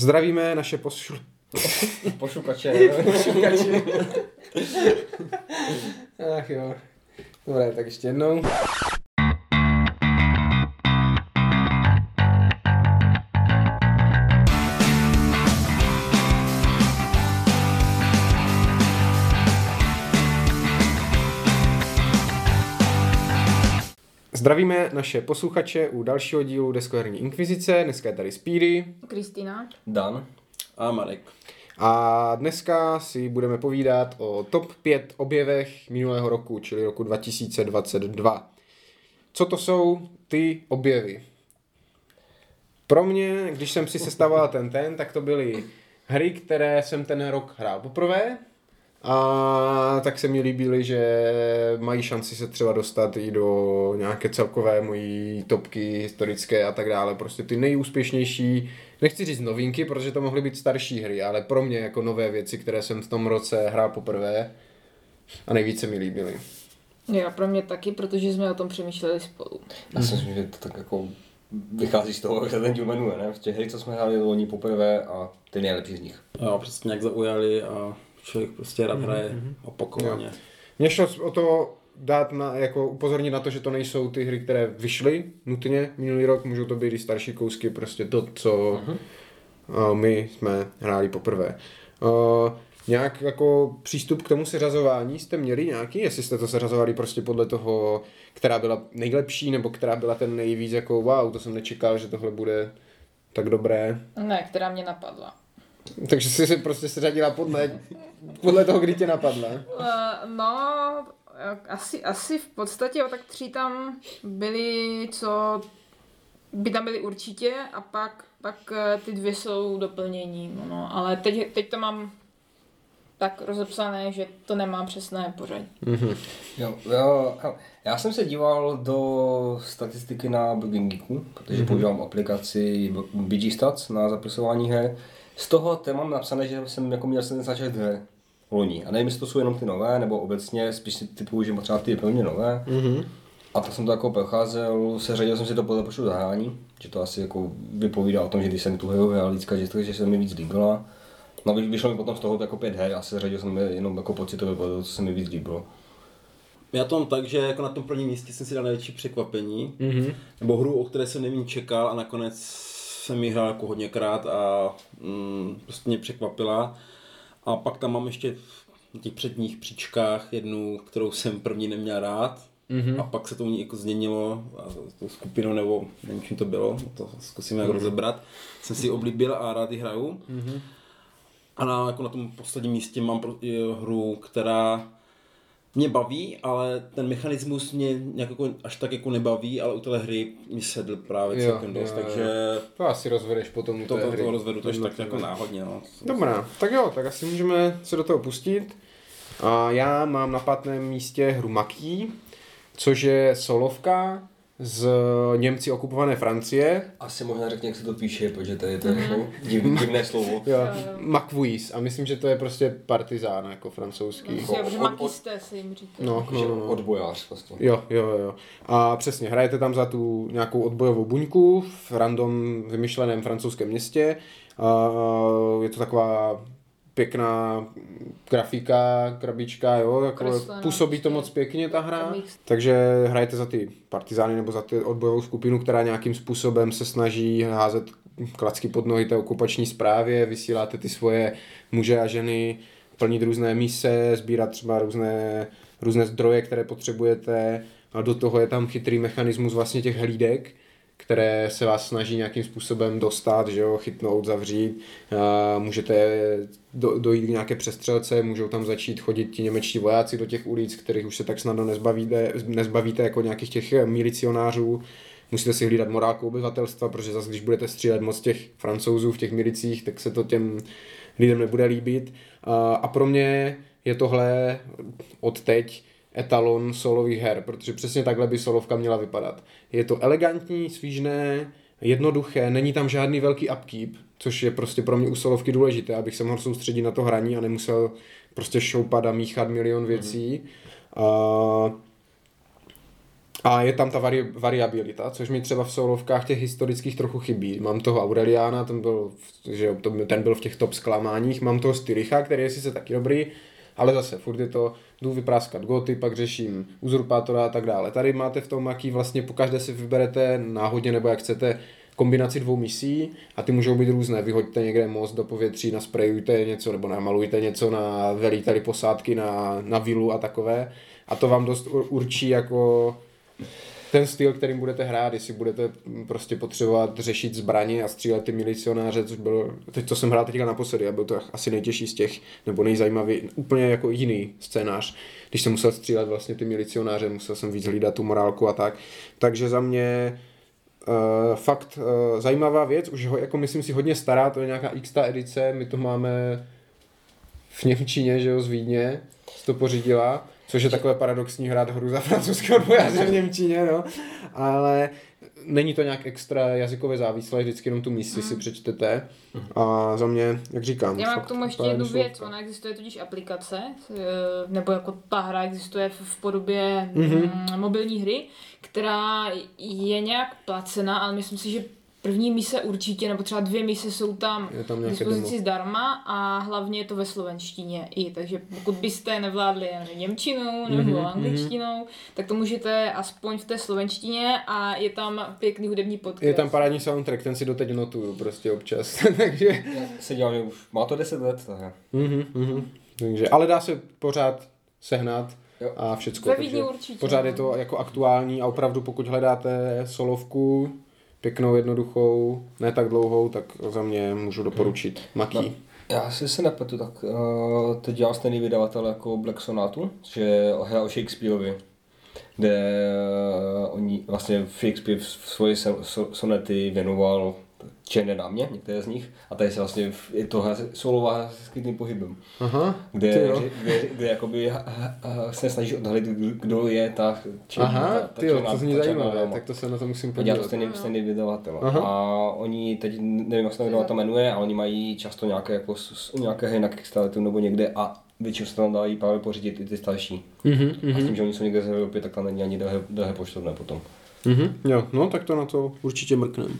Zdravíme naše poslu... Pošukače. Posluchači. Ach jo. Dobré, tak ještě jednou. Zdravíme naše posluchače u dalšího dílu Deskoherní inkvizice. Dneska je tady Speedy. Kristýna. Dan. A Marek. A dneska si budeme povídat o top 5 objevech minulého roku, čili roku 2022. Co to jsou ty objevy? Pro mě, když jsem si sestavoval ten ten, tak to byly hry, které jsem ten rok hrál poprvé. A tak se mi líbily, že mají šanci se třeba dostat i do nějaké celkové mojí topky historické a tak dále. Prostě ty nejúspěšnější, nechci říct novinky, protože to mohly být starší hry, ale pro mě jako nové věci, které jsem v tom roce hrál poprvé a nejvíce mi líbily. Jo, pro mě taky, protože jsme o tom přemýšleli spolu. Já si myslím, že to tak jako vychází z toho, jak se ten díl jmenuje, ne? V těch hry, co jsme hráli loni poprvé a ty nejlepší z nich. Jo, přesně jak zaujali a člověk prostě rád hraje opakovaně. Mně šlo o to dát na, jako upozornit na to, že to nejsou ty hry, které vyšly nutně minulý rok, můžou to být i starší kousky, prostě to, co uh, my jsme hráli poprvé. Uh, nějak jako přístup k tomu seřazování jste měli nějaký, jestli jste to seřazovali prostě podle toho, která byla nejlepší, nebo která byla ten nejvíc jako wow, to jsem nečekal, že tohle bude tak dobré. Ne, která mě napadla. Takže jsi si prostě seřadila podle, podle toho, kdy tě napadla. Uh, no, asi, asi v podstatě, jo, tak tři tam byly, co by tam byly určitě a pak, pak eh, ty dvě jsou doplnění, no, no, ale teď, teď to mám tak rozepsané, že to nemám přesné pořadí. Jo, jo, hele, já jsem se díval do statistiky na Blogging Geeku, protože mm-hmm. používám aplikaci BG Stats na zapisování her. Z toho tam mám napsané, že jsem jako měl 76 her loni. A nevím, jestli to jsou jenom ty nové, nebo obecně spíš si typuju, že třeba ty plně nové. Mhm. A tak jsem to jako procházel, seřadil jsem si to podle počtu zahrání, že to asi jako vypovídá o tom, že když jsem tu hru hrál víc že, že se mi víc líbila. No vy- vyšlo mi potom z toho jako pět her a seřadil jsem je jenom jako pocitově podle toho, co se mi víc líbilo. Já to mám tak, že jako na tom prvním místě jsem si dal největší překvapení, Mhm. nebo hru, o které jsem nevím čekal a nakonec jsem ji hrál jako hodněkrát a mm, prostě mě překvapila. A pak tam mám ještě na těch předních příčkách jednu, kterou jsem první neměl rád. Mhm. A pak se to u ní jako změnilo a tou skupinou, nebo nevím, čím to bylo, to zkusíme jak rozebrat. Jsem si oblíbil a rád ji hraju. A na, jako na tom posledním místě mám pro, je, hru, která mě baví, ale ten mechanismus mě nějak jako, až tak jako nebaví, ale u té hry mi sedl právě Jo, celkem dost, jo, takže To asi rozvedeš potom u to, té to, hry. to rozvedu to tak jako náhodně. No. Dobrá, tak jo, tak asi můžeme se do toho pustit. A já mám na pátém místě hru Maký, což je solovka z Němci okupované Francie. Asi možná řekni, jak se to píše, protože to je to jako div, divné slovo. Jo, Makvuis. A myslím, že to je prostě partizán jako francouzský. Myslím, že od- makisté se jim říká. No, no, Že no, no. odbojář vlastně. Jo, jo, jo. A přesně, hrajete tam za tu nějakou odbojovou buňku v random vymyšleném francouzském městě. A je to taková pěkná grafika, krabička, jo, jako Kreslená působí to prostě. moc pěkně ta hra. Takže hrajete za ty partizány nebo za ty odbojovou skupinu, která nějakým způsobem se snaží házet klacky pod nohy té okupační správě, vysíláte ty svoje muže a ženy, plnit různé mise, sbírat třeba různé, různé zdroje, které potřebujete a do toho je tam chytrý mechanismus vlastně těch hlídek, které se vás snaží nějakým způsobem dostat, že jo, chytnout, zavřít. Můžete do, dojít k nějaké přestřelce, můžou tam začít chodit ti němečtí vojáci do těch ulic, kterých už se tak snadno nezbavíte, nezbavíte jako nějakých těch milicionářů. Musíte si hlídat morálku obyvatelstva, protože zase, když budete střílet moc těch francouzů v těch milicích, tak se to těm lidem nebude líbit. A, a pro mě je tohle od teď etalon solových her, protože přesně takhle by solovka měla vypadat. Je to elegantní, svížné, jednoduché, není tam žádný velký upkeep, což je prostě pro mě u solovky důležité, abych se mohl soustředit na to hraní a nemusel prostě šoupat a míchat milion věcí. A A je tam ta vari- variabilita, což mi třeba v solovkách těch historických trochu chybí. Mám toho Aureliana, ten byl, v- že ten byl v těch top zklamáních, mám toho Styricha, který je sice taky dobrý, ale zase furt je to, jdu vypráskat goty, pak řeším uzurpátora a tak dále. Tady máte v tom, jaký vlastně po každé si vyberete náhodně nebo jak chcete kombinaci dvou misí a ty můžou být různé. Vyhoďte někde most do povětří, nasprejujte něco nebo namalujte něco na velí posádky na, na vilu a takové. A to vám dost ur- určí jako ten styl, kterým budete hrát, jestli budete prostě potřebovat řešit zbraně a střílet ty milicionáře, což bylo, teď to jsem hrál teďka naposledy a byl to asi nejtěžší z těch, nebo nejzajímavý, úplně jako jiný scénář, když jsem musel střílet vlastně ty milicionáře, musel jsem víc hlídat tu morálku a tak. Takže za mě Uh, fakt uh, zajímavá věc, už ho jako myslím si hodně stará, to je nějaká x edice, my to máme v Němčině, že jo, z Vídně, to pořídila, což je takové paradoxní hrát hru za francouzského odbojáře v Němčině, no, ale není to nějak extra jazykově závislé, vždycky jenom tu misi si přečtete. A za mě, jak říkám, Já mám k tomu ještě jednu věc, slovka. ona existuje totiž aplikace, eh, nebo jako ta hra existuje v, podobě Mhm. mm, mobilní hry, která je nějak placená, ale myslím si, že první mise určitě, nebo třeba dvě mise jsou tam Je tam k nějaké dispozici demo. zdarma a hlavně je to ve slovenštině i, takže pokud byste nevládli nevím, němčinou nebo Mhm, angličtinou, tak to můžete aspoň v té slovenštině a je tam pěkný hudební podcast. Je tam parádní soundtrack, ten si doteď notuju prostě občas, takže... Se že už má to 10 let, ta hra. Mhm, mhm. Takže, ale dá se pořád sehnat Jo. a všecko. Ve takže Vídni určitě, Pořád je to jako aktuální a opravdu pokud hledáte solovku, pěknou, jednoduchou, ne tak dlouhou, tak za mě můžu doporučit Maki. No. Já si se nepletu, tak uh, teď dělal stejný vydavatel jako Black Sonatu, že je hra o Shakespeareovi, kde uh, oni vlastně Shakespeare v- svoje so- sonety věnoval černé dámě, některé z nich, a tady se vlastně je to solová se skrytým pohybem, Aha, kde, ty jo. kde, kde, jakoby se snaží odhalit, kdo je ta černá, Aha, ta, ta ty jo, černá- to zní zajímavé, tak to se na to musím A dělá to podívat. stejný, stejný vydavatel. Aha. A oni teď, nevím, jak se ten vydavatel jmenuje, a oni mají často nějaké, jako, s- s- nějaké hry na Kickstarteru nebo někde a většinou se tam dají právě pořídit i ty starší. Mhm, A s tím, že oni jsou někde z Evropy, tak tam není ani drahé, drahé poštovné potom. mhm, jo, no tak to na to určitě mrknem.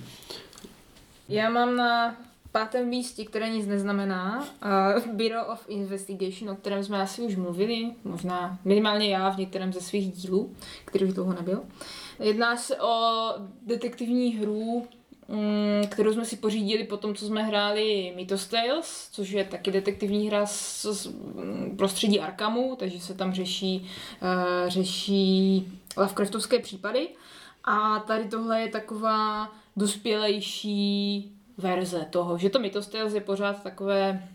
Já mám na pátém místě, které nic neznamená, uh, Bureau of Investigation, o kterém jsme asi už mluvili, možná minimálně já v některém ze svých dílů, který už dlouho nebyl. Jedná se o detektivní hru, mm, kterou jsme si pořídili po tom, co jsme hráli Mythos Tales, což je taky detektivní hra z, z mm, prostředí Arkhamu, takže se tam řeší, uh, řeší Lovecraftovské případy. A tady tohle je taková dospělejší verze toho, že to Mythos Tales je pořád takové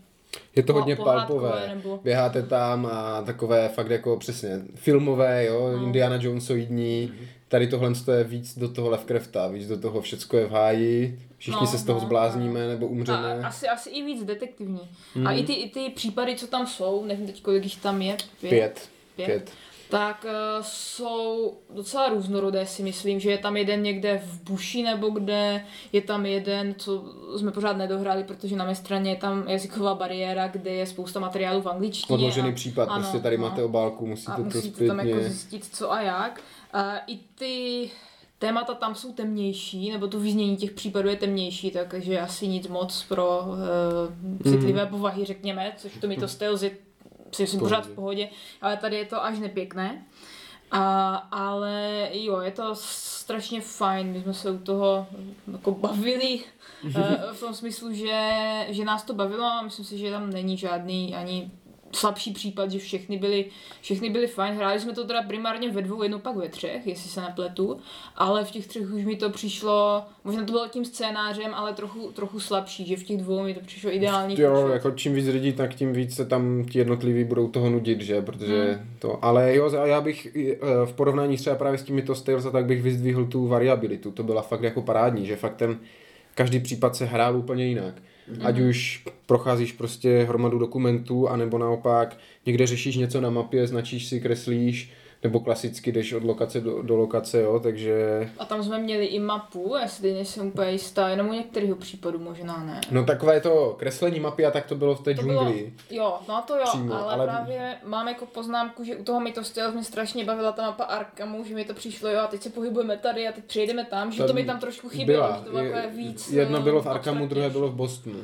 Je to hodně palpové. nebo- Běháte tam a takové fakt jako přesně filmové, jo, No. Indiana Jonesoidní. Tady tohle je víc do toho Lovecrafta, víc do toho všecko je v háji, všichni No, se z toho no, zblázníme nebo umřeme. a, asi, asi i víc detektivní. Mhm. A i ty, i ty případy, co tam jsou, nevím teď kolik jich tam je, pět, Pět. Pět. Pět. Tak uh, jsou docela různorodé si myslím, že je tam jeden někde v buši nebo kde, je tam jeden, co jsme pořád nedohráli, protože na mé straně je tam jazyková bariéra, kde je spousta materiálů v angličtině. Odložený a- případ, ano, prostě tady no. máte obálku, musíte a to musíte tam jako zpětně... zjistit, co a jak. A I ty témata tam jsou temnější, nebo to vyznění těch případů je temnější, takže asi nic moc pro uh, citlivé Mhm. povahy, řekněme, což to mi to je si myslím pořád v pohodě, ale tady je to až nepěkné. A, ale jo, je to strašně fajn, my jsme se u toho jako bavili eh, v tom smyslu, že, že nás to bavilo a myslím si, že tam není žádný ani slabší případ, že všechny byly, všechny byly fajn. Hráli jsme to teda primárně ve dvou, jednou pak ve třech, jestli se nepletu, ale v těch třech už mi to přišlo, možná to bylo tím scénářem, ale trochu, trochu slabší, že v těch dvou mi to přišlo ideální. Jo, počet. jako čím víc lidí, tak tím víc se tam ti jednotliví budou toho nudit, že, protože Hmm. to, ale jo, a já bych eh, v porovnání třeba právě s těmi to Tales, tak bych vyzdvihl tu variabilitu, to byla fakt jako parádní, že fakt ten, každý případ se hrál úplně jinak. Ať už procházíš prostě hromadu dokumentů, anebo naopak někde řešíš něco na mapě, značíš si, kreslíš nebo klasicky jdeš od lokace do, do lokace, jo, takže... A tam jsme měli i mapu, jestli nejsem úplně jistá, jenom u některého případu možná ne. No takové to kreslení mapy a tak to bylo v té To bylo, džungli. jo, no to jo, Přímo, ale, ale- právě mám jako poznámku, že u toho mi to styl mě strašně bavila ta mapa Arkamu, že mi to přišlo, jo, a teď se pohybujeme tady a teď přejdeme tam, že Tam to mi tam trošku chybělo, že to bylo Je- takové víc. Jedno eh, bylo v Arkamu, druhé bylo v Bostonu.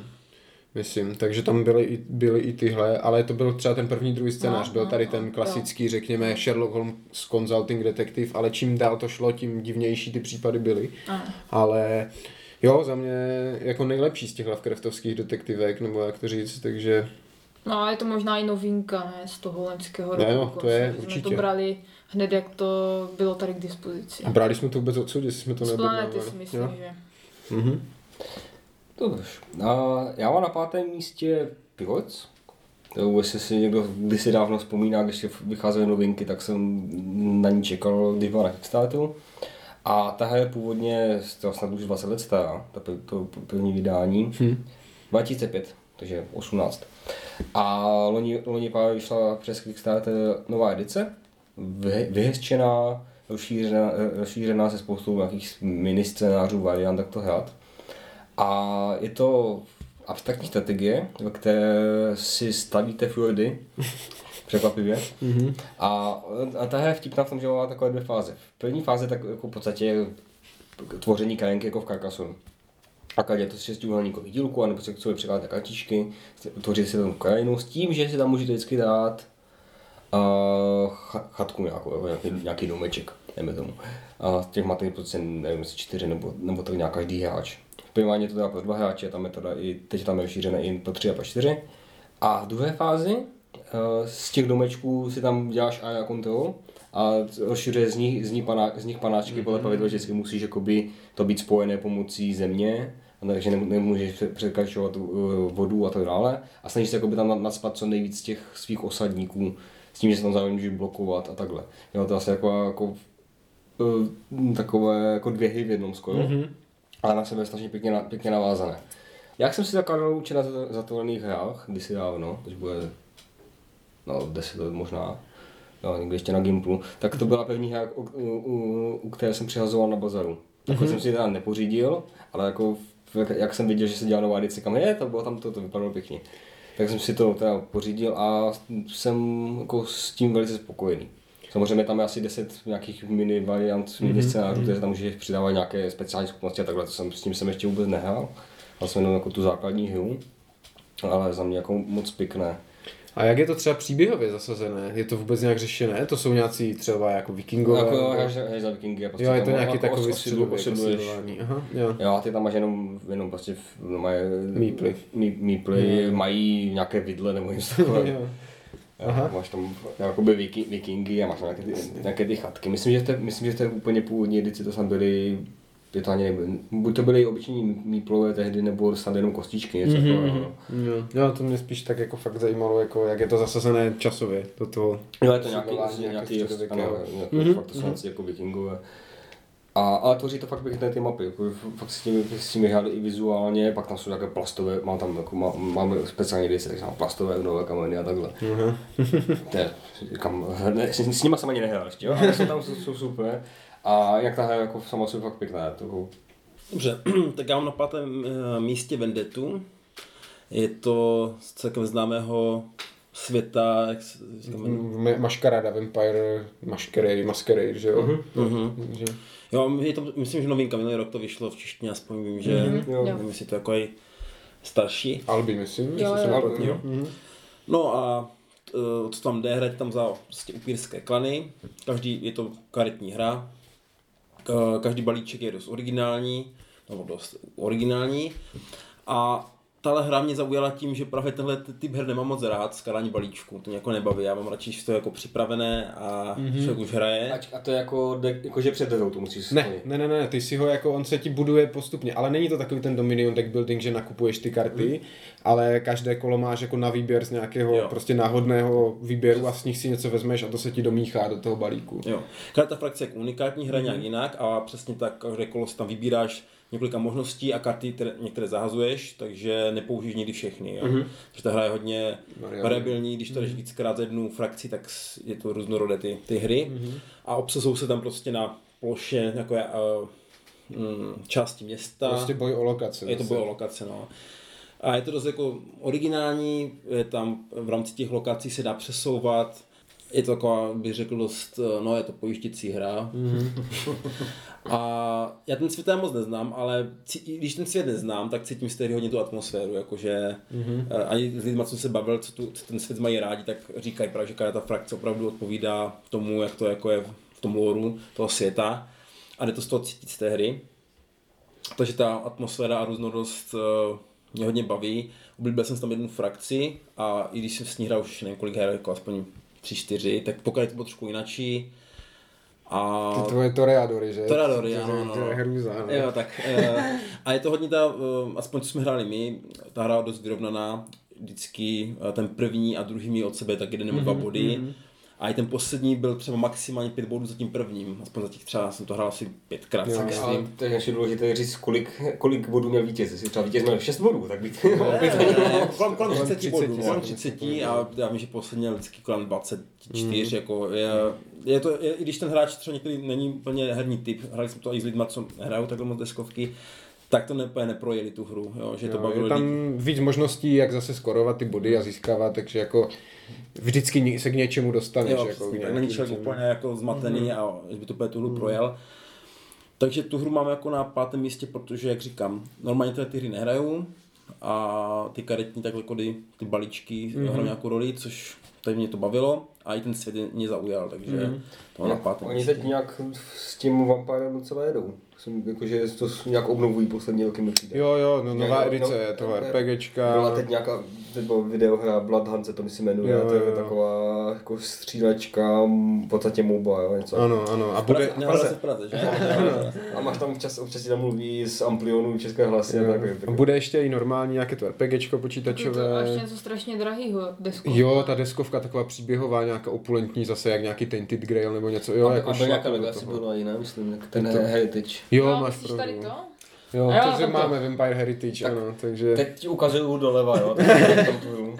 Myslím, takže tam byly, i- byly i tyhle, ale to byl třeba ten první, druhý scénář, No, byl no, tady no, ten klasický, řekněme, Sherlock Holmes Consulting Detective, ale čím dál to šlo, tím divnější ty případy byly. Ano. Ale jo, za mě jako nejlepší z těch Lovecraftovských detektivek, nebo jak to říct, takže No ale je to možná i novinka, ne, z toho loňského roku. Ne, jo, to je jsme určitě. to brali hned, jak to bylo tady k dispozici. brali jsme to vůbec odsud, jestli jsme to Z neobjednávali. planety si myslím, Jo. že. Mhm. Dobře. A já mám na pátém místě Pivots. To, jestli si někdo kdysi dávno vzpomíná, když vycházely novinky, tak jsem na ní čekal, když byla na Kickstarteru. A ta je původně, to snad už 20 let stará, ta pr- to první vydání, Hm. 2005, takže 18. A loni, loni právě vyšla přes Kickstarter nová edice, vy- vyhezčená, rozšířená, rozšířená se spoustou nějakých mini scénářů, variant, jak to hrát. A je to abstraktní strategie, ve které si stavíte fjordy, překvapivě. Mhm. A, a ta hra je vtipná v tom, že má takové dvě fáze. V první fázi tak jako v podstatě tvoření karenky jako v Carcassonne. A je to šestiúhelníkový dílku, anebo se k sobě přikládáte kartičky, tvoří si tam krajinu s tím, že si tam můžete vždycky dát uh, chatku nějakou, jako nějaký, nějaký domeček, dejme tomu. A těch máte prostě, nevím, jestli čtyři nebo, nebo tak nějak každý hráč. Je to teda pro dva hráče, tam je teda i, teď tam je rozšířené i pro tři a pro čtyři. A v druhé fázi eh, z těch domečků si tam děláš area control a rozšiřuje z nich, z nich, paná, z nich panáčky podle pravidla, že vždycky musíš jakoby, to být spojené pomocí země, a takže nem- nemůžeš pře- překračovat uh, vodu a tak dále. A snažíš se jakoby tam nad- nadspat co nejvíc těch svých osadníků, s tím, že se tam zároveň můžeš blokovat a takhle. Jo, to je asi jako, jako uh, takové jako dvě hry v jednom skoro. Mm-hmm. Ale na sebe strašně pěkně, pěkně navázané. Jak jsem si zakládal učit na za- zatolených hrách, kdysi dávno, což bude no 10 let možná, no, někdy ještě na Gimplu, tak to byla první hra, u, u, u, u které jsem přihazoval na bazaru. Takhle jsem si teda nepořídil, ale jako v- jak jsem viděl, že se dělá nová edice, kam je, to bylo tam to, to vypadalo pěkně. Tak jsem si to teda pořídil a jsem jako s tím velice spokojený. Samozřejmě tam je asi 10 nějakých mini variant, mini scénářů, které tam můžeš přidávat nějaké speciální schopnosti a takhle, to jsem, s tím jsem ještě vůbec nehrál. Hrál jsem jenom jako tu základní hru, ale za mě jako moc pěkné. A jak je to třeba příběhově zasazené? Je to vůbec nějak řešené? To jsou nějací třeba jako vikingové? Jako hraješ hraješ za vikingy a prostě jo, je to nějaký jako takový os- osidlu- osidlování. Aha, jo. Jo, a ty tam máš jenom, jenom prostě no, mají, Míply. Mí, míply, mají nějaké vidle nebo něco takového. Jo. Aha. Máš tam jakoby viki, vikingy a máš tam nějaké ty, nějaké ty chatky. Myslím, že té, myslím, že té úplně původní edici to tam byly je to ani nebyly, buď to byly obyčejní míplové tehdy, nebo snad jenom kostičky, něco Mhm, takového. Jo. jo, to mě spíš tak jako fakt zajímalo, jako jak je to zasazené časově do toho. Jo, je to nějaký, Osidlování nějaký, nějaké nějaký středověkého. ano, jako, Mhm, fakt to jsou mm jako vikingové. A, ale tvoří to fakt pěkné ty mapy, jako, fakt s tím, s tím hráli i vizuálně, pak tam jsou nějaké plastové, mám tam jako, má, máme speciální edice, takže mám plastové nové kameny a takhle. Aha. To je, kam, ne, s, s nima jsem ani nehrál ještě, jo, ale jsou tam jsou, jsou super. A jak ta hra jako sama jsou fakt pěkná, to jako, Dobře, tak já mám na pátém eh, místě Vendetu. Je to z celkem známého světa, jak se říkáme, Maškarada, Vampire, Masquerade, Masquerade, že jo? Mhm. Takže, Jo, je to, myslím, že novinka, minulý rok to vyšlo v češtině, aspoň vím, že Mhm, jo. jestli to jako i starší. Albi, myslím, Jo, se jo. nepletu. Jo. Mhm. No a eh, co tam jde, hrajete tam za prostě upírské klany, každý je to karetní hra, Ka- každý balíček je dost originální, nebo dost originální a tahle hra mě zaujala tím, že právě tenhle ty- typ her nemám moc rád, skládání balíčků, to mě jako nebaví, já mám radši, že to je jako připravené a mm-hmm. člověk už hraje. a, a to je jako, de, jako že před hrou to musíš Ne, ne, ne, ne, ty si ho jako, on se ti buduje postupně, ale není to takový ten Dominion deck building, že nakupuješ ty karty, Hmm. ale každé kolo máš jako na výběr z nějakého Jo. prostě náhodného výběru a z nich si něco vezmeš a to se ti domíchá do toho balíku. Jo. Každá ta frakce je jako unikátní, hra nějak jinak a přesně tak každé kolo si tam vybíráš několika možností a karty které, některé zahazuješ, takže nepoužiješ nikdy všechny. Jo? Mm-hmm. Protože ta hra je hodně variabilní, když to jdeš víckrát za jednu frakci, tak je to různorodé ty, ty hry. Mm-hmm. A obsazují se tam prostě na ploše takové uh, mm, části města. Prostě boj o lokace. Je to zase. bylo lokace, no. A je to dost jako originální, je tam v rámci těch lokací se dá přesouvat, je to taková, bych řekl, dost, no je to pojištěcí hra. Mm-hmm. a já ten svět moc neznám, ale cí- i když ten svět neznám, tak cítím z té hodně tu atmosféru, jakože mm-hmm. ani s lidmi, co se bavil, co, tu, co ten svět mají rádi, tak říkají právě, že každá ta frakce opravdu odpovídá tomu, jak to jako je v tom lóru toho světa. A jde to z toho cítit z té hry. Takže ta atmosféra a různorodost uh, mě hodně baví. Oblíbil jsem tam jednu frakci a i když jsem s ní hrál už nevím kolik her, jako aspoň tři, čtyři, tak pokud to bylo trošku jinačí. A... Ty tvoje toreadory, že? Toreadory, ano, no. To je hrůza. no. Jo, tak. eh, a je to hodně ta, eh, aspoň co jsme hráli my, ta hra dost vyrovnaná, vždycky eh, ten první a druhý měl od sebe tak jeden nebo dva body. A i ten poslední byl třeba maximálně pět bodů za tím prvním. Aspoň za těch třeba jsem to hrál asi pětkrát, si Ale myslím. to je ještě důležité říct, kolik, kolik bodů měl vítěz. Jestli třeba vítěz měl 6 bodů, tak by Ne, kolem, kolem 30, 30, bodů, no. kolem 30 a já vím, že poslední měl vždycky kolem 24, jako je, je to, je, i když ten hráč třeba někdy není úplně herní typ, hráli jsme to i s lidmi, co hrajou takhle moc deskovky, tak to ne, neprojeli tu hru, jo, že to Jo, bavilo je tam lidi. víc možností, jak zase skorovat ty body a získávat, takže jako vždycky se k něčemu dostaneš. Jo, jako přesně, k tak není člověk úplně jako zmatený a že by to úplně tu hru projel. Takže tu hru máme jako na pátém místě, protože, jak říkám, normálně ty hry nehrajou a ty karetní takhle kody, ty balíčky mm-hmm. hrají nějakou roli, což tady mě to bavilo a i ten svět mě zaujal, takže mm-hmm. to mám na pátém Oni místě. teď nějak s tím Vampirem docela jedou. Jsem, jakože to nějak obnovují poslední roky mi. Jo, jo, no, nová No, edice, no, je toho no, RPGčka. Byla teď nějaká teď byla videohra Blood Hunt se to myslím jmenuje, Jo, to je jo, jo. taková jako střílečka, v podstatě MOBA, jo, něco. Ano, ano. A Bude, bude, Praze, v Praze, že? A máš tam občas, občas tam mluví z Amplionu české hlasy a tak. a bude ještě i normální nějaké to RPGčko Je to počítačové. až něco strašně drahýho desku. Jo, ta deskovka taková příběhová, nějaká opulentní, zase jak nějaký Tainted Grail nebo něco. Jo, a, jako a byl nějaká toho. byla jiná, myslím, jak ten Je to- Heritage. Jo, no, máš myslíš tady pravdu. to? Jo, jo, takže tam to- máme Vampire Heritage, ano, takže... Teď ti ukazuju doleva, jo, tak tam tu hru.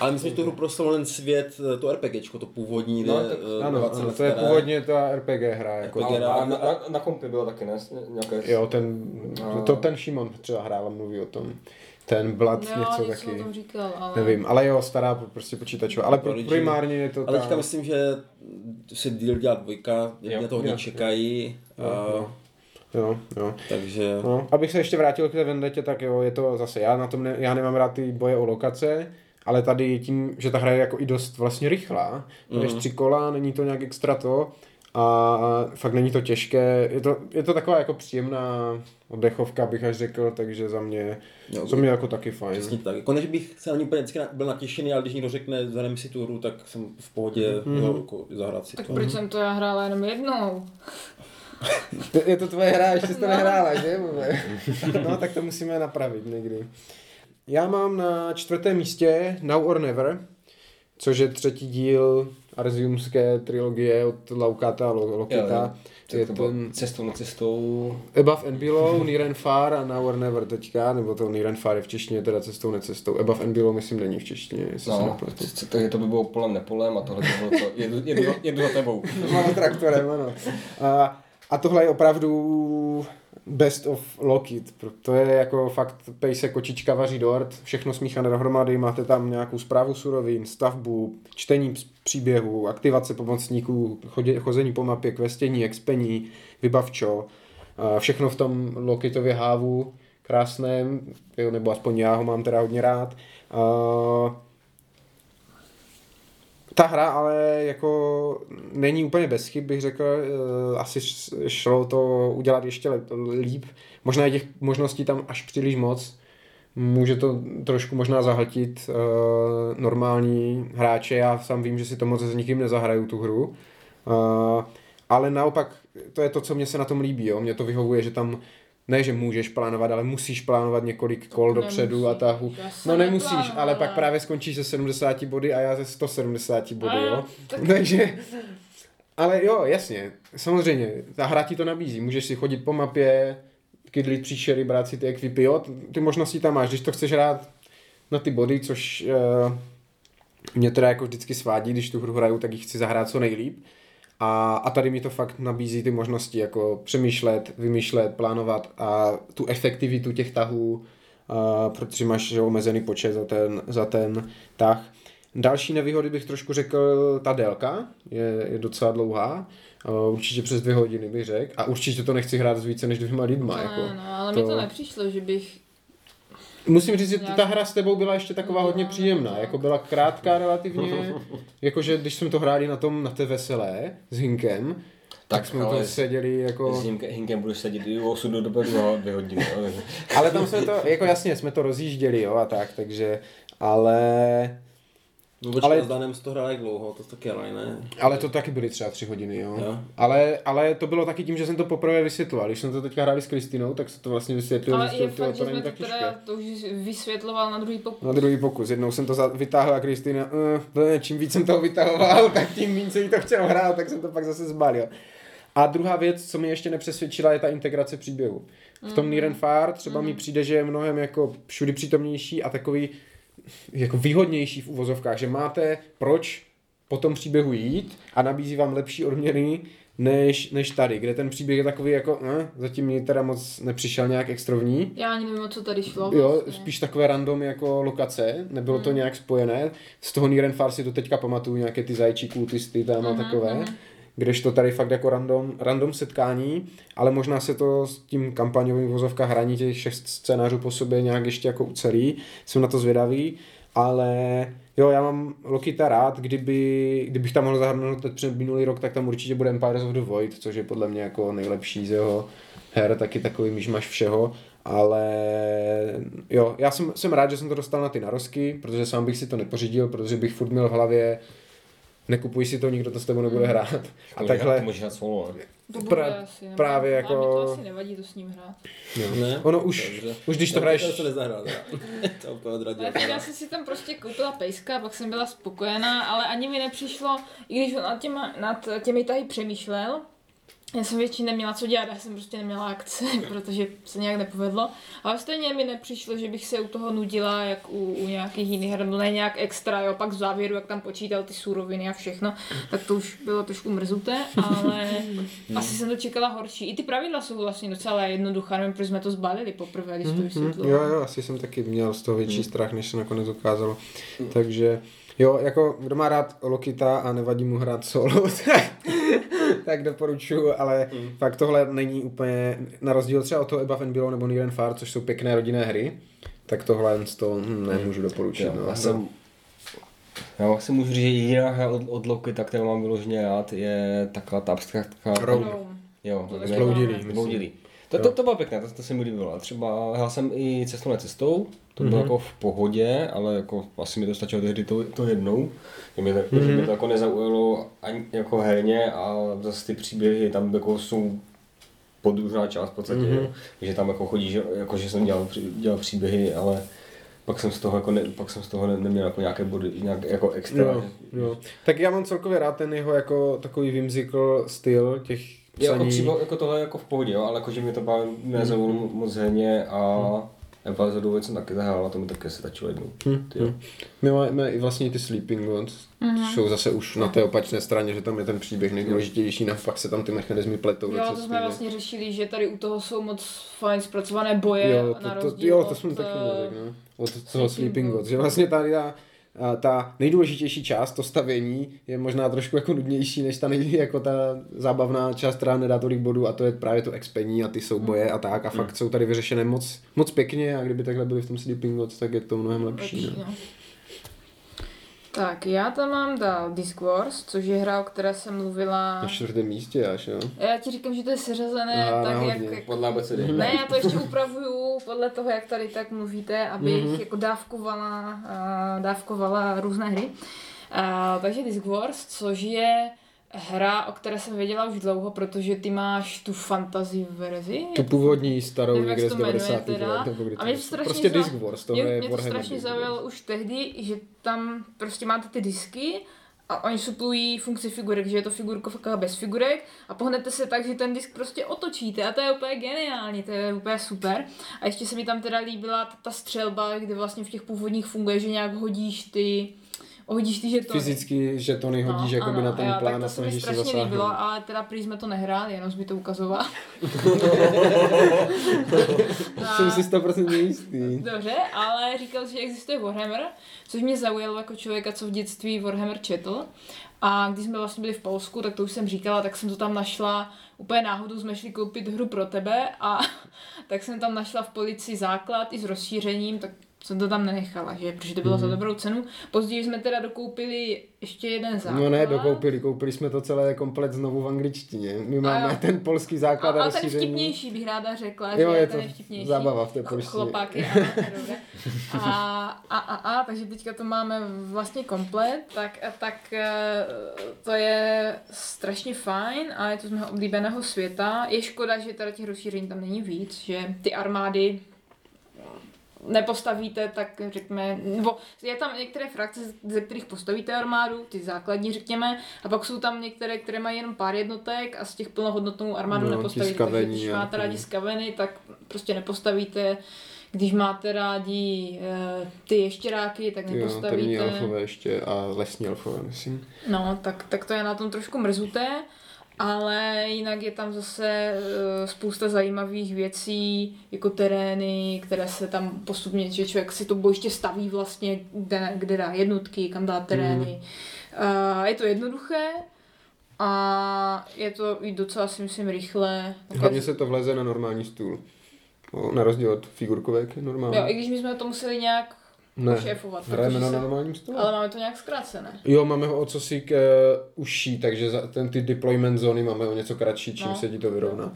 Ale myslím, že tu hru proslavil ten svět, eh, to RPGčko, to původní, No, ne, tak- eh, Ano, 20 ano, to je původně ta RPG hra, jako RPG A, a na, na, na kompy byla taky, ne? Nějaké... Jo, ten, A- to ten Šimon třeba hrál, mluví o tom. Ten Blood Jo, něco něco taky. o tom říkal, ale... Nevím, ale jo, stará prostě počítačová. Ale pro, primárně je to Ale ta... teďka myslím, že se díl dělá dvojka, lidi Jo, na to hodně jo, čekají, Jo, a, jo. Jo, jo. takže... No, abych se ještě vrátil k té Vendetě, tak jo, je to zase, já na tom ne, já nemám rád ty boje o lokace, ale tady tím, že ta hra je jako i dost vlastně rychlá, jdeš Mhm. tři kola, není to nějak extra to a fakt není to těžké, je to, je to taková jako příjemná oddechovka, bych až řekl, takže za mě, Jo, co mě jako taky fajn. Přesně tak. Jako než bych se na ní úplně vždycky byl natěšený, ale když někdo řekne, zahrajeme si tu hru, tak jsem v pohodě Mhm. mm. jo, jako zahrát si Tak to. proč jsem to já hrála jenom jednou? Je to tvoje hra, ještě jsi to nehrála, že? No, tak to musíme napravit někdy. Já mám na čtvrtém místě Now or Never, což je třetí díl Arziumské trilogie od Laukata a Lo- Lokita. Je Je to ten cestou na cestou. Above and Below, Near and Far a Now or Never teďka, nebo to Near and Far je v češtině teda cestou necestou. Above and Below myslím není v češtině, jestli se No, nepletu. c- takže to by bylo polem nepolem a tohle by bylo to. Jedu, jedu, za- jedu za tebou. Mám traktorem, ano. A, a tohle je opravdu best of Lockit. To je jako fakt pejse, kočička, vaří dort, všechno smíchané dohromady, máte tam nějakou zprávu surovin, stavbu, čtení příběhu, aktivace pomocníků, chodě, chození po mapě, questění, expení, vybavčo, všechno v tom Lockitově hávu krásném, nebo aspoň já ho mám teda hodně rád. Ta hra ale jako není úplně bez chyb, bych řekl. Eh, Asi šlo to udělat ještě líp. Možná je těch možností tam až příliš moc. Může to trošku možná zahltit uh, normální hráče. Já sám vím, že si to moc s nikým nezahraju tu hru. Uh, ale naopak, to je to, co mě se na tom líbí. Jo? Mně to vyhovuje, že tam ne, že můžeš plánovat, ale musíš plánovat několik kol To dopředu a tahu. No nemusíš, ale neplánovala. pak právě skončíš se 70 body a já se 170 body, A, jo. tak- Takže, ale jo, jasně, samozřejmě, ta hra ti to nabízí. Můžeš si chodit po mapě, kydlit příšery, brát si ty ekvipy, jo, ty možnosti tam máš, když to chceš hrát na ty body, což uh, mě teda jako vždycky svádí, když tu hru hraju, tak ji chci zahrát co nejlíp. A, a tady mi to fakt nabízí ty možnosti, jako přemýšlet, vymýšlet, plánovat a tu efektivitu těch tahů, uh, protože máš že, omezený počet za ten, za ten tah. Další nevýhody bych trošku řekl, ta délka je, je docela dlouhá, uh, určitě přes dvě hodiny bych řekl a určitě to nechci hrát s více než dvěma lidma. No, jako, no, ale to... mi to nepřišlo, že bych Musím říct, že ta hra s tebou byla ještě taková hodně příjemná. Jako byla krátká relativně, jakože když jsme to hráli na tom, na té veselé s Hinkem, tak, Tak, jsme s- seděli jako... S Hinkem, Hinkem budeš sedět i u osudu do dvou dvě hodiny. Ale tam jsme to, jako jasně, jsme to rozjížděli, jo, a tak, takže, ale, No počkej, Ale- s Danem to hrál jak dlouho, to taky ale ne. ale to taky byly třeba tři hodiny, jo. Jo. Ale, ale to bylo taky tím, že jsem to poprvé vysvětloval. Když jsem to teďka hráli s Kristinou, tak se to vlastně vysvětlil, Ale je to, fakt, to, že to jsme to teda, to už vysvětloval na druhý pokus. Na druhý pokus. Jednou jsem to za- vytáhl a Kristýna, uh, čím víc jsem toho vytahoval, tak tím víc se jí to chtěl hrát, tak jsem to pak zase zbalil. A druhá věc, co mi ještě nepřesvědčila, je ta integrace příběhu. V tom and Far třeba mi přijde, že je mnohem jako všudy přítomnější a takový jako výhodnější v uvozovkách, že máte proč po tom příběhu jít a nabízí vám lepší odměny než, než tady, kde ten příběh je takový jako, eh, zatím mi teda moc nepřišel nějak extrovní. Já ani nevím, co tady šlo. Jo, vlastně. spíš takové random jako lokace, nebylo Hmm. to nějak spojené. Z toho Niren Far si to teďka pamatuju, nějaké ty zajčí kultisty tam a Mhm, takové. Mhm. Kdežto tady fakt jako random, random setkání, ale možná se to s tím kampaňovým vozovka hraní těch šest scénářů po sobě nějak ještě jako ucelí. Jsem na to zvědavý, ale jo, já mám Lokita rád, kdyby, kdybych tam mohl zahrnout před minulý rok, tak tam určitě bude Empires of the Void, což je podle mě jako nejlepší z jeho her, taky takový myšmaš všeho, ale jo, já jsem, jsem rád, že jsem to dostal na ty narosky, protože sám bych si to nepořídil, protože bych furt měl v hlavě nekupuj si to, nikdo to s tebou nebude hrát. A To takhle, můžeš hrát solo? To bude pra- asi, nebo- právě ale jako- mi to asi nevadí to s ním hrát. jo. Ne? ono už, Dobře. už když to hraješ, to nezahrál, to úplně odradil. Já jsem si tam prostě koupila pejska a pak jsem byla spokojená, ale ani mi nepřišlo, i když on nad, těma, nad těmi tahy přemýšlel, já jsem většině neměla co dělat, já jsem prostě neměla akce, protože se nějak nepovedlo. Ale stejně mi nepřišlo, že bych se u toho nudila, jak u, u nějakých jiných her, no ne nějak extra, jo, pak v závěru, jak tam počítal ty suroviny a všechno, tak to už bylo trošku mrzuté, ale asi jsem to čekala horší. I ty pravidla jsou vlastně docela jednoduchá, nevím, proč jsme to zbalili poprvé, když to Mhm, vysvětlo. Jo, jo, asi jsem taky měl z toho větší strach, než se nakonec ukázalo. Takže jo, jako kdo má rád Lokita a nevadí mu hrát solo, tak, tak doporučuji, ale fakt tohle není úplně, na rozdíl třeba od toho Above and Below nebo Near and Far, což jsou pěkné rodinné hry, tak tohle z toho hm, nemůžu doporučit. Jo, no. já jsem, já asi můžu říct, že jediná hra od, od Lokita, kterou mám vyloženě rád, je taková ta abstraktka. Rome. Jo, To ne- To, to, to bylo pěkné, to, to se mi líbilo. A třeba hrál jsem i cestou cestou, to bylo Mhm. jako v pohodě, ale jako asi mi to stačilo tehdy to, to jednou. Že mě, to, Mhm. že mě to jako nezaujalo ani jako herně a zase ty příběhy tam jako jsou podružná část v podstatě, Mhm. mm-hmm. že tam jako chodí, že, jako že jsem dělal, dělal příběhy, ale pak jsem z toho jako ne, pak jsem z toho ne, neměl jako nějaké body, nějak jako extra. Jo, jo. Tak já mám celkově rád ten jeho jako takový whimsical styl těch Je jako, psaní. přímo, jako tohle jako v pohodě, jo, ale jako, že mě to baví nezaujalo Mhm. moc herně a of the Void jsem taky zahrál a to mi taky se tačilo jednou. Hm, Ty jo. hm. My máme i vlastně ty Sleeping Gods, mm-hmm. jsou zase už na té opačné straně, že tam je ten příběh nejdůležitější, naopak se tam ty mechanismy pletou. Jo, to jsme stejně. vlastně řešili, že tady u toho jsou moc fajn zpracované boje Jo, na to, to, rozdíl jo, to od, jsem taky eh, neřekl, no. Od toho Sleeping. Gods, že vlastně tady ta, a ta nejdůležitější část, to stavění, je možná trošku jako nudnější, než ta nej, jako ta zábavná část, která nedá tolik bodů a to je právě to expení a ty souboje a tak a fakt jsou tady vyřešené moc, moc pěkně a kdyby takhle byly v tom Sleeping Gods, tak je to mnohem lepší. lepší, No. No. Tak, já tam mám dál Disc Wars, což je hra, o které jsem mluvila. Na čtvrtém místě až, jo. Já ti říkám, že to je seřazené Aha, tak, náhodně. jak, Podle abecedy. Ne, já to ještě upravuju podle toho, jak tady tak mluvíte, abych Mhm. mm-hmm. jako dávkovala, uh, dávkovala různé hry. Uh, takže Disc Wars, což je hra, o které jsem věděla už dlouho, protože ty máš tu fantasy verzi. Tu původní starou Nevím, někde z to jmenuje 90. teda. let, A mě to strašně Prostě Disc Wars, tohle mě, je mě to strašně zaujalo už tehdy, že tam prostě máte ty disky a oni suplují funkci figurek, že je to figurkovka bez figurek a pohnete se tak, že ten disk prostě otočíte a to je úplně geniální, to je úplně super. A ještě se mi tam teda líbila ta, ta střelba, kde vlastně v těch původních funguje, že nějak hodíš ty hodíš ty žetony. Fyzicky žetony hodíš no, jakoby na ten jo, plán a to se mi snažíš se strašně zasáhnout. líbilo, ale teda prý jsme to nehráli, jenom jsme to ukazoval. Jsem si 100% jistý. Dobře, ale říkal, že existuje Warhammer, což mě zaujalo jako člověka, co v dětství Warhammer četl. A když jsme vlastně byli v Polsku, tak to už jsem říkala, tak jsem to tam našla, úplně náhodou jsme šli koupit hru pro tebe a tak jsem tam našla v polici základ i s rozšířením, tak jsem to tam nenechala, že? protože to bylo mm. za dobrou cenu. Později jsme teda dokoupili ještě jeden základ. No ne, dokoupili, koupili jsme to celé komplet znovu v angličtině. My máme jo. ten polský základ a, a, a ten vtipnější bych ráda řekla, Jo, že je ten to vtipnější. zábava v té polštině. Chlopáky. A, a, a, a, takže teďka to máme vlastně komplet, tak, tak eh, to je strašně fajn a je to z mého oblíbeného světa. Je škoda, že teda těch rozšíření tam není víc, že ty armády nepostavíte, tak řekněme, nebo je tam některé frakce, ze kterých postavíte armádu, ty základní řekněme, a pak jsou tam některé, které mají jenom pár jednotek a z těch plnohodnotnou armádu No, nepostavíte. Takže když máte rádi skaveny, tak prostě nepostavíte. Když máte rádi e, ty ještěráky, tak Jo, nepostavíte. elfové ještě a lesní elfové, myslím. No, tak, tak to je na tom trošku mrzuté, ale jinak je tam zase uh, spousta zajímavých věcí, jako terény, které se tam postupně, že člověk si to bojiště staví vlastně, kde, kde dá jednotky, kam dá terény. Uh, je to jednoduché a je to i docela si myslím rychle. Hlavně se to vleze na normální stůl. Na rozdíl od figurkovek normální. Jo, i když my jsme to museli nějak ne, šéfovat, hrajeme na se- normálním stole. ale máme to nějak zkrácené. Jo, máme ho o cosík uh, užší, takže za ten ty deployment zóny máme o něco kratší, čím No. se ti to vyrovná.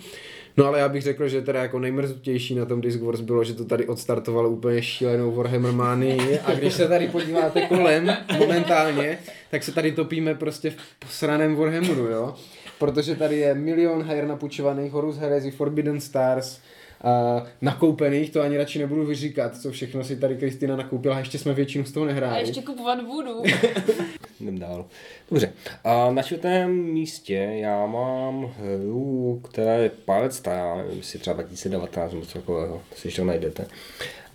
No ale já bych řekl, že teda jako nejmrzutější na tom Disc Wars bylo, že to tady odstartovalo úplně šílenou Warhammer manii a když se tady podíváte kolem momentálně, tak se tady topíme prostě v posraném Warhammeru, jo. Protože tady je milion her napůjčovaných, Horus Heresy, Forbidden Stars, a nakoupených, to ani radši nebudu vyříkat, co všechno si tady Kristýna nakoupila, a ještě jsme většinu z toho A nehráli. ještě kupovat budu. Jdem dál. Dobře. A na čtvrtém místě já mám hru, která je pár let stará, nevím, jestli třeba 2019 nebo něco takového, si ještě to najdete.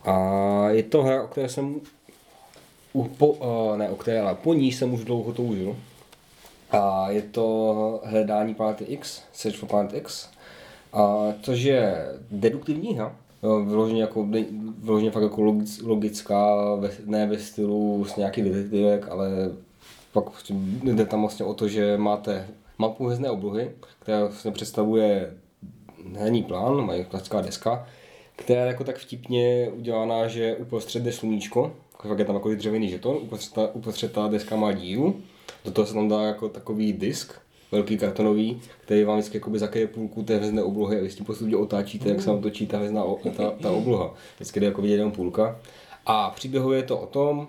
A je to hra, o které jsem, u, po, uh, ne o které, ale po ní jsem už dlouho toužil. A je to hledání planety X, Search for Planet X, a což je deduktivní hra, Jo, vyloženě, jako, vyloženě fakt jako logic, logická, ne ve stylu s nějaký detektivek, ale pak prostě jde tam vlastně o to, že máte mapu hvězdné oblohy, která vlastně představuje herní plán, mají klasická deska, která je jako tak vtipně udělaná, že uprostřed jde sluníčko, fakt je tam jako dřevěný žeton, uprostřed ta, uprostřed ta deska má díru, do toho se tam dá jako takový disk, velký kartonový, který vám vždycky jakoby zakryje půlku té hvězdné oblohy a vy s tím postupně otáčíte, jak se vám točí ta hvězdná ta, ta obloha. Vždycky jde jako vidět jenom půlka. A příběhově je to o tom,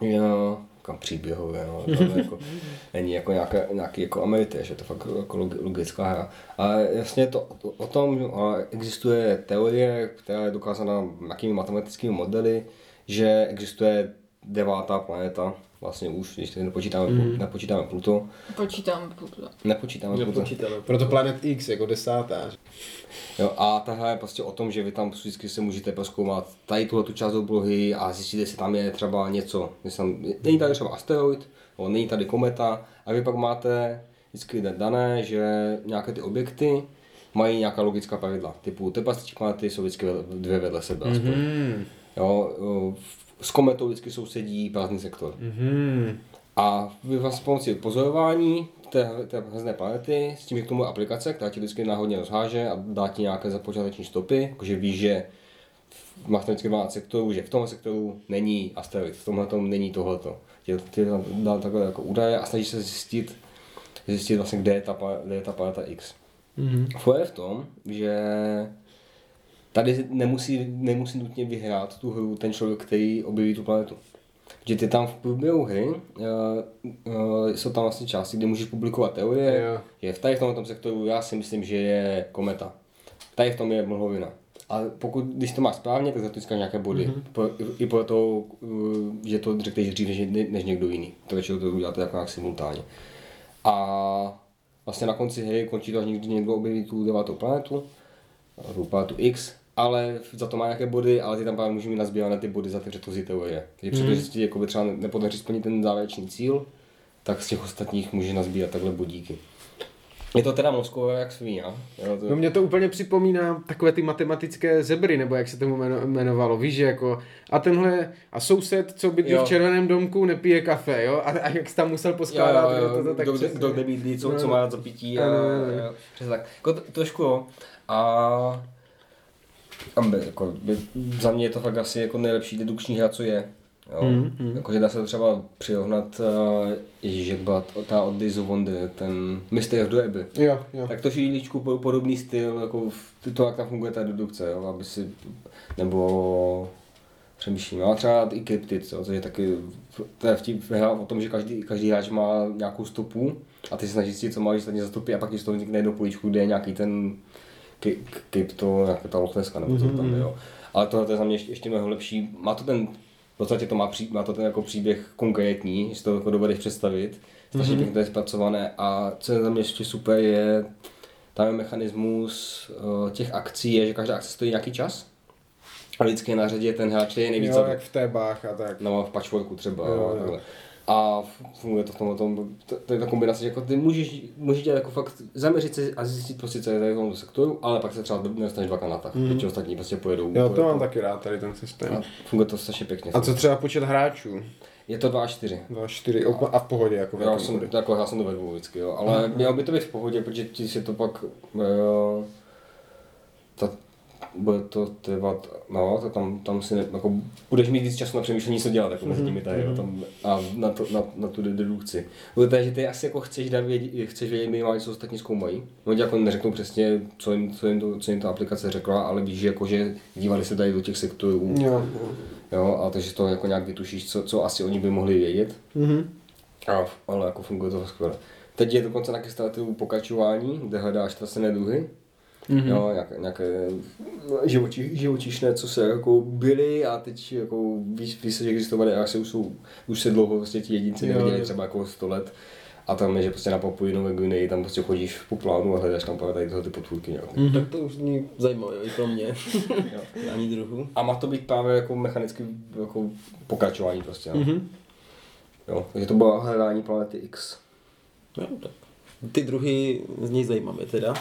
jo, kam příběhově, no, to jako, není jako nějaké, nějaký jako amatér, že to fakt jako logi- logická hra. A jasně to o, tom, že existuje teorie, která je dokázána nějakými matematickými modely, že existuje devátá planeta, vlastně už, když nepočítáme, mm. nepočítáme Pluto, Počítám Pluto. nepočítáme Pluto. Nepočítáme. Proto Planet X jako desátá. Jo, a ta hra je prostě o tom, že vy tam vždycky se můžete proskoumat tady tuhle tu část oblohy a zjistit, jestli tam je třeba něco, jestli tam, není tady třeba asteroid, nebo není tady kometa a vy pak máte vždycky dané, že nějaké ty objekty mají nějaká logická pravidla, typu tepastičí planety jsou vždycky dvě vedle sebe aspoň. Hmm. Jo, jo, s kometou vždycky sousedí prázdný sektor. Hmm. A vy vlastně pomocí pozorování té, té hvězdné planety, s tím je k tomu aplikace, která ti vždycky náhodně rozháže a dá ti nějaké započáteční stopy, jakože víš, že máš tam vždycky 12 sektorů, že v tomhle sektoru není asteroid, v tomhle tom není tohleto. Ti ti tam dá takové jako údaje a snažíš se zjistit, zjistit vlastně, kde je ta, kde je ta planeta X. Mhm. Mm-hmm. je v tom, že tady nemusí, nemusí nutně vyhrát tu hru ten člověk, který objeví tu planetu. Že ty tam v průběhu hry uh, uh, jsou tam vlastně části, kde můžeš publikovat teorie, Jo. že v tady v tomhle sektoru já si myslím, že je kometa. Tady v tom je mlhovina. A pokud, když to máš správně, tak za to získáš nějaké body. Mm-hmm. Po, I po to, eh, že to řekneš dřív než, než někdo jiný. To většinou to uděláte jako nějak simultánně. A vlastně na konci hry končí to, až někdy někdo objeví tu devátou planetu, tu planetu X, ale za to má nějaké body, ale ty tam právě můžeš mít nazbívané ty body za ty předchozí teorie. Takže mm. protože ti jako třeba nepodaří splnit ten závěrečný cíl, tak z těch ostatních může nazbírat takhle bodíky. Je to teda mozkové jak svíňa. Jo, to... No mě to úplně připomíná takové ty matematické zebry, nebo jak se tomu jmenovalo, víš, že jako a tenhle, a soused, co bydlí v červeném domku, nepije kafe, jo, a, a jak jsi tam musel poskládat, jo, jo, jo. To, to, tak kdo, kdo kde bydlí, co, no, co má za pití, a, no, no, no. Jo, tak. Jako, trošku jo. A Ambe, jako, by, za mě je to fakt asi jako nejlepší dedukční hra, co je. Jo? Mm, mm. Jakože dá se to třeba přirovnat, uh, ježíš, jak byla ta od Days of Wonder, ten the Abbey. Jo, jo. Tak to šíličku podobný styl, jako v, to, jak tam funguje ta dedukce, jo? aby si, nebo přemýšlím, no a třeba i kryptid, co, což je taky, to je vtip hra o tom, že každý, každý hráč má nějakou stopu a ty se snažíš si, co máš za stopy a pak ti z toho vznikne jedno políčku, kde je nějaký ten krypto, jako ta lochneska, nebo co tam je, jo. Ale tohle to je za mě ještě, ještě mnohem lepší. Má to ten, v podstatě to má, pří, má to ten jako příběh konkrétní, že to jako dovedeš představit. Strašně mm-hmm. pěkně to je zpracované a co je za mě ještě super je, tam je mechanismus uh, těch akcí, je, že každá akce stojí nějaký čas. A vždycky je na řadě ten hráč, je nejvíc. Jo, jak v té bách a tak. No, v patchworku třeba. Jo, jo. A funguje to v tom, tom to, to, je ta kombinace, že jako ty můžeš, můžeš dělat jako fakt zaměřit se a zjistit prostě, co je tady v sektoru, ale pak se třeba nedostaneš dva na tak, mm. ostatní prostě pojedou. Jo, to pojedou. mám taky rád, tady ten systém. A funguje to strašně pěkně. A co třeba počet hráčů? Je to 2 4. 2 4 a v pohodě jako já jsem, jako, já jsem to ve dvou vždycky, jo. ale mělo by to být v pohodě, protože ti si to pak jo, ta, bude to trvat, no, to tam, tam si ne, jako, budeš mít víc času na přemýšlení, co dělat jako mezi mhm, nimi tady, mm-hmm. tam, a na, to, na, na tu dedukci. Bude že ty asi jako chceš, dát vědět, chceš vědět minimálně, co ostatní zkoumají. No jako neřeknou přesně, co jim, co, jim to, co jim ta aplikace řekla, ale víš, že, jako, že dívali se tady do těch sektorů. Jo, jo. a takže to jako nějak vytušíš, co, co asi oni by mohli vědět. Mm-hmm. A, ale jako funguje to skvěle. Teď je dokonce na Kickstarteru pokračování, kde hledáš trasené druhy Mm-hmm. Jo, nějaké, nějaké živoči, živočišné, co se jako byly a teď jako víš, víš že existovaly a asi už, jsou, už se dlouho vlastně ti jedinci neviděli, třeba jako 100 let. A tam je, že prostě na Papui Nové Guineji tam prostě chodíš po plánu a hledáš tam právě tady tyhle ty potvůrky nějaké. Mm-hmm. Tak to už zní zajímavé i pro mě. Ani druhu. A má to být právě jako mechanicky jako pokračování prostě. Mm-hmm. Jo, takže to bylo hledání planety X. Jo, tak ty druhy něj zajímavé teda.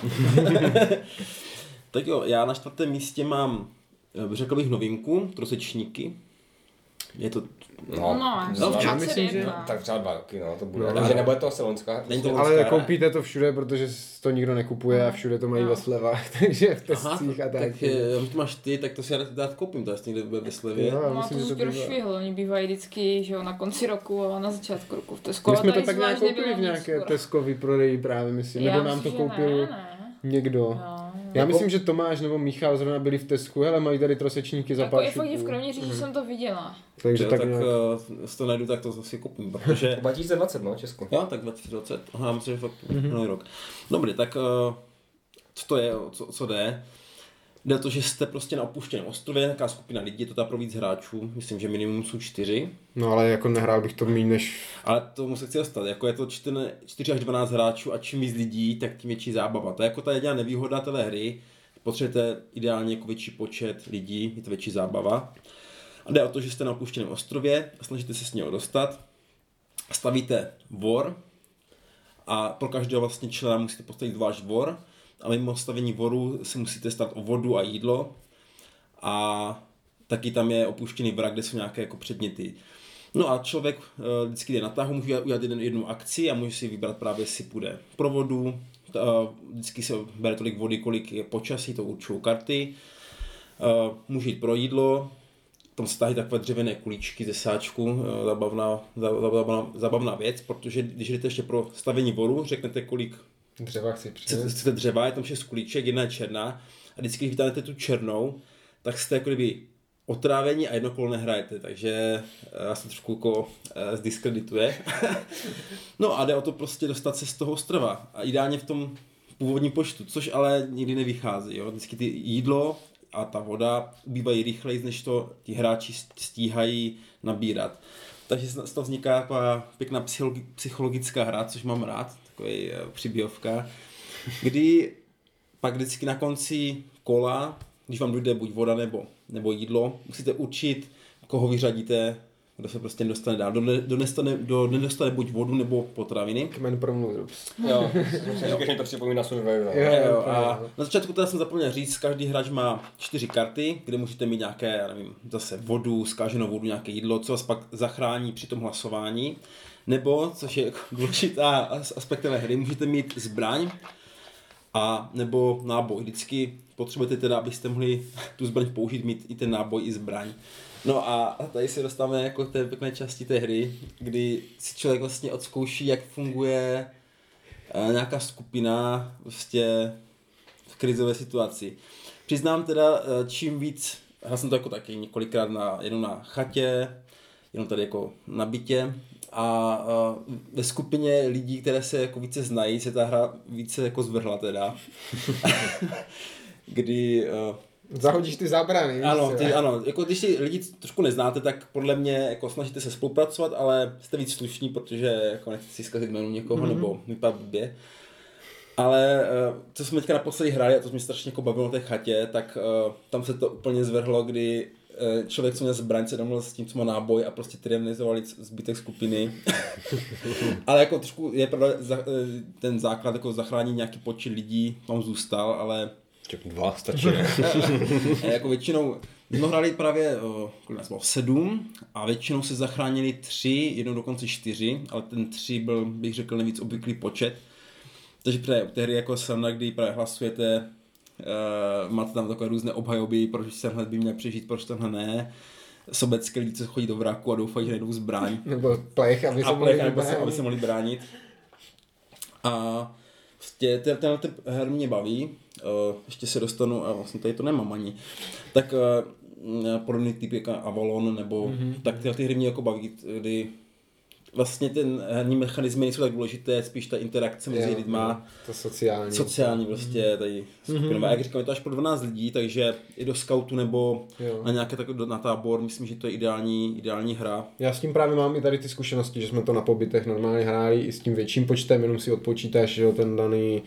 tak jo, já na čtvrtém místě mám, eh, řekl bych novinku, trosečníky. Je to No, no, no já myslím, že... No, tak třeba dva roky, no, to bude. No, Takže nebude to Selonská. Není to ale koupíte to všude, protože to nikdo nekupuje a všude to mají no. ve slevách, takže v testcích a tak. Tak eh, když to máš ty, tak to si rád, koupím, to je někde ve slevě. Jo, no, myslím, to, rozšvihl, oni bývají vždycky, že jo, na konci roku a na začátku roku v Tesco. My jsme to tak nějak koupili v nějaké Tesco prodeji právě, myslím, nebo nám to koupil někdo. Já myslím, že Tomáš nebo Michal zrovna byli v Tesku, ale mají tady trosečníky za jako pár Jako v Kroměříži mm. jsem to viděla. Takže tak, tak nějak... uh, to najdu, tak to zase koupím, protože... 2020, no, Česko. Jo, tak 2020, aha, myslím, že fakt mm-hmm. rok. Dobrý, tak uh, co to je, co, co jde? Jde to, že jste prostě na opuštěném ostrově, nějaká skupina lidí, je to ta pro víc hráčů, myslím, že minimum jsou čtyři. No ale jako nehrál bych to méně než... Ale to se chci dostat, jako je to 4, 4 až 12 hráčů a čím víc lidí, tak tím větší zábava. To je jako ta jediná nevýhoda té hry, potřebujete ideálně jako větší počet lidí, je to větší zábava. A jde o to, že jste na opuštěném ostrově a snažíte se s něho dostat. Stavíte vor a pro každého vlastně člena musíte postavit zvlášť vor a mimo stavení voru se musíte stát o vodu a jídlo. A taky tam je opuštěný vrak, kde jsou nějaké jako předměty. No a člověk uh, vždycky jde na tahu, může udělat jednu, jednu akci a může si vybrat právě, si půjde pro vodu, uh, vždycky se bere tolik vody, kolik je počasí, to určují karty, uh, může jít pro jídlo, tam tahy takové dřevěné kulíčky ze sáčku, zabavná, zabavná, zabavná věc, protože když jdete ještě pro stavení voru, řeknete, kolik Dřeva chci přinést. Chcete dřeva, je tam šest kulíček, jedna je černá a vždycky, když vytáhnete tu černou, tak jste jako kdyby otrávení a jedno kolo nehrajete, takže eh, já se trošku jako eh, zdiskredituje. no a jde o to prostě dostat se z toho ostrova a ideálně v tom původním počtu, což ale nikdy nevychází. Jo? Vždycky ty jídlo a ta voda ubývají rychleji, než to ti hráči stíhají nabírat. Takže z toho vzniká taková pěkná psychologická hra, což mám rád, takový přiběhovka, kdy pak vždycky na konci kola, když vám dojde buď voda nebo, nebo jídlo, musíte určit, koho vyřadíte kdo se prostě nedostane dál. Kdo, ne, kdo, nestane, kdo nedostane buď vodu nebo potraviny. Kmen promluvil. Jo, říkáš, že to připomíná Survivor. Jo, jo, a na začátku teda jsem zapomněl říct, každý hráč má čtyři karty, kde můžete mít nějaké, já nevím, zase vodu, zkáženou vodu, nějaké jídlo, co vás pak zachrání při tom hlasování. Nebo, což je důležitá aspekt té hry, můžete mít zbraň, a nebo náboj. Vždycky potřebujete teda, abyste mohli tu zbraň použít, mít i ten náboj, i zbraň. No a tady se dostáváme jako k té pěkné části té hry, kdy si člověk vlastně odzkouší, jak funguje eh, nějaká skupina prostě v krizové situaci. Přiznám teda, eh, čím víc, já jsem to jako taky několikrát na, jenom na chatě, jenom tady jako na bytě a, a ve skupině lidí, které se jako více znají, se ta hra více jako zvrhla teda. kdy uh, Zahodíš ty zábrany. Ano, ty, ano, jako když si lidi trošku neznáte, tak podle mě jako snažíte se spolupracovat, ale jste víc slušní, protože jako nechci si zkazit jméno někoho mm-hmm. nebo vypadat blbě. Ale uh, co jsme teďka naposledy hráli, a to mě strašně jako bavilo na té chatě, tak uh, tam se to úplně zvrhlo, kdy uh, člověk, co měl zbraň, se domluvil s tím, co má náboj a prostě tyrannizovali zbytek skupiny. ale jako trošku je pravda, za, ten základ jako zachránit nějaký počet lidí tam zůstal, ale Těch dva stačí. jako většinou, jsme hráli právě kolik nás bylo, sedm a většinou se zachránili tři, jednou dokonce čtyři, ale ten tři byl, bych řekl, nejvíc obvyklý počet. Takže právě té hry jako sranda, kdy právě hlasujete, uh, máte tam takové různé obhajoby, proč tenhle by měl přežít, proč tenhle ne sobecké lidi, co chodí do vraku a doufají, že najdou zbraň. Nebo plech, aby se, plech, mohli, aby, aby se mohli bránit. A prostě tenhle ten her mě baví, uh, ještě se dostanu, a vlastně tady to nemám ani, tak uh, podobný typ jako Avalon, nebo mm-hmm. tak tyhle ty hry mě jako baví, kdy vlastně ten herní mechanizmy nejsou tak důležité, spíš ta interakce mezi jo, lidma. To sociální. Sociální prostě mm-hmm. tady skupinové. Mm-hmm. Jak říkám, je to až pro 12 lidí, takže i do scoutu nebo jo. na nějaké tak na tábor, myslím, že to je ideální, ideální hra. Já s tím právě mám i tady ty zkušenosti, že jsme to na pobytech normálně hráli i s tím větším počtem, jenom si odpočítáš, že ten daný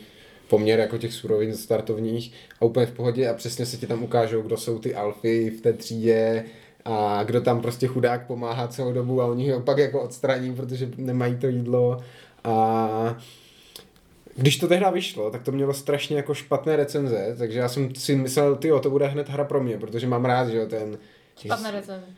poměr jako těch surovin startovních a úplně v pohodě a přesně se ti tam ukážou, kdo jsou ty alfy v té třídě a kdo tam prostě chudák pomáhá celou dobu a oni ho pak jako odstraní, protože nemají to jídlo a když to tehdy vyšlo, tak to mělo strašně jako špatné recenze, takže já jsem si myslel, ty to bude hned hra pro mě, protože mám rád, že jo, ten.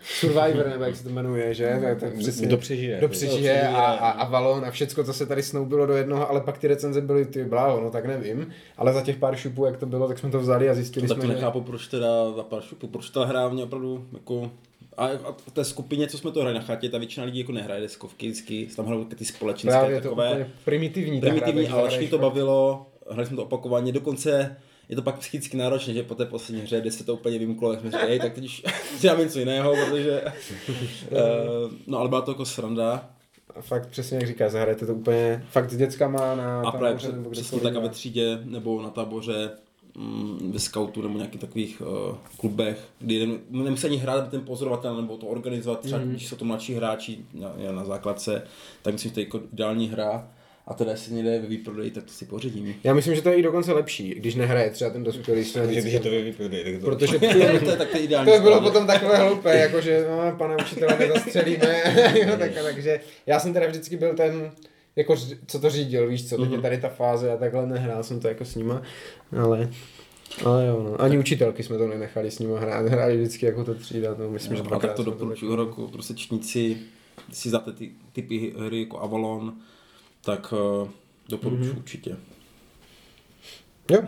Survivor, nebo jak se to jmenuje, že? Tak to přesně, kdo přežije. Kdo přežije a, a, a Valon a všecko, co se tady snoubilo do jednoho, ale pak ty recenze byly ty bláho, no tak nevím. Ale za těch pár šupů, jak to bylo, tak jsme to vzali a zjistili tak jsme, to nechápu, že... proč teda za pár šupů, proč ta hra mě opravdu jako a v té skupině, co jsme to hráli na chatě, ta většina lidí jako nehraje deskovky, vždycky tam hrajou ty společenské Právě takové. To primitivní. Primitivní, ale až to bavilo, hráli jsme to opakovaně, dokonce je to pak psychicky náročné, že po té poslední hře, kde se to úplně vymklo, tak jsme říkali, tak teď už dělám něco jiného, protože, uh, no ale byla to jako sranda. A fakt přesně jak říká, zahrajete to úplně fakt s dětskama na A právě před, přesně tak a ve třídě nebo na táboře mm, ve scoutu nebo nějakých takových uh, klubech, kdy nemusí ani hrát ten pozorovatel nebo to organizovat, třeba mm. když jsou to mladší hráči na, na základce, tak myslím, že to je jako ideální hra a teda jestli někde ve výprodeji, tak to si pořídím. Já myslím, že to je i dokonce lepší, když nehraje třeba ten dospělý snad. Když je to ve výprodeji, tak to... Protože to, to, je tak to ideální. To bylo potom takové hloupé, jako že no, pana učitele nezastřelíme, jo, tak, takže já jsem teda vždycky byl ten, jako co to řídil, víš co, teď je mhm. tady ta fáze a takhle nehrál jsem to jako s nima, ale ale jo, no. Ani učitelky jsme to nenechali s nimi hrát, hráli vždycky jako to třída, to myslím, no, že dvakrát. tak to doporučuji roku, prostě čtníci si za ty typy hry jako Avalon, tak uh, doporučuji mm-hmm. určitě. Jo,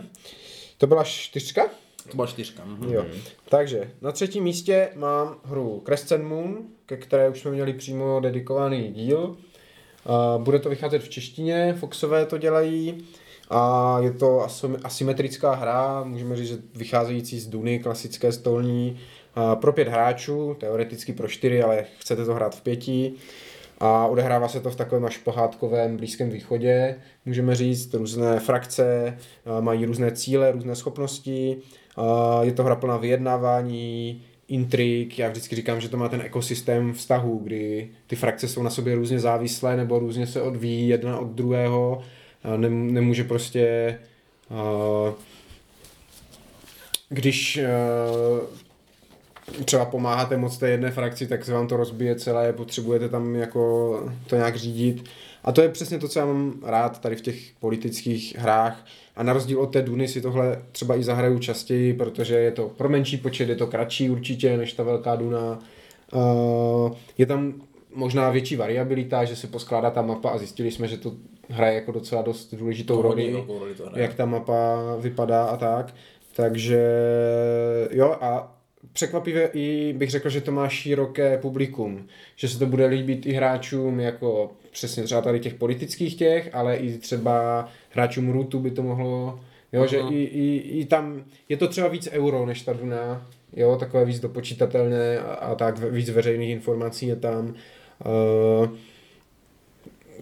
to byla čtyřka? To byla čtyřka. Mm-hmm. Jo. Takže na třetím místě mám hru Crescent Moon, ke které už jsme měli přímo dedikovaný díl. Uh, bude to vycházet v češtině, Foxové to dělají a je to asymetrická hra, můžeme říct, že vycházející z Duny, klasické stolní, uh, pro pět hráčů, teoreticky pro čtyři, ale chcete to hrát v pěti. A odehrává se to v takovém až pohádkovém Blízkém východě, můžeme říct, různé frakce, mají různé cíle, různé schopnosti, je to hra plná vyjednávání, intrik, já vždycky říkám, že to má ten ekosystém vztahu, kdy ty frakce jsou na sobě různě závislé nebo různě se odvíjí jedna od druhého, nemůže prostě když třeba pomáháte moc té jedné frakci, tak se vám to rozbije celé, potřebujete tam jako to nějak řídit. A to je přesně to, co já mám rád tady v těch politických hrách. A na rozdíl od té Duny si tohle třeba i zahraju častěji, protože je to pro menší počet, je to kratší určitě než ta velká Duna. Uh, je tam možná větší variabilita, že se poskládá ta mapa a zjistili jsme, že to hraje jako docela dost důležitou roli, roli jak ta mapa vypadá a tak. Takže jo a překvapivě i bych řekl, že to má široké publikum, že se to bude líbit i hráčům jako přesně třeba tady těch politických těch, ale i třeba hráčům Rootu by to mohlo, jo, uh-huh. že i, i, i, tam je to třeba víc euro než ta Duna, jo, takové víc dopočítatelné a, a tak víc veřejných informací je tam. Uh,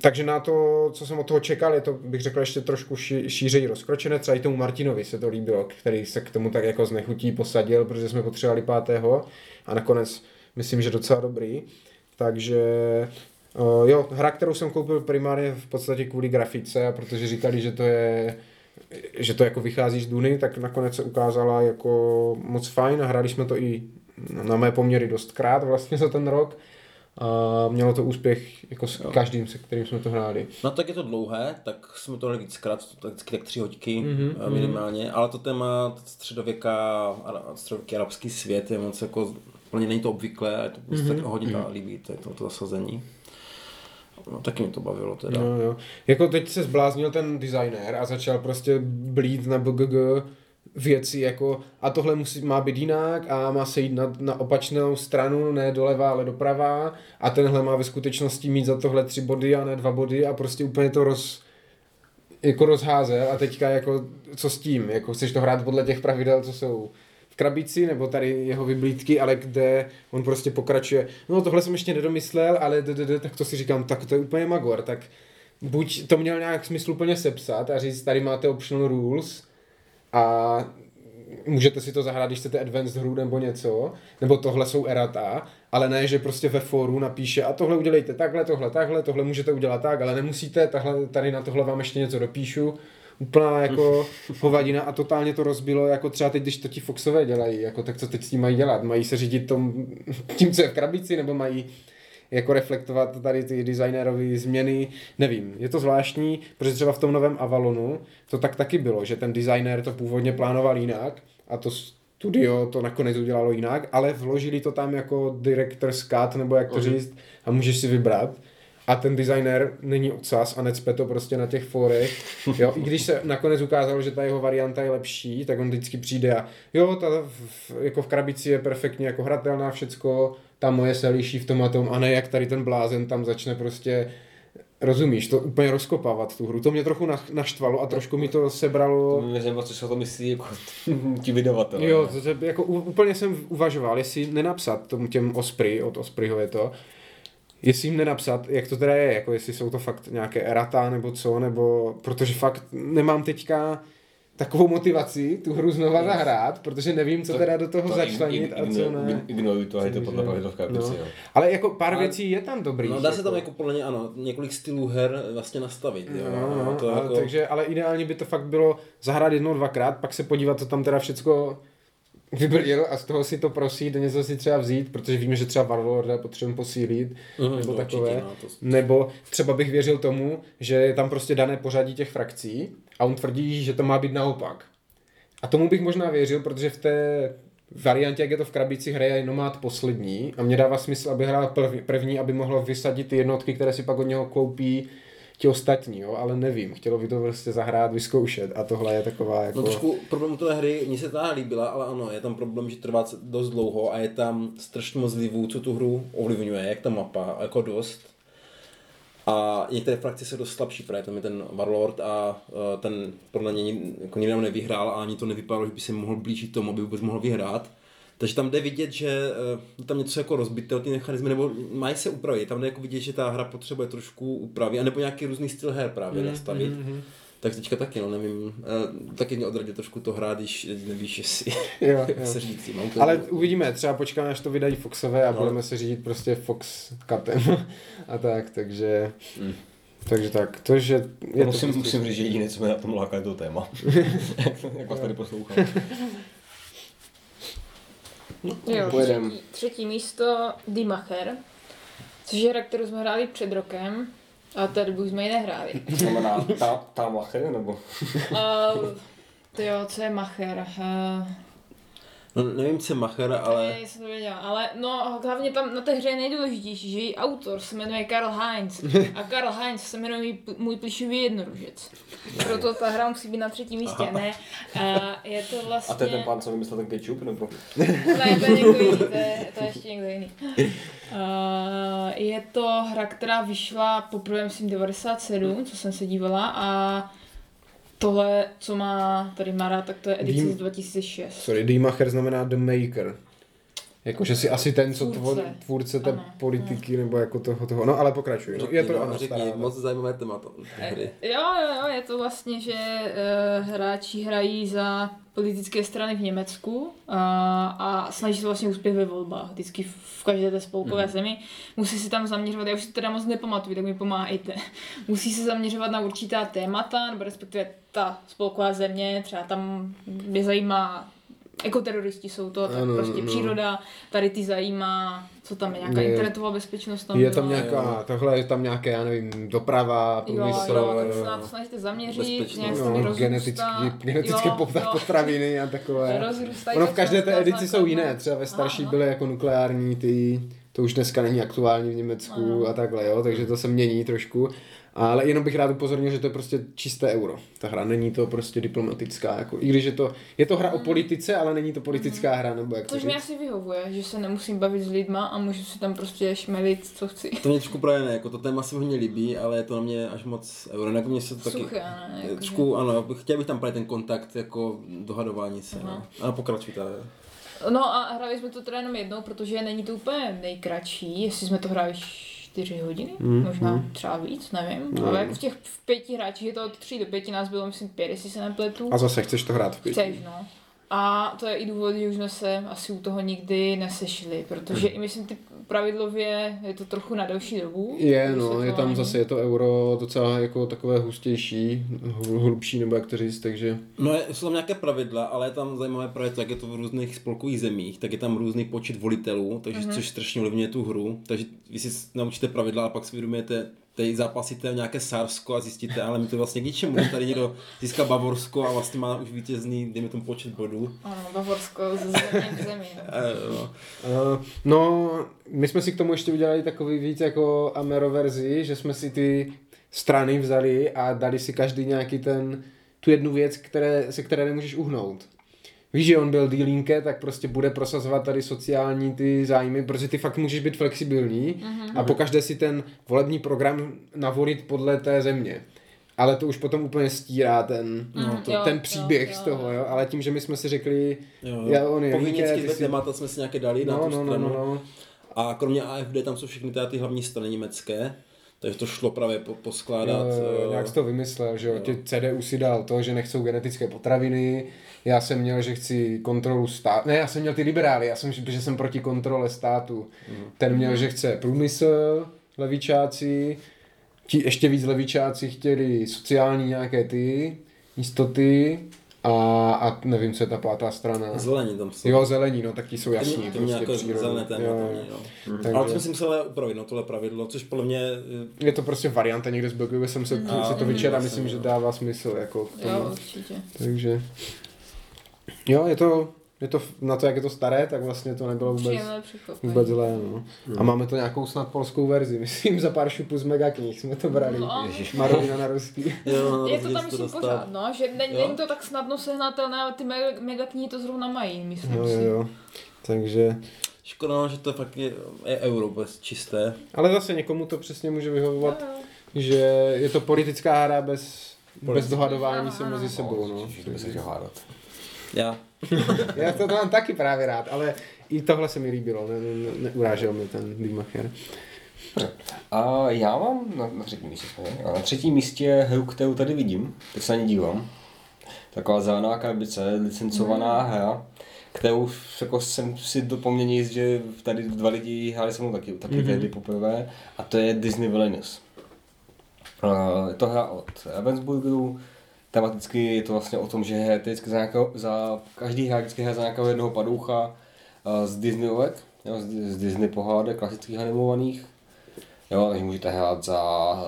takže na to, co jsem od toho čekal, je to, bych řekl, ještě trošku ši, šířej rozkročené. Třeba i tomu Martinovi se to líbilo, který se k tomu tak jako znechutí posadil, protože jsme potřebovali pátého a nakonec myslím, že docela dobrý. Takže uh, jo, hra, kterou jsem koupil primárně v podstatě kvůli grafice, protože říkali, že to je že to jako vychází z Duny, tak nakonec se ukázala jako moc fajn a hráli jsme to i na mé poměry dost krát vlastně za ten rok a mělo to úspěch jako s jo. každým, se kterým jsme to hráli. No tak je to dlouhé, tak jsme to hráli víckrát, tak, tak tři hodky mm-hmm, minimálně, mm-hmm. ale to téma středověká, středověký arabský svět je moc jako, plně není to obvyklé, je to prostě mm-hmm. tak hodně mm-hmm. líbí, to je to, to zasazení. No, taky mě to bavilo teda. No, jo. Jako teď se zbláznil ten designer a začal prostě blít na BGG věci jako a tohle musí, má být jinak a má se jít na, na opačnou stranu, ne doleva, ale doprava. A tenhle má ve skutečnosti mít za tohle tři body a ne dva body a prostě úplně to roz, jako rozházel a teďka jako co s tím, jako chceš to hrát podle těch pravidel, co jsou v krabici, nebo tady jeho vyblídky, ale kde on prostě pokračuje, no tohle jsem ještě nedomyslel, ale tak to si říkám, tak to je úplně magor, tak buď to měl nějak smysl úplně sepsat a říct, tady máte optional rules, a můžete si to zahrát, když chcete advanced hru nebo něco, nebo tohle jsou erata, ale ne, že prostě ve fóru napíše a tohle udělejte takhle, tohle, takhle, tohle můžete udělat tak, ale nemusíte, tahle, tady na tohle vám ještě něco dopíšu. Úplná jako hovadina a totálně to rozbilo, jako třeba teď, když to ti Foxové dělají, jako tak co teď s tím mají dělat? Mají se řídit tom, tím, co je v krabici, nebo mají jako reflektovat tady ty designérové změny, nevím, je to zvláštní, protože třeba v tom novém Avalonu to tak taky bylo, že ten designer to původně plánoval jinak a to studio to nakonec udělalo jinak, ale vložili to tam jako director's cut, nebo jak to říct, a můžeš si vybrat. A ten designer není odsaz a necpe to prostě na těch forech. Jo, I když se nakonec ukázalo, že ta jeho varianta je lepší, tak on vždycky přijde a jo, ta v, jako v krabici je perfektně jako hratelná všecko, ta moje se liší v tom a tom a ne jak tady ten blázen tam začne prostě Rozumíš, to úplně rozkopávat tu hru. To mě trochu naštvalo a trošku mi to sebralo. To mě zajímalo, co si o to myslí jako ti vydavatel. Jo, to, to, jako úplně jsem uvažoval, jestli nenapsat tomu těm Osprey, od Ospreyho je to, jestli jim nenapsat, jak to teda je, jako jestli jsou to fakt nějaké erata nebo co, nebo protože fakt nemám teďka takovou motivaci tu hru znova zahrát, protože nevím, co to, teda do toho to začlenit a co ne. Ignoruj to, je to podle pravidlovka no. Ale jako pár a, věcí je tam dobrý. No dá se tam jako podle mě, ano, několik stylů her vlastně nastavit. Jo. No, no, to ale, jako... takže, ale ideálně by to fakt bylo zahrát jednou, dvakrát, pak se podívat, co tam teda všecko vybril a z toho si to prosít, něco si třeba vzít, protože víme, že třeba Warlorda potřebujeme posílit, mm, nebo takové. Určitě, no, to... Nebo třeba bych věřil tomu, že je tam prostě dané pořadí těch frakcí a on tvrdí, že to má být naopak. A tomu bych možná věřil, protože v té variantě, jak je to v krabici, hraje nomad poslední a mě dává smysl, aby hrál první, aby mohlo vysadit ty jednotky, které si pak od něho koupí ti ostatní, jo, ale nevím, chtělo by to prostě zahrát, vyzkoušet a tohle je taková jako... No trošku problém té hry, mně se ta líbila, ale ano, je tam problém, že trvá dost dlouho a je tam strašně moc vlivů, co tu hru ovlivňuje, jak ta mapa, jako dost. A některé frakce se dost slabší, právě tam je ten Warlord a uh, ten podle něj jako nikdy nevyhrál a ani to nevypadalo, že by se mohl blížit tomu, aby vůbec mohl vyhrát. Takže tam jde vidět, že uh, tam něco jako rozbité, ty mechanismy, nebo mají se upravit. Tam jde jako vidět, že ta hra potřebuje trošku upravit, anebo nějaký různý styl her právě mm, nastavit. Mm, mm. Tak teďka taky, no nevím, uh, taky mě odradí trošku to hrát, když nevíš, jestli Jo, jo. se říct. Mám to Ale uvidíme, třeba počkáme, až to vydají Foxové a No. budeme se řídit prostě Fox Cutem a tak, takže... Mm. Takže tak, to, že... Já to musím, prostě- musím říct, že jediné, co mě na tom láká, je to téma. jak vás tady poslouchám. Jo, Pojedem. třetí, třetí místo Dimacher, což je hra, kterou jsme hráli před rokem, a té dobu jsme ji nehráli. To znamená ta, ta macher, nebo? Uh, to jo, co je Macher? Uh, No, nevím, co je Macher, ale... Ne, jsem to věděla, ale no hlavně tam na té hře je nejdůležitější, že její autor se jmenuje Karl Heinz a Karl Heinz se jmenuje můj, můj plišový jednoružec. Proto ta hra musí být na třetím místě, ne? A je to vlastně... A to je ten pán, co vymyslel ten ketchup, nebo? Ne, to je někdo jiný, to je, to je ještě někdo jiný. Uh, je to hra, která vyšla poprvé, myslím, 97, co jsem se dívala a tohle, co má tady Mara, tak to je edice z 2006. Sorry, D-Macher znamená The Maker. Jakože si asi ten, co Tvůrce. tvůrce, té Ano, politiky, nebo jako toho, toho. No ale pokračuj. No, je to no, ano, řekni, moc zajímavé téma hry. Jo, jo, jo, je to vlastně, že uh, hráči hrají za politické strany v Německu uh, a snaží se vlastně úspěch ve volbách, vždycky v každé té spolkové mm. zemi. Musí se tam zaměřovat, já už si to teda moc nepamatuju, tak mi pomáhejte. Musí se zaměřovat na určitá témata, nebo respektive ta spolková země, třeba tam mě zajímá ekoteroristi jsou to, tak Ano, prostě no. příroda, tady ty zajímá, co tam je, nějaká Je- internetová bezpečnost tam Je tam byla. nějaká, tohle je tam nějaké, já nevím, doprava, Jo, průmysl, jo, se na to snažíte zaměřit, nějak se no, geneticky, rozrůstá. geneticky Jo, jo. potraviny a takové. Rozrůstají Ono v každé té edici jsou jiné, třeba ve starší Aha. byly jako nukleární ty, to už dneska není aktuální v Německu Ano. a takhle, jo, takže to se mění trošku. Ale jenom bych rád upozornil, že to je prostě čisté euro. Ta hra není to prostě diplomatická, jako, i když je to, je to hra o politice, ale není to politická hra, nebo jak to Což mi asi vyhovuje, že se nemusím bavit s lidma a můžu si tam prostě šmelit, co chci. To mě trošku právě ne, jako to téma se mi hodně líbí, ale je to na mě až moc euro. Jako mě se to taky... Suché, ne? Jako, Trošku, ano, chtěl bych tam právě ten kontakt, jako dohadování se, no. Aha. Ano, pokračuj tady. No a hráli jsme to teda jenom jednou, protože není to úplně nejkratší, jestli jsme to hráli čtyři hodiny, Mm, možná mm. třeba víc, nevím. No. Ale jako v těch v pěti hráčích je to od tří do pěti, nás bylo myslím pět, jestli se nepletu. A zase chceš to hrát v pěti. Chceš, no. A to je i důvod, že už jsme se asi u toho nikdy nesešli, protože i myslím, ty pravidlově je to trochu na delší dobu. Je, no, je tam vysvětlování. zase, je to euro docela jako takové hustější, hl- hlubší, nebo jak to říct, takže... No, je, jsou tam nějaké pravidla, ale je tam zajímavé právě to, jak je to v různých spolkových zemích, tak je tam různý počet volitelů, takže Mhm. mm-hmm. což strašně ovlivňuje tu hru. Takže vy si naučíte pravidla a pak si uvědomujete, tady zápasíte o nějaké Sarsko a zjistíte, ale mi to vlastně k ničemu, že tady někdo získá Bavorsko a vlastně má už vítězný, dejme tomu počet bodů. Ano, Bavorsko ze země k zemi. no. E, no. Uh, no, my jsme si k tomu ještě udělali takový víc jako Amero verzi, že jsme si ty strany vzali a dali si každý nějaký ten, tu jednu věc, které, se které nemůžeš uhnout. Víš, že on byl dílínke, tak prostě bude prosazovat tady sociální ty zájmy, protože ty fakt můžeš být flexibilní mm-hmm. a pokaždé si ten volební program navolit podle té země. Ale to už potom úplně stírá ten, No, to, jo, ten jo, příběh jo, z toho, jo. jo. Ale tím, že my jsme si řekli, Jo, Já, on je Povinnicky si- témata jsme si nějaké dali na no, tu no, no, stranu. no, no. A kromě AFD tam jsou všechny ty hlavní strany německé, takže to šlo právě po, poskládat. Jo, eh, nějak jsi to vymyslel, že jo. jo. Tě CDU si dal to, že nechcou genetické potraviny, já jsem měl, že chci kontrolu státu, ne, já jsem měl ty liberály, já jsem, že jsem proti kontrole státu. Ten měl, že chce průmysl, levičáci, ti ještě víc levičáci chtěli sociální nějaké ty jistoty a, a nevím, co je ta pátá strana. Zelení tam jsou. Jo, zelení, no tak ti jsou jasní. to mě jako přírodní. zelené téma Jo, tam jo. je, no. Takže- Ale to jsme si museli upravit, no, tohle pravidlo, což podle mě... eh, Je to prostě varianta někde z blogu, jsem se, No, si to mm, vyčetl a vlastně, myslím, že jo. dává smysl jako k tomu. Jo, určitě. Takže, jo, je to, je to na to, jak je to staré, tak vlastně to nebylo vůbec, vůbec zlé, no. A máme to nějakou snad polskou verzi, myslím, za pár šupů z megaknih jsme to brali. No. Marovina na ruský. Jo, Je to tam myslím pořád, no, že není, není to tak snadno sehnatelné, ale ty mega, mega knihy to zrovna mají, myslím Jo, si. jo, jo. Takže, Škoda, no, že to fakt je, je euro bez čisté. ale zase někomu to přesně může vyhovovat, Jo, jo. že je to politická hra bez, bez dohadování Ano, se mezi sebou, no. By se hádat. Já. Já to mám taky právě rád, ale i tohle se mi líbilo, ne, ne, neurážel mi ten Diemacher. A já mám na, na třetím místě. A na třetím místě hru, kterou tady vidím, teď se na ní dívám. Taková zelená krabice, licencovaná Mm. hra, kterou jako jsem si do poměrně jist, že tady dva lidi hráli se mnou taky, taky Mhm. mm-hmm. tehdy poprvé, a to je Disney Villainous. Uh, je to hra od Ravensburgeru, tematicky je to vlastně o tom, že hrajete vždycky za, nějakého, za každý hra vždycky hraje za nějakého jednoho padoucha z Disneyovek, jo, z, z Disney pohádek, klasických animovaných. Jo, takže můžete hrát za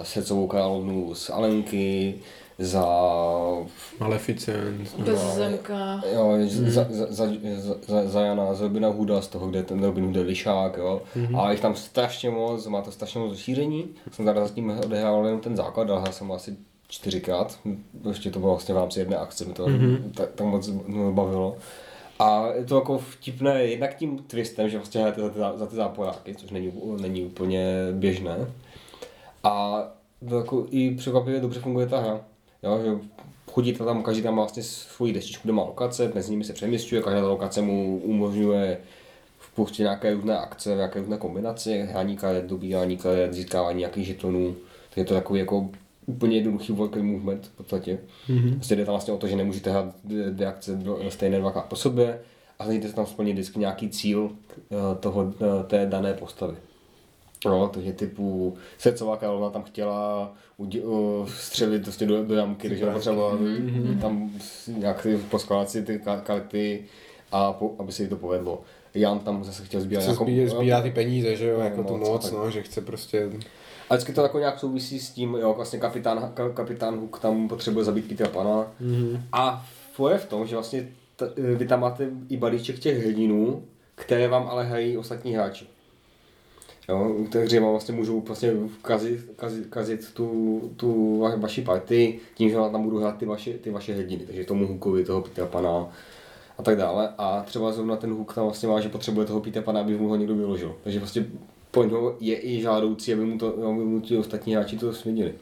Srdcovou královnu z Alenky, za Maleficent. Bezzemka. Jo, za, za, za, za, za, za Jana, z Robina Hooda, z toho, kde ten Robin Hood je lišák, jo. Mm-hmm. A jich tam strašně moc, má to strašně moc šíření. Jsem tady zatím odehrával jenom ten základ, ale jsem asi čtyřikrát. Ještě to bylo vlastně v rámci jedné akce, mi to mm-hmm. tak, tak moc bavilo. A je to jako vtipné jednak tím twistem, že vlastně hrajete za ty, za ty záporáky, což není, není úplně běžné. A to jako i překvapivě dobře funguje ta hra. Jo, že chodíte tam, každý tam má vlastně svoji destičku, kde má lokace, mezi nimi se přemysťuje, každá ta lokace mu umožňuje vpustit nějaké různé akce, nějaké různé kombinace, hraní karet, dobírání karet, získávání nějakých žetonů. Tak je to takový jako úplně jednoduchý worker movement v podstatě. Mm-hmm. Prostě jde tam vlastně o to, že nemůžete hrát dvě, akce do- stejné dvakrát po sobě a snažíte se tam splnit vždycky nějaký cíl eh, toho, eh, té dané postavy. No, takže typu srdcová královna tam chtěla udě, uh, střelit prostě do, do jamky, takže potřebovala mm-hmm. tam nějak poskládat si ty ka- karty a po, aby se jí to povedlo. Jan tam zase chtěl sbírat sbírá, sbírá ty peníze, že jo, No, jako tu moc, moc, tak. no, že chce prostě... A vždycky to jako nějak souvisí s tím, jo, vlastně kapitán, ka, kapitán Hook tam potřebuje zabít Petra Pana. Mm-hmm. A je v tom, že vlastně t, vy tam máte i balíček těch hrdinů, které vám ale hrají ostatní hráči. Jo, kteří vám vlastně můžou vlastně kazit, kazit, kazit tu, tu va- vaši party tím, že tam budou hrát ty vaše, ty vaše hrdiny. Takže tomu Hookovi, toho Petra Pana a tak dále. A třeba zrovna ten Hook tam vlastně má, že potřebuje toho Petra Pana, aby mu ho někdo vyložil. Takže vlastně po něm je i žádoucí, aby mu, to, aby mu ti ostatní hráči to svědili.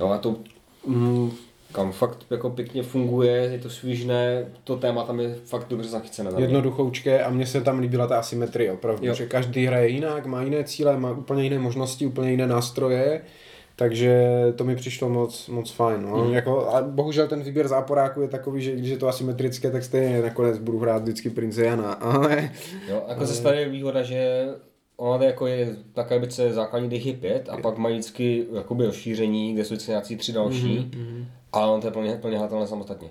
No a to mm, kam fakt jako pěkně funguje, je to svížné, to téma tam je fakt dobře zachycené. jednoduchoučké a mně se tam líbila ta asymetrie opravdu, Jo. že každý hraje jinak, má jiné cíle, má úplně jiné možnosti, úplně jiné nástroje, takže to mi přišlo moc, moc fajn. No. Mm. Jako, a bohužel ten výběr záporáku je takový, že když je to asymetrické, tak stejně nakonec budu hrát vždycky prince Jana, ale Jo, jako ze staré je výhoda, že ona jako je na krabice základní dech je pět a pak mají vždycky jakoby rozšíření, kde jsou vždycky nějaký tři další, mm-hmm. ale on to je plně, plně hratelné samostatně.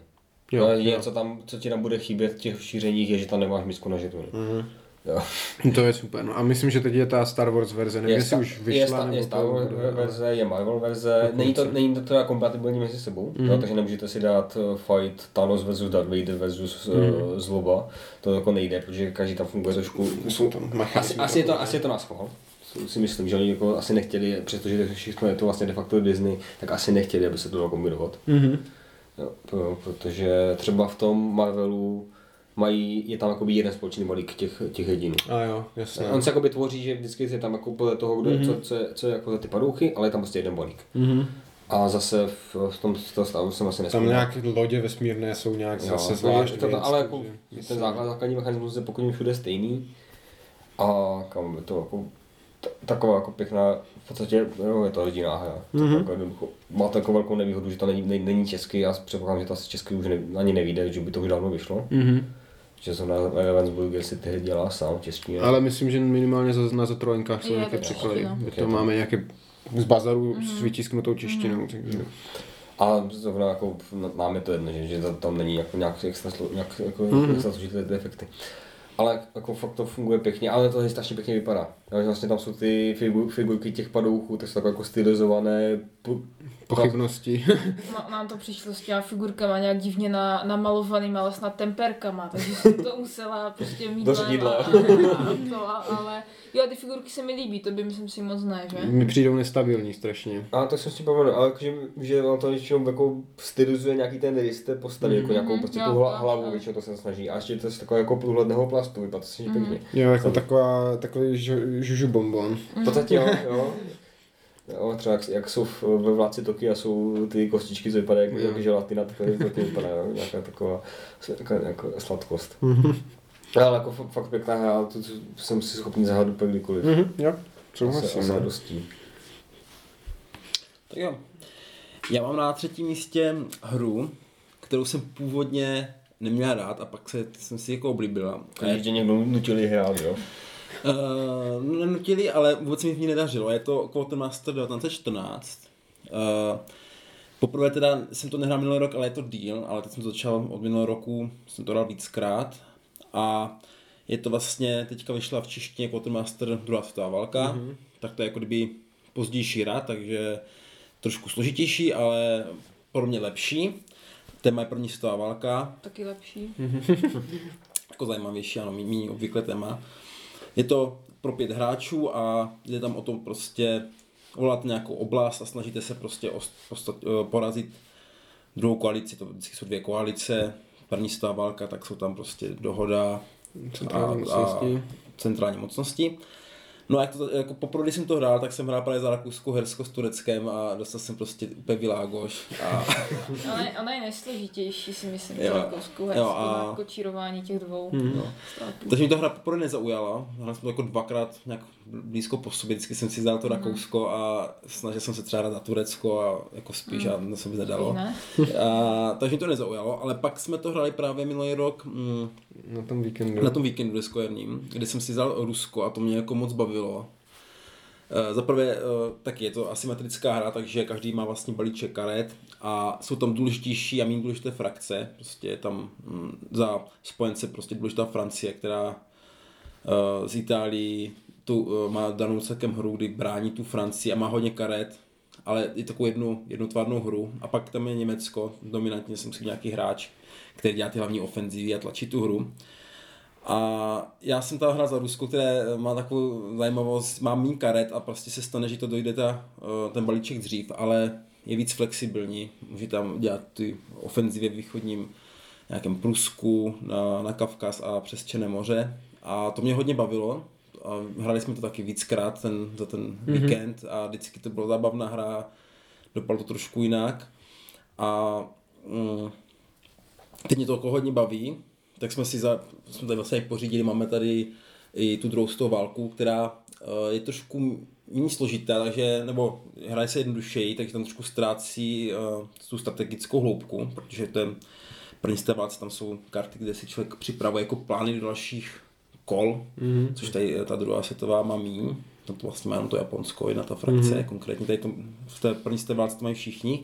Jo, Jo, jo. je, co, tam, co ti tam bude chybět v těch šířeních, je, že tam nemáš misku na žetony. Mm-hmm. Jo. to je super. No. A myslím, že teď je ta Star Wars verze, nevím, jestli sta- už je, vyšla, sta- nebo je Star Wars bude, ale- verze, je Marvel verze, není to, není to teda kompatibilní mezi sebou, mm. jo, takže nemůžete si dát eh, fight Thanos versus Darth Vader versus mm. Zloba, to jako nejde, protože každý tam funguje trošku, Jsou tam asi, asi, je to, asi je to na schvál. Si myslím, že oni jako asi nechtěli, přestože všechno je to vlastně de facto Disney, tak asi nechtěli, aby se to dalo kombinovat. Mhm. Jo, to, protože třeba v tom Marvelu mají, je tam jakoby jeden společný balík těch, těch hrdinů. A jo, jasně. On se jakoby tvoří, že vždycky je tam jako podle toho, kdo, mm-hmm. co, co, je, co je jako za ty padouchy, ale je tam prostě jeden balík. Mhm. A zase v, v tom, v tom stavu jsem asi Tam nespomněl. nějak lodě vesmírné jsou nějak Jo, zase no, zvlášť to, věc, ale jako takže- ten základ, základní mechanismus je pokud všude stejný. A kam je to jako taková jako pěkná, v podstatě jo, je to rodinná hra. Mm-hmm. Jako. Má to jako velkou nevýhodu, že to není, není, není český, já předpokládám, že to asi český už ne, ani nevíde, že by to už dávno vyšlo. Mhm. Že jsem na Ravensburger si tehdy dělal sám češtině. Ale myslím, že minimálně za- na zatrojenkách jsou Je, nějaké to překlady. no. My to máme nějaké z bazaru s vytisknutou češtinou. Takže... A zrovna jako je to jedno, že, že to- tam není jako nějak extra, nějak, jako mm-hmm. extra složité ty efekty. Ale jako fakt to funguje pěkně, ale to strašně pěkně vypadá. Jo, že vlastně tam jsou ty figu, figurky těch padouchů, tak jsou takové jako stylizované. pu- Pochybnosti. Má, nám to přišlo s těma figurkama nějak divně na, namalovaným, ale snad temperkama, takže jsem to musela prostě mít Do ředidla. a, a, to, a, ale jo, ty figurky se mi líbí, to by myslím si moc ne, že? Mi přijdou nestabilní strašně. A to jsem si pamatuju, ale že, že on to většinou jako stylizuje nějaký ten rys té postavy, jako nějakou prostě jo, tu hla, hlavu, většinou to se snaží. A ještě to je z takového jako průhledného plastu, vypadá to strašně pěkně. Jo, jako taková, takový žužu bonbon. V podstatě jo, jo. Jo, třeba jak, jak jsou ve vládci Toky a jsou ty kostičky, co vypadají jako, jak želatina, takhle to taky vypadá, jo? nějaká taková, taková jako sladkost. Ale jako fakt, fakt pěkná hra, to, to jsem si schopný zahrát úplně kdykoliv. Mhm, jo, souhlasím. asi no. radostí. Tak jo. Já mám na třetím místě hru, kterou jsem původně neměl rád a pak se, jsem si jako oblíbila. A Když tě někdo nutili hrát, jo? Uh, nenutili, ale vůbec mi v ní nedařilo. Je to Quartermaster 1914. Uh, poprvé teda jsem to nehrál minulý rok, ale je to díl, ale teď jsem to začal od minulého roku, jsem to hrál víckrát. A je to vlastně, teďka vyšla v češtině Quartermaster druhá světová válka, mm-hmm. tak to je jako kdyby pozdější hra, takže trošku složitější, ale pro mě lepší. Téma je první světová válka, Taky lepší. jako zajímavější, ano, méně obvykle téma. Je to pro pět hráčů a jde tam o to prostě volat nějakou oblast a snažíte se prostě postat, eh, porazit druhou koalici, to vždycky jsou dvě koalice, první světová válka, tak jsou tam prostě dohoda Centrální mocnosti. centrální mocnosti. No a jak to, jako poprvé, jsem to hrál, tak jsem hrál právě za Rakouskou Hersko s Tureckem a dostal jsem prostě úplně világoš. A, Ona je, ona je nejsložitější, si myslím, Jo. Jo, hezkou a- kočírování těch dvou no. států. Takže mi to hra poprvé nezaujala. Hrál jsem to jako dvakrát nějak blízko po sobě. Vždycky jsem si vzal to Rakousko a snažil jsem se třeba hrát na Turecko a jako spíš a to se mi nedalo. Ne? A, takže mi to nezaujalo, ale pak jsme to hráli právě minulý rok mm, Na tom víkendu. na tom víkendu diskoherním, kdy jsem si vzal Rusko a to mě jako moc bavilo. Eh, Za prvé, eh, taky je to asymetrická hra, takže každý má vlastně balíček karet a jsou tam důležitější a méně důležité frakce. Prostě je tam mm, za spojence prostě důležitá Francie, která eh, z Itálii tu, eh, má danou celkem hru, kdy brání tu Francii a má hodně karet, ale je takovou jednu, jednotvárnou hru. A pak tam je Německo, dominantně jsem si nějaký hráč, který dělá ty hlavní ofenzivy a tlačí tu hru. A já jsem tam hrál za Rusko, které má takovou zajímavost, má méně karet a prostě se stane, že to dojde ta, eh, ten balíček dřív, ale je víc flexibilní. Může tam dělat ty ofenzivy v východním nějakém Prusku, na, na Kavkaz a přes Černé moře. A to mě hodně bavilo. A hráli jsme to taky víckrát ten, za ten mm-hmm. víkend a vždycky to byla zábavná hra, dopadlo to trošku jinak. A mm, teď mě to jako hodně baví, tak jsme si za, jsme tady vlastně pořídili, máme tady i tu druhou světovou válku, která uh, je trošku méně složitá, takže, nebo hraje se jednodušeji, takže tam trošku ztrácí uh, tu strategickou hloubku, protože ten první světové válce tam jsou karty, kde si člověk připravuje jako plány do dalších kol, mm-hmm. což tady eh, ta druhá světová má míň. To, to vlastně má jenom to Japonsko, jedna ta frakce, mm-hmm. konkrétně tady to, v té první světové válce to mají všichni.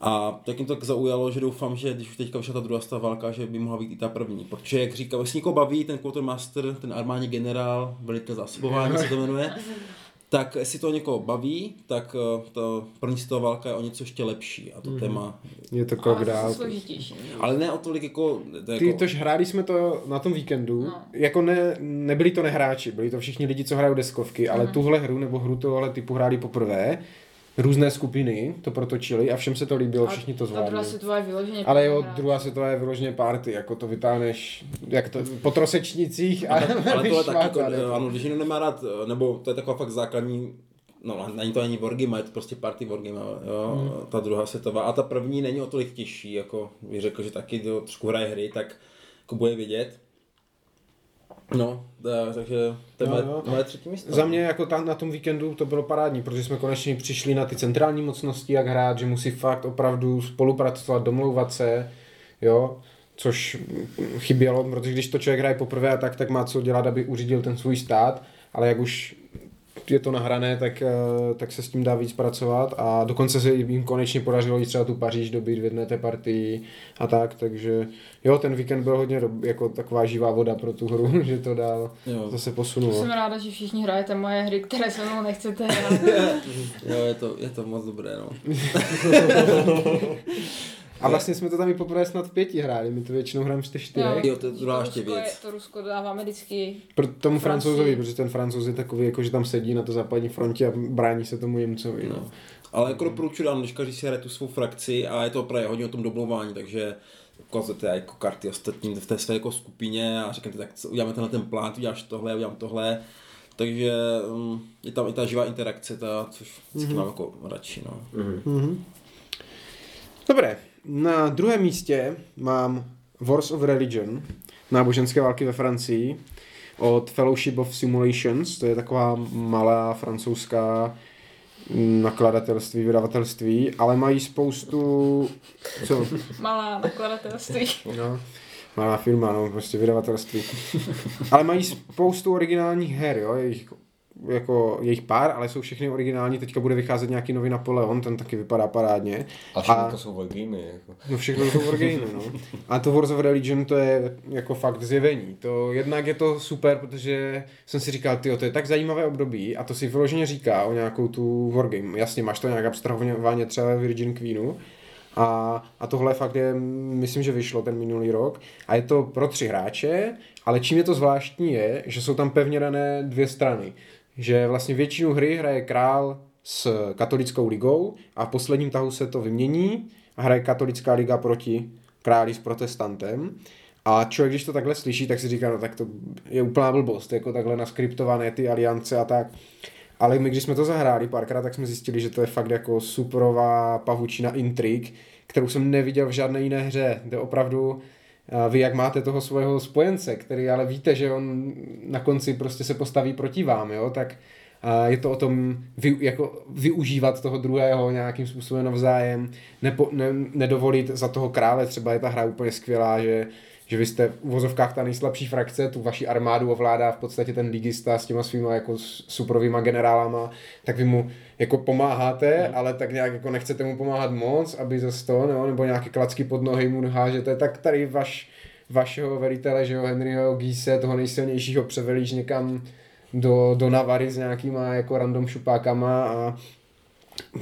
A tak jim to tak zaujalo, že doufám, že když už teďka vyšla ta druhá světová válka, že by mohla být i ta první. Protože, jak říkám, jestli někoho baví ten quartermaster, ten armádní generál, velitel zásobování se to jmenuje, tak jestli to někoho baví, tak eh, ta první světová válka je o něco ještě lepší a to mm. téma. Je to zase dál. složitější. Ale ne o tolik jako... To je Ty jako tož hráli jsme to na tom víkendu, No. jako ne, nebyli to nehráči, byli to všichni lidi, co hrajou deskovky, ale tuhle hru nebo hru tohle typu hráli poprvé, různé skupiny to protočili a všem se to líbilo, všichni to Ta druhá zvládli. světová je vyloženě Ale jo, druhá světová je vyloženě party, jako to vytáhneš jak to, po trosečnicích a ale tohle taky, vyšvátat, jako, jako. ano, když někdo nemá rád, eh, nebo to je taková fakt základní, no není to ani wargame, je to prostě party wargame, jo, hmm. ta druhá světová. A ta první není o tolik těžší, jako bych řekl, že taky do trošku hraje hry, tak jako bude vidět. No, ta- takže to je jo. moje třetí místo. Za mě jako ta, na tom víkendu to bylo parádní, protože jsme konečně přišli na ty centrální mocnosti, jak hrát, že musí fakt opravdu spolupracovat, domlouvat se, jo, což chybělo, protože když to člověk hraje poprvé a tak, tak má co dělat, aby uřídil ten svůj stát, ale jak už je to nahrané, tak, eh, tak se s tím dá víc pracovat a dokonce se jim konečně podařilo i třeba tu Paříž dobít v jedné té partii a tak, takže jo, ten víkend byl hodně dob- jako taková živá voda pro tu hru, že to dál Jo. zase posunulo. Jsem ráda, že všichni hrajete moje hry, které se mnou nechcete hrát. Jo, je to, je to moc dobré, no. A vlastně jsme to tam i poprvé snad v pěti hráli, my to většinou hrajeme v těch čtyřech. Jo, to je ještě Rusko je- věc. To Rusko dáváme vždycky. Pro tomu Francii. francouzovi, protože ten francouz je takový, jako že tam sedí na to západní frontě a brání se tomu Němcovi. No. No. Ale jako doporučuji dám, když každý si hraje tu svou frakci a je to opravdu hodně o tom doblování, takže ukazujete jako karty ostatním v té své jako skupině a řeknete, tak co, uděláme tenhle ten plán, uděláš tohle, udělám tohle. takže um, je tam i ta živá interakce, ta, což mm-hmm. mám jako radši. No. Mm-hmm. Dobré, na druhém místě mám Wars of Religion, náboženské války ve Francii, od Fellowship of Simulations, to je taková malá francouzská nakladatelství, vydavatelství, ale mají spoustu... Co? Malá nakladatelství. No, malá firma, no, prostě vydavatelství. Ale mají spoustu originálních her, jo, jejich jako jejich pár, ale jsou všechny originální. Teďka bude vycházet nějaký nový Napoleon, ten taky vypadá parádně. A všechno a, to jsou wargamy. Jako. No všechno to jsou wargamy, no. A to Wars of Religion to je jako fakt zjevení. To jednak je to super, protože jsem si říkal, ty to je tak zajímavé období a to si vyloženě říká o nějakou tu wargame. Jasně, máš to nějak abstrahovaně třeba Virgin Queenu, a, a tohle fakt je, myslím, že vyšlo ten minulý rok. A je to pro tři hráče, ale čím je to zvláštní je, že jsou tam pevně dané dvě strany že vlastně většinu hry hraje král s katolickou ligou a v posledním tahu se to vymění a hraje katolická liga proti králi s protestantem. A člověk, když to takhle slyší, tak si říká, no tak to je úplná blbost, jako takhle naskriptované ty aliance a tak. Ale my, když jsme to zahráli párkrát, tak jsme zjistili, že to je fakt jako superová pavučina intrik, kterou jsem neviděl v žádné jiné hře. Jde opravdu vy jak máte toho svého spojence, který ale víte, že on na konci prostě se postaví proti vám, jo, tak je to o tom vy, jako využívat toho druhého nějakým způsobem navzájem, nepo, ne, nedovolit za toho krále, třeba je ta hra úplně skvělá, že že vy jste v uvozovkách ta nejslabší frakce, tu vaši armádu ovládá v podstatě ten ligista s těma svýma jako suprovýma generálama, tak vy mu jako pomáháte, mm. ale tak nějak jako nechcete mu pomáhat moc, aby za to, no, nebo nějaké klacky pod nohy mu hážete, tak tady vaš, vašeho velitele, že jo, Henryho Gise, toho nejsilnějšího převelíš někam do, do Navary s nějakýma jako random šupákama a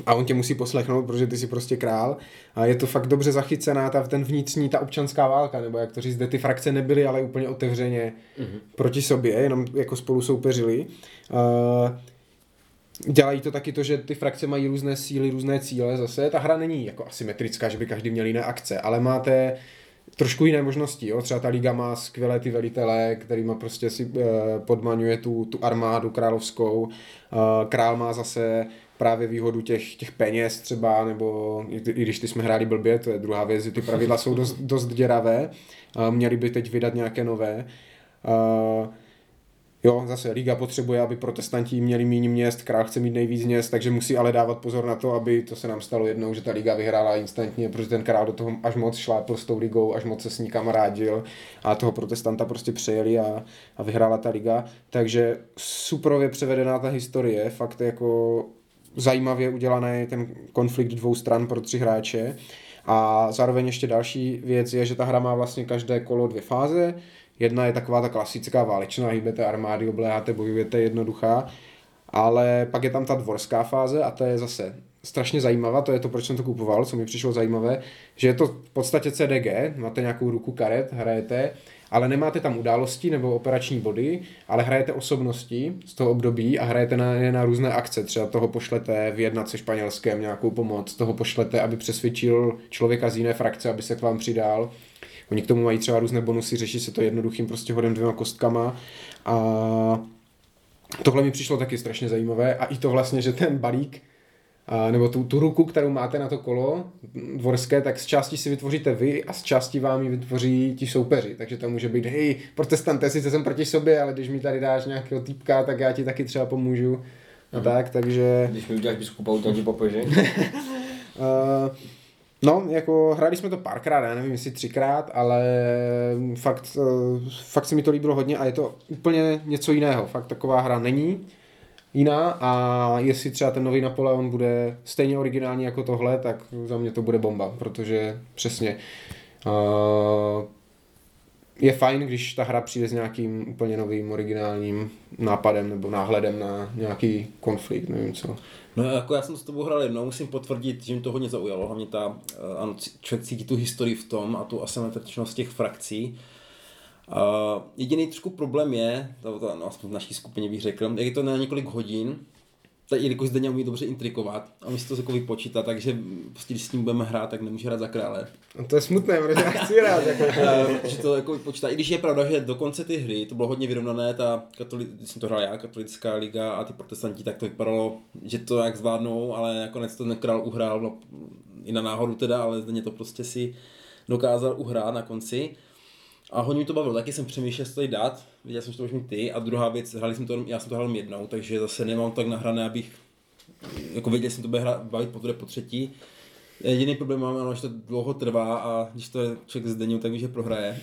a on tě musí poslechnout, protože ty jsi prostě král. A je to fakt dobře zachycená ta, ten vnitřní, ta občanská válka, nebo jak to říct, kde ty frakce nebyly, ale úplně otevřeně mm-hmm. proti sobě, jenom jako spolu soupeřili. Uh, dělají to taky to, že ty frakce mají různé síly, různé cíle zase. Ta hra není jako asymetrická, že by každý měl jiné akce, ale máte trošku jiné možnosti. Jo? Třeba ta liga má skvělé ty velitele, kterýma prostě si uh, podmaňuje tu, tu armádu královskou. Uh, král má zase právě výhodu těch, těch peněz třeba, nebo i, když ty jsme hráli blbě, to je druhá věc, že ty pravidla jsou dost, dost děravé, měli by teď vydat nějaké nové. Jo, zase Liga potřebuje, aby protestanti měli méně měst, král chce mít nejvíc měst, takže musí ale dávat pozor na to, aby to se nám stalo jednou, že ta Liga vyhrála instantně, protože ten král do toho až moc šlápl s tou ligou, až moc se s ní kamarádil a toho protestanta prostě přejeli a, a vyhrála ta Liga. Takže superově převedená ta historie, fakt jako zajímavě udělaný ten konflikt dvou stran pro tři hráče. A zároveň ještě další věc je, že ta hra má vlastně každé kolo dvě fáze. Jedna je taková ta klasická válečná, hýbete armády, obléháte, bojujete jednoduchá. Ale pak je tam ta dvorská fáze a to je zase strašně zajímavá, to je to, proč jsem to kupoval, co mi přišlo zajímavé, že je to v podstatě CDG, máte nějakou ruku karet, hrajete ale nemáte tam události nebo operační body, ale hrajete osobnosti z toho období a hrajete na, na různé akce. Třeba toho pošlete vyjednat se Španělskem nějakou pomoc, toho pošlete, aby přesvědčil člověka z jiné frakce, aby se k vám přidal. Oni k tomu mají třeba různé bonusy, řeší se to jednoduchým prostě hodem dvěma kostkama a tohle mi přišlo taky strašně zajímavé a i to vlastně, že ten balík nebo tu, tu ruku, kterou máte na to kolo dvorské, tak z části si vytvoříte vy a z části vám ji vytvoří ti soupeři. Takže to může být, hej, protestante, sice jsem proti sobě, ale když mi tady dáš nějakého týpka, tak já ti taky třeba pomůžu. A mhm. tak, takže... Když mi uděláš biskupa, tak ti popeže. uh, No, jako hráli jsme to párkrát, já nevím, jestli třikrát, ale fakt, uh, fakt se mi to líbilo hodně a je to úplně něco jiného. Fakt taková hra není jiná a jestli třeba ten nový Napoleon bude stejně originální jako tohle, tak za mě to bude bomba, protože přesně uh, je fajn, když ta hra přijde s nějakým úplně novým originálním nápadem nebo náhledem na nějaký konflikt, nevím co. No jako já jsem s tobou hrál jednou, musím potvrdit, že mi to hodně zaujalo, hlavně ta, eh, ano, člověk cítí tu historii v tom a tu asymetričnost těch frakcí, Uh, jediný trošku problém je, to, to, no, aspoň v naší skupině bych řekl, jak je to na několik hodin, tak jelikož zde umí dobře intrikovat a umí si to jako vypočítat, takže prostě když s ním budeme hrát, tak nemůže hrát za krále. No to je smutné, protože já chci hrát. Jako. Eh, že to jako vypočítá. I když je pravda, že do konce ty hry to bylo hodně vyrovnané, ta katoli- když jsem to hrál já, katolická liga a ty protestanti, tak to vypadalo, že to jak zvládnou, ale nakonec to ten král uhrál no, i na náhodu teda, ale zde to prostě si dokázal uhrát na konci. A hodně mi to bavilo, taky jsem přemýšlel, co tady dát, viděl jsem, že to už mít ty. A druhá věc, hrali jsem to, já jsem to hrál jednou, takže zase nemám tak nahrané, abych, jako věděl jsem to bude hrát, bavit po druhé, po třetí. Jediný problém mám, ano, že to dlouho trvá a když to je člověk z denní, tak víš, že prohraje.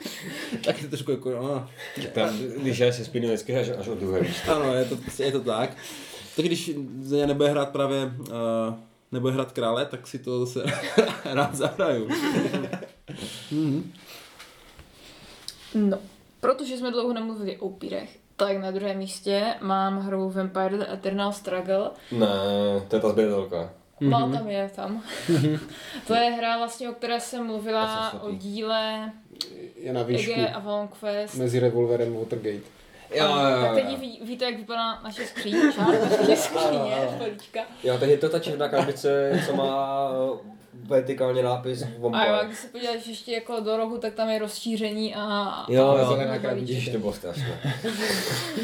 tak je to trošku jako, no, Tam, když já se spínu vždycky až, až od druhé místo. ano, je to, prostě je to tak. Tak když nebude hrát právě, uh, nebude hrát krále, tak si to zase rád zahraju. No, protože jsme dlouho nemluvili o upírech, tak na druhém místě mám hru Vampire the Eternal Struggle. Ne, to je ta zbědelka. No, tam je, tam. to je hra vlastně, o které jsem mluvila jsem o díle Je na výšku EG Avalon Quest. mezi revolverem a Watergate. Jo, jo, tak jo, teď ví, víte, jak vypadá naše skříň, naše skříně, polička. Jo, tak je to ta černá krabice, co má vertikálně nápis A jo, a Vampire. když se podíváš ještě jako do rohu, tak tam je rozšíření a... Jo, a jo. Zelená krabička. To bylo strašné.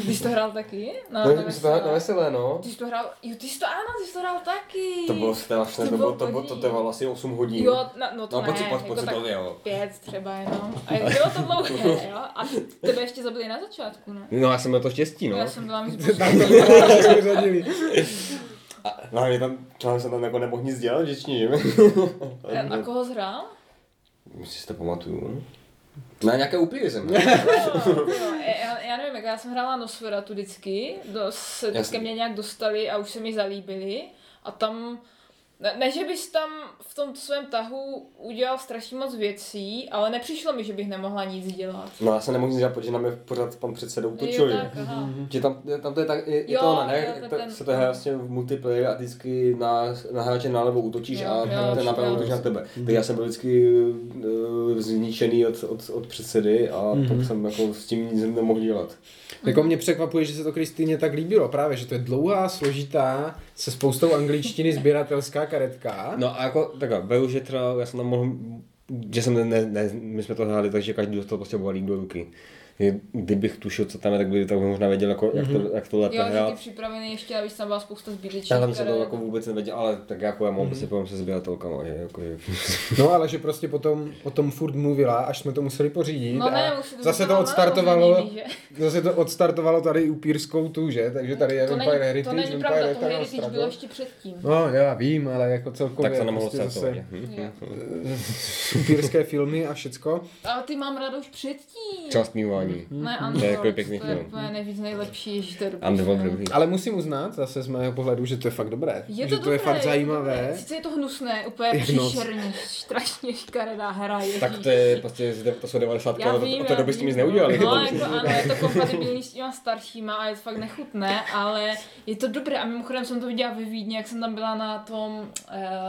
Ty jsi to hrál taky? Na, No, na my jsme to na veselé, no. Ty jsi to hrál, jo, ty jsi to, ano, ty jsi to hrál taky. To bylo strašné, To to bylo to, bylo, to trvalo asi 8 hodin. Jo, na, no to No, ne, pocit- jako pocit tak to jo. pět třeba jenom. A bylo to dlouhé, jo? A tebe ještě zabili na začátku, ne? No, já jsem měl to štěstí, no. Já jsem byla mít No, hlavně tam, tam jsem tam jako nemohl nic dělat vždycky, že? A koho jsi hrál? Myslím, si to pamatuju. Na nějaké upíry jsem. Jo, já, já nevím, jak já jsem hrála Nosferatu vždycky, do, se Jasně. ke mně nějak dostali a už se mi zalíbili a tam, ne, ne že bys tam v tom svém tahu udělal strašně moc věcí, ale nepřišlo mi, že bych nemohla nic dělat. No, já jsem nemohl nic dělat, protože na mě pořád pan předseda útočil. Jo, že? tam, tam to je tak, je, je Jo, to ona, ne? jo, to ten- se to hraje vlastně v multiplayer a vždycky na, na hráče nálevo útočíš Jo, a jo, ten napravo jo. útočí na tebe. Tak já jsem byl vždycky uh, zničený od, od, od předsedy a pak jsem jako s tím nic nemohl dělat. Jako mě překvapuje, že se to Kristýně tak líbilo právě, že to je dlouhá, složitá, se spoustou angličtiny sběratelská karetka. No a jako takhle, beru, že třeba já jsem tam mohl, že jsem ne, ne, my jsme to hráli tak, že každý dostal prostě balík do ruky. Kdybych tušil, co tam je, tak by tak možná věděl, jako, jak, to, jak to lépe Jo, že ty hrát. připravený ještě, abys tam byla spousta zbytečných Já tam jsem to jako vůbec nevěděl, ale tak jako já mám prostě problém se sběratelkama, že jako, že... No ale že prostě potom o tom furt mluvila, až jsme to museli pořídit. No ne, a musí to zase to odstartovalo, že? zase to odstartovalo tady upírskou tu, že? Takže tady je To Vampire není, Heritage, to není Vampire pravda, to Heritage bylo ještě předtím. No já vím, ale jako celkově tak to nemohlo prostě zase upírské filmy a všecko. Ale ty mám ráda už předtím. Část mívání. Ne, To je jako Underworld, pěkný to je úplně nejvíc nejlepší, ježiš, to je dobrý Underworld film. dobrý. Ale musím uznat zase z mého pohledu, že to je fakt dobré. Je že to, to je dobré, fakt zajímavé. Sice je to hnusné, úplně příšerně, strašně škaredá hra. Ježíš. Tak to je prostě, to jsou 90 Já ale vím, od té doby vím, nic neudělali. No, jako ano, je to kompatibilní s těma staršíma a je to fakt nechutné, ale je to dobré. A mimochodem jsem to viděla ve Vídni, jak jsem tam byla na tom uh,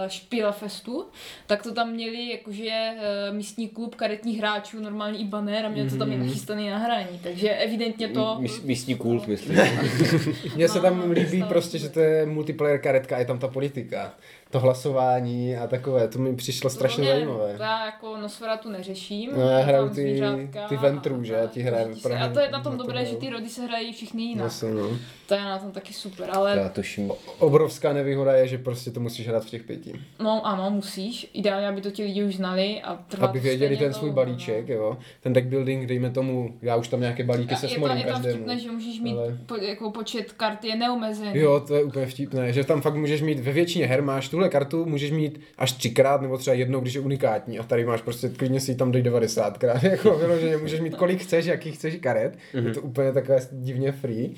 Špílefestu, tak to tam měli jakože uh, místní klub karetních hráčů, normální i banner a měli to tam i nachystaný na hraní. Takže evidentně to... Mís- Místní kult, myslím. Mně se No, tam no, líbí prostě, že to je multiplayer karetka a je tam ta politika. To hlasování a takové, to mi přišlo strašně No, ne, zajímavé. Já jako Nosferatu neřeším. No, já hraju ty- ty Ventrů, že? a- Ti právě A to je na tom dobré, to, že no. ty rody se hrají všichni jinak. Zase, no. To je na tom taky super, ale Já tuším. Obrovská nevýhoda je, že prostě to musíš hrát v těch pěti. no ano, musíš. Ideálně, aby to ti lidi už znali a trvá Aby to věděli ten svůj balíček, no. jo. Ten deck building, dejme tomu, já už tam nějaké balíky se je, to, smolím je tam každému. vtipné, že můžeš mít ale- po, jako počet kart je neomezený. Jo, to je úplně vtipné, že tam fakt můžeš mít ve většině her máš tuhle kartu, můžeš mít až třikrát nebo třeba jednou, když je unikátní a tady máš prostě klidně si ji tam dej 90krát, jako vyloženě můžeš mít kolik chceš, jaký chceš karet, je to úplně takové divně free,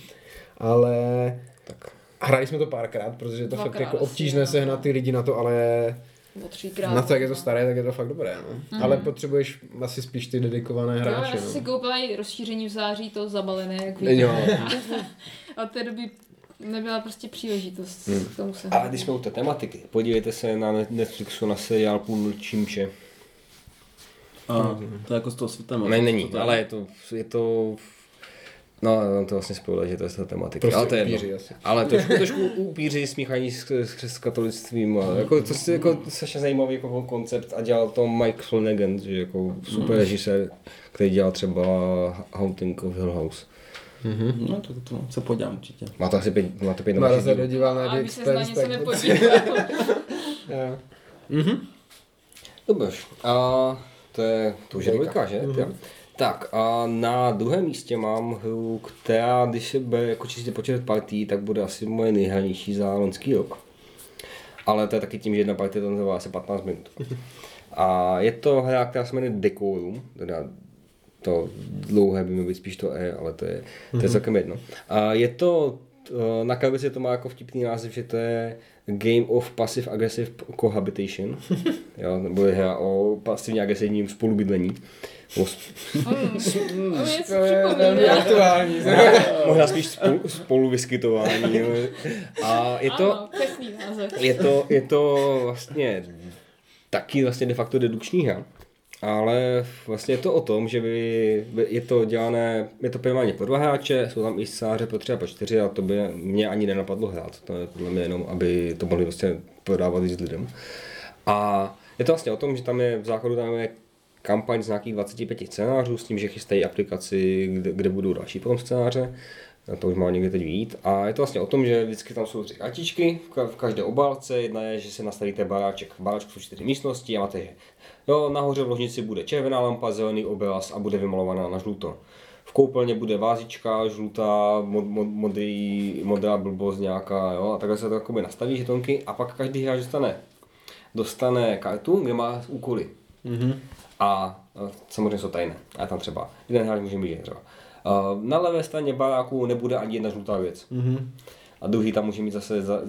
ale Tak. hráli jsme to párkrát, protože je to fakt Dvakrát jako asi, obtížné no. sehnat ty lidi na to, ale třikrát. na to, jak je to staré, tak je to fakt dobré, no. Ale potřebuješ asi spíš ty dedikované hráče, já jsem si no. koupila i rozšíření v září, to zabalené, jak víte. Jo. A od té doby nebyla prostě příležitost Hmm. k tomu se Ale když jsme u té tematiky, podívejte se na Netflixu na seriál Půl Čímše. A to je jako z toho světa. Ne, není, ale je to, je to No, no to vlastně spojilo, že to je z toho tematiky. Prostě ale to je upíři jedno. asi. Ale trošku, trošku upíři smíchaní s, s, s katolictvím. A jako, to je jako strašně zajímavý jako koncept a dělal to Mike Flanagan, že jako super režisér, který dělal třeba Haunting of Hill House. No, to, to se podívám určitě. Má to asi pět, má to pět nebo Mara šest se dodíval na A The my se na něco tak... nepodíváme. Jo. Dobře. A to je, to už je dvojka, že? Mm-hmm. Tak a na druhém místě mám hru, která, když se bude jako čistě počet partí, tak bude asi moje nejhranější za loňský rok. Ale to je taky tím, že jedna partie tam trvá asi 15 minut. A je to hra, která se jmenuje Decorum, teda to dlouhé by mělo být spíš to E, ale to je, to je celkem jedno. A je to, eh, na krabici to má jako vtipný název, že to je Game of Passive Aggressive Cohabitation, jo, nebo je hra o pasivně agresivním spolubydlení. O s- Mm, to To je velmi aktuální. Možná spíš spolu, spolu vyskytování. jo. A je to, Ano, přesný název. je to, je to vlastně taky vlastně de facto dedukční hra. Ale vlastně je to o tom, že by, by je to dělané, je to primárně pro dva hráče, jsou tam i scénáře pro tři a pro čtyři a to by mě ani nenapadlo hrát. To je podle mě jenom, aby to mohli vlastně prodávat víc lidem. A je to vlastně o tom, že tam je v základu tam je kampaň z nějakých 25 scénářů s tím, že chystají aplikaci, kde, kde budou další potom scénáře. To už má někde teď vít. A je to vlastně o tom, že vždycky tam jsou tři kartičky v, ka- v každé obálce. Jedna je, že si nastavíte baráček. V baráčku jsou čtyři místnosti a máte, že jo, nahoře v ložnici bude červená lampa, zelený obraz a bude vymalovaná na žluto. V koupelně bude vázička, žlutá, mod, mod, modrý, modrá blbost nějaká, jo, a takhle se to jakoby nastaví žetonky a pak každý hráč dostane, dostane kartu, kde má úkoly. Mhm. A e, samozřejmě jsou tajné. A tam třeba jeden hráč může mít třeba. Na levé straně baráku nebude ani jedna žlutá věc. Mhm. A druhý tam může mít zase, za,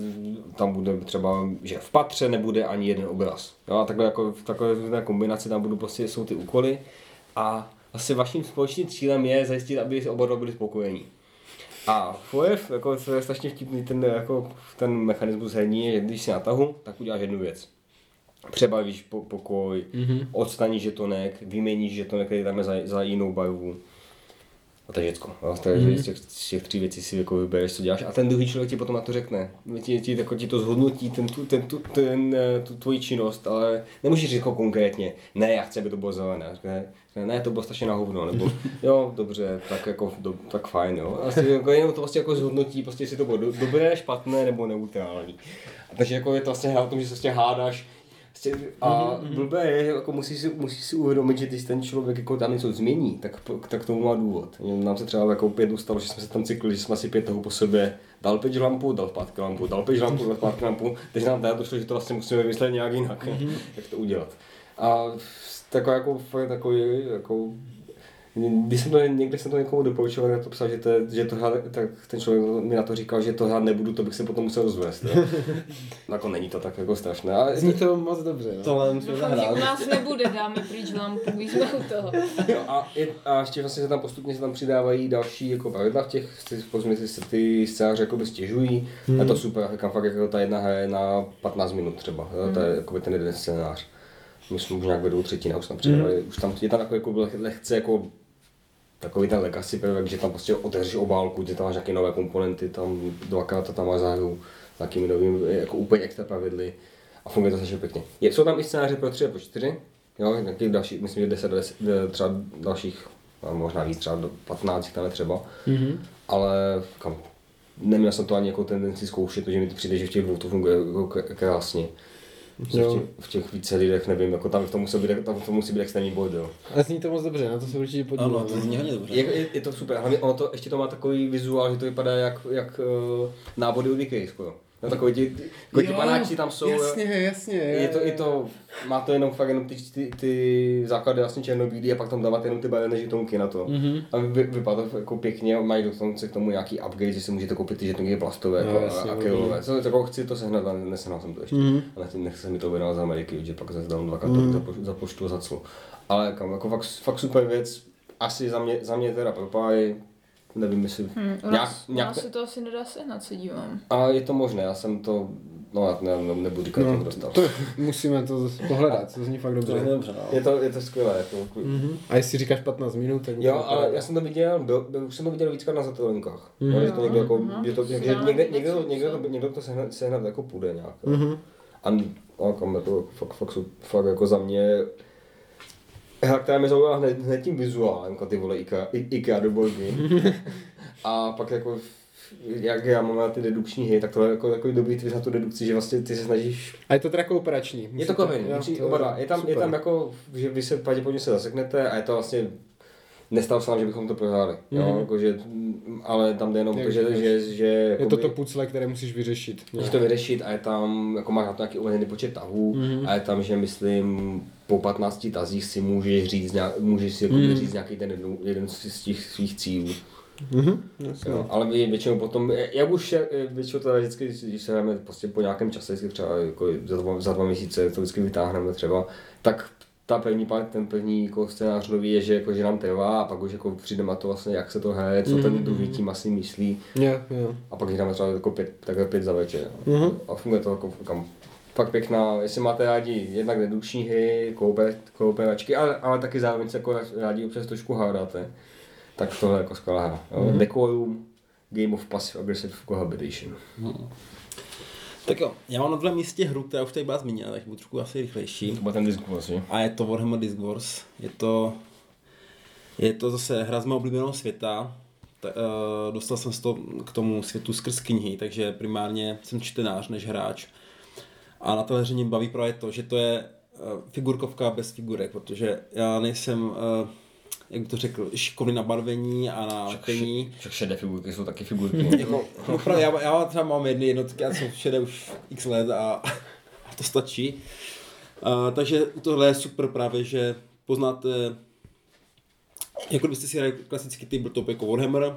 tam bude třeba, že v patře nebude ani jeden obraz. Jo, a takhle jako v takové různé kombinaci tam budou prostě, jsou ty úkoly. A vlastně vaším společným cílem je zajistit, aby oba dva byli spokojení. A FOF, jako to je strašně vtipný ten, jako, ten mechanismus herní, je, že když si na tahu, tak uděláš jednu věc. Přebavíš po, pokoj, mm-hmm. odstaníš žetonek, vyměníš žetonek, který tam je za, za jinou barvu. A to je všecko. Jo? Takže mm-hmm. z, těch, z těch tří věcí si jako vybereš, co děláš. A ten druhý člověk ti potom na to řekne. Ti, ti, jako ti to zhodnotí, ten, tu, ten, tu, ten, eh, tu tvoji činnost, ale nemůžeš říct jako konkrétně, ne, já chci, aby to bylo zelené. Řekne, ne, to bylo strašně na hovno, nebo jo, dobře, tak jako, do, tak fajn, jo. A asi jako jenom to vlastně jako zhodnotí, prostě jestli to bylo do, dobré, špatné nebo neutrální. A takže jako je to vlastně hra o tom, že se vlastně hádáš, A blbé je, že jako musíš si, musíš si uvědomit, že když ten člověk jako tam něco změní, tak, tak tomu má důvod. Nám se třeba jako pět stalo, že jsme se tam cykli, že jsme si pět toho po sobě dal pět lampu, dal zpátky lampu, dal pět lampu, dal zpátky lampu, takže nám teda došlo, že to vlastně musíme vymyslet nějak jinak, jak to udělat. A jako, fakt takový, jako když jsem to, někde jsem to někomu doporučoval, to psal, že, to, že to hra, tak ten člověk mi na to říkal, že to hrát nebudu, to bych se potom musel rozvést. Jo. jako není to tak jako strašné. A Zní to moc dobře, no. Tohle musíme zahrát. u nás nebude, dáme pryč lampu, když jsme u toho. Jo, a, je, a ještě vlastně se tam postupně se tam přidávají další jako pravidla v těch, ty, se ty scénáře jako stěžují. Hmm. A to super, říkám fakt, jako ta jedna hra je na 15 minut třeba, jo, to je jako ten jeden scénář. Myslím, už nějak vedou třetina, už tam přidávají, hmm. už tam je tam jako, jako lehce jako takový ten legacy prvek, že tam prostě otevřeš obálku, ty tam máš nějaké nové komponenty, tam dvakrát tam máš záhru, s nějakými novými, jako úplně extra pravidly a funguje to strašně pěkně. Je, jsou tam i scénáře pro 3 a pro 4, jo, nějakých dalších, myslím, že 10, 10 třeba dalších, možná víc, třeba do 15 tam je třeba, mm-hmm. ale kam, neměl jsem to ani jako tendenci zkoušet, protože mi to přijde, že v těch dvou to funguje jako k- Že v, těch, v těch více lidech, nevím, jako tam to musí být, tam to musí být extrémní bordel. Ale zní to moc dobře, na to se určitě podívám. Ano, to zní hodně dobře. Je, je, je to super, hlavně ono to, ještě to má takový vizuál, že to vypadá jak, jak uh, návody od Ikea skoro. No, takový ti, takový ti panáčci tam jsou. Jasně, jasně. Je to, je to, má to jenom fakt jenom ty, ty, ty základy vlastně černobílý a pak tam dávat jenom ty barevné žetonky na to. Mm-hmm. A vy, vypadá to jako pěkně, mají dokonce k tomu nějaký upgrade, že si můžete koupit ty žetonky plastové No, jako, jasně, a akrilové. Co, jako chci to sehnat, ale nesehnal jsem to ještě. Mm-hmm. A nechci, nechci se mi to objednat z Ameriky, že pak zase dám dva mm-hmm. za, poš, za poštu a za clo. Ale kam, jako fakt, fakt super věc, asi za mě, za mě teda propáj, nevím jestli Hmm, u nějak, nás, u nějak, nás se to asi nedá sehnat, se dívám. a je to možné, já jsem to No, já ne, ne, nebudu říkat, no, No, dostal. to musíme to pohledat, to zní fakt To je dobře. dobře, no. Je to, je to skvělé. Jako, Mhm. A jestli říkáš 15 minut, tak... Jo, ale já jsem to viděl, byl, byl, už jsem to viděl víckrát na zatelnkách. Mm. Mhm. No, že to někdo jako, Aha. že to, někde, něco někdo, to, někdo, co? to, někdo to sehnat, sehnat jako půjde nějak. Mhm. A no, kam jako, fakt, fakt, jsou, fakt jako za mě hra, která mě zaujala hned, hned tím vizuálem, jako ty vole IKEA, I- IKEA do game. A pak jako jak já mám na ty dedukční hry, tak to je jako takový dobrý twist na tu dedukci, že vlastně ty se snažíš A je to teda kooperační. je to to oba dva. Je tam, je super. tam jako, že vy se pravděpodobně se zaseknete a je to vlastně Nestalo se nám, že bychom to prohráli, mm-hmm. jo, jako, že, ale tam jde jenom to, že, že, že, Je to jakoby- to pucle, které musíš vyřešit. Můžeš to vyřešit a je tam, jako máš na to nějaký omezený počet tahů Mhm. a je tam, že myslím, po 15 tazích si můžeš říct, nějak, můžeš si jako Mhm. říct nějaký ten jednu, jeden z těch svých cílů. Mhm, jasně. Jo, ale většinou potom, jak už je- většinou to vždycky, když se jdeme prostě po nějakém čase, vždycky třeba jako za, dva, za dva měsíce to vždycky vytáhneme třeba, tak ta první part, ten první jako scénář nový je, že, jako, že nám trvá a pak už jako přijdeme na to vlastně, jak se to hraje, co ten druhý tým asi myslí Jo, jo. a pak jich dáme třeba jako pět, takhle pět za večer. Mhm. A funguje to jako kam, fakt pěkná, jestli máte rádi jednak dedukční hry, kooper, kooperačky, ale, ale taky zároveň se jako rádi občas trošku hádáte, tak tohle je jako skvělá hra. Mm-hmm. Decorum, Game of Passive Aggressive Cohabitation. Tak jo, já mám na druhém místě hru, která už tady byla zmíněna, tak budu trošku asi rychlejší. To byl ten disk vlastně. A je to Warhammer Disc Wars. Je to, je to zase hra z mého oblíbeného světa. Ta, uh, dostal jsem se to k tomu světu skrz knihy, takže primárně jsem čtenář než hráč. A na téhle hře mě baví právě to, že to je uh, figurkovka bez figurek, protože já nejsem, uh, jak bych to řekl, šikovný na barvení a na lepení. Však šedé figurky jsou taky figurky. Jako, no právě, já, já třeba mám jedny jednotky, já jsem všude už x let a, a to stačí. Uh, takže tohle je super právě, že poznáte, jako kdybyste si hráli klasický tabletop jako Warhammer,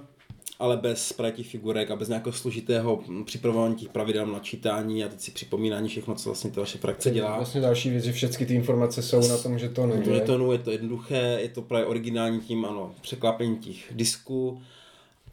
ale bez těch figurek a bez nějakého složitého připravování těch pravidel načítání a teď si připomínání všechno, co vlastně ta vaše frakce dělá. Vlastně další věc, že všechny ty informace jsou na tom, že to nejde. to, je to jednoduché, je to právě originální tím, ano, překlápení těch disků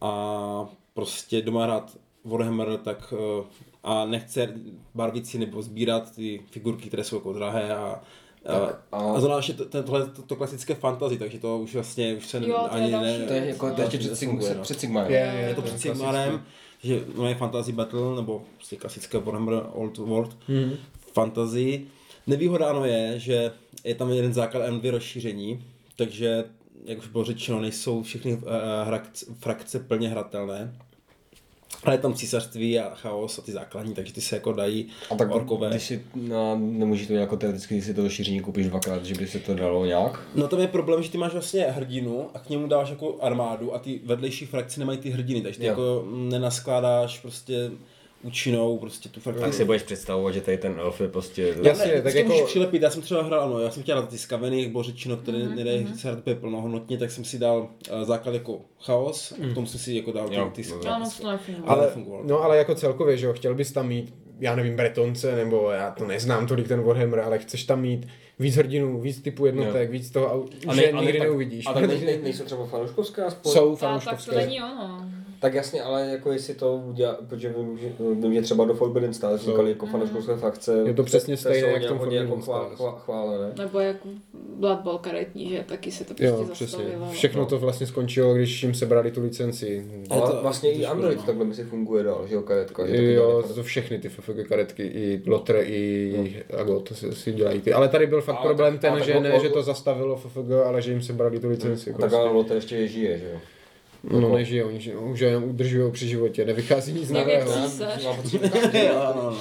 a prostě doma hrát Warhammer, tak eh, a nechce barvit si nebo sbírat ty figurky, které jsou jako drahé a Tak, a, a- a zvláště tohle to, to, klasické fantasy, takže to už vlastně už se Jo, to ani ne, To je jako to je ještě před, Sigma, no. před Sigmarem. Je, Je, je to to před Sigmarem, že no je Fantasy Battle, nebo prostě klasické Warhammer Old World Mhm. Fantasy. Nevýhoda ano je, že je tam jeden základ a dvě rozšíření, takže, jak už bylo řečeno, nejsou všechny uh, hrakce, frakce plně hratelné. Ale je tam císařství a chaos a ty základní, takže ty se jako dají A tak orkové. když si, no, nemůžeš to jako teoreticky, když si to rozšíření koupíš dvakrát, že by se to dalo nějak. No tam je problém, že ty máš vlastně hrdinu a k němu dáš jako armádu a ty vedlejší frakce nemají ty hrdiny, takže ty Jo. jako nenaskládáš prostě účinnou prostě tu frakci. Tak si budeš představovat, že tady ten elf je prostě... Jasně, Ne, tak jako- můžeš přilepit, já jsem třeba hrál, ano, já jsem chtěl na ty skaveny, jak bylo řečeno, které mm-hmm. nedají se hrát úplně plnohodnotně, tak jsem si dal uh, základ jako chaos, a potom jsem si jako dal Jo, ty, to nefunguje. Ale, no ale jako celkově, že jo, chtěl bys tam mít, já nevím, Bretonce, nebo já to neznám tolik ten Warhammer, ale chceš tam mít víc hrdinů, víc typů jednotek, Jo. víc toho, a A že ne- a nikdy tak- neuvidíš. A tak ne, ne, nejsou třeba fanouškovská spolu? Jsou tak to fanouškovské. není ono. Tak jasně, ale jako jestli to udělá, protože vím, že, vím, že třeba do Forbidden Stars Jsou. říkali jako fanouškovské frakce. Je to přesně stejné, jak v tom hodně jako chvá- chvá- chválené. Nebo jak Blood Bowl karetní, že taky se to prostě Jo, přesně. zastavilo. Všechno to vlastně skončilo, když jim sebrali tu licenci. Ale to- vlastně to i Android no. takhle myslím funguje dál, že jo, karetka. že Jo, to jsou všechny ty FFG karetky, i Lotr, i Agot to si, si dělají ty. Ale tady byl fakt Ale problém tak- ten, že ne, že to zastavilo FFG, ale že jim sebrali tu licenci. Tak Prostě. ale Lotte ještě žije, že jo. No nežijou, oni že- už je jenom udržují při životě, nevychází nic nového. že no, no.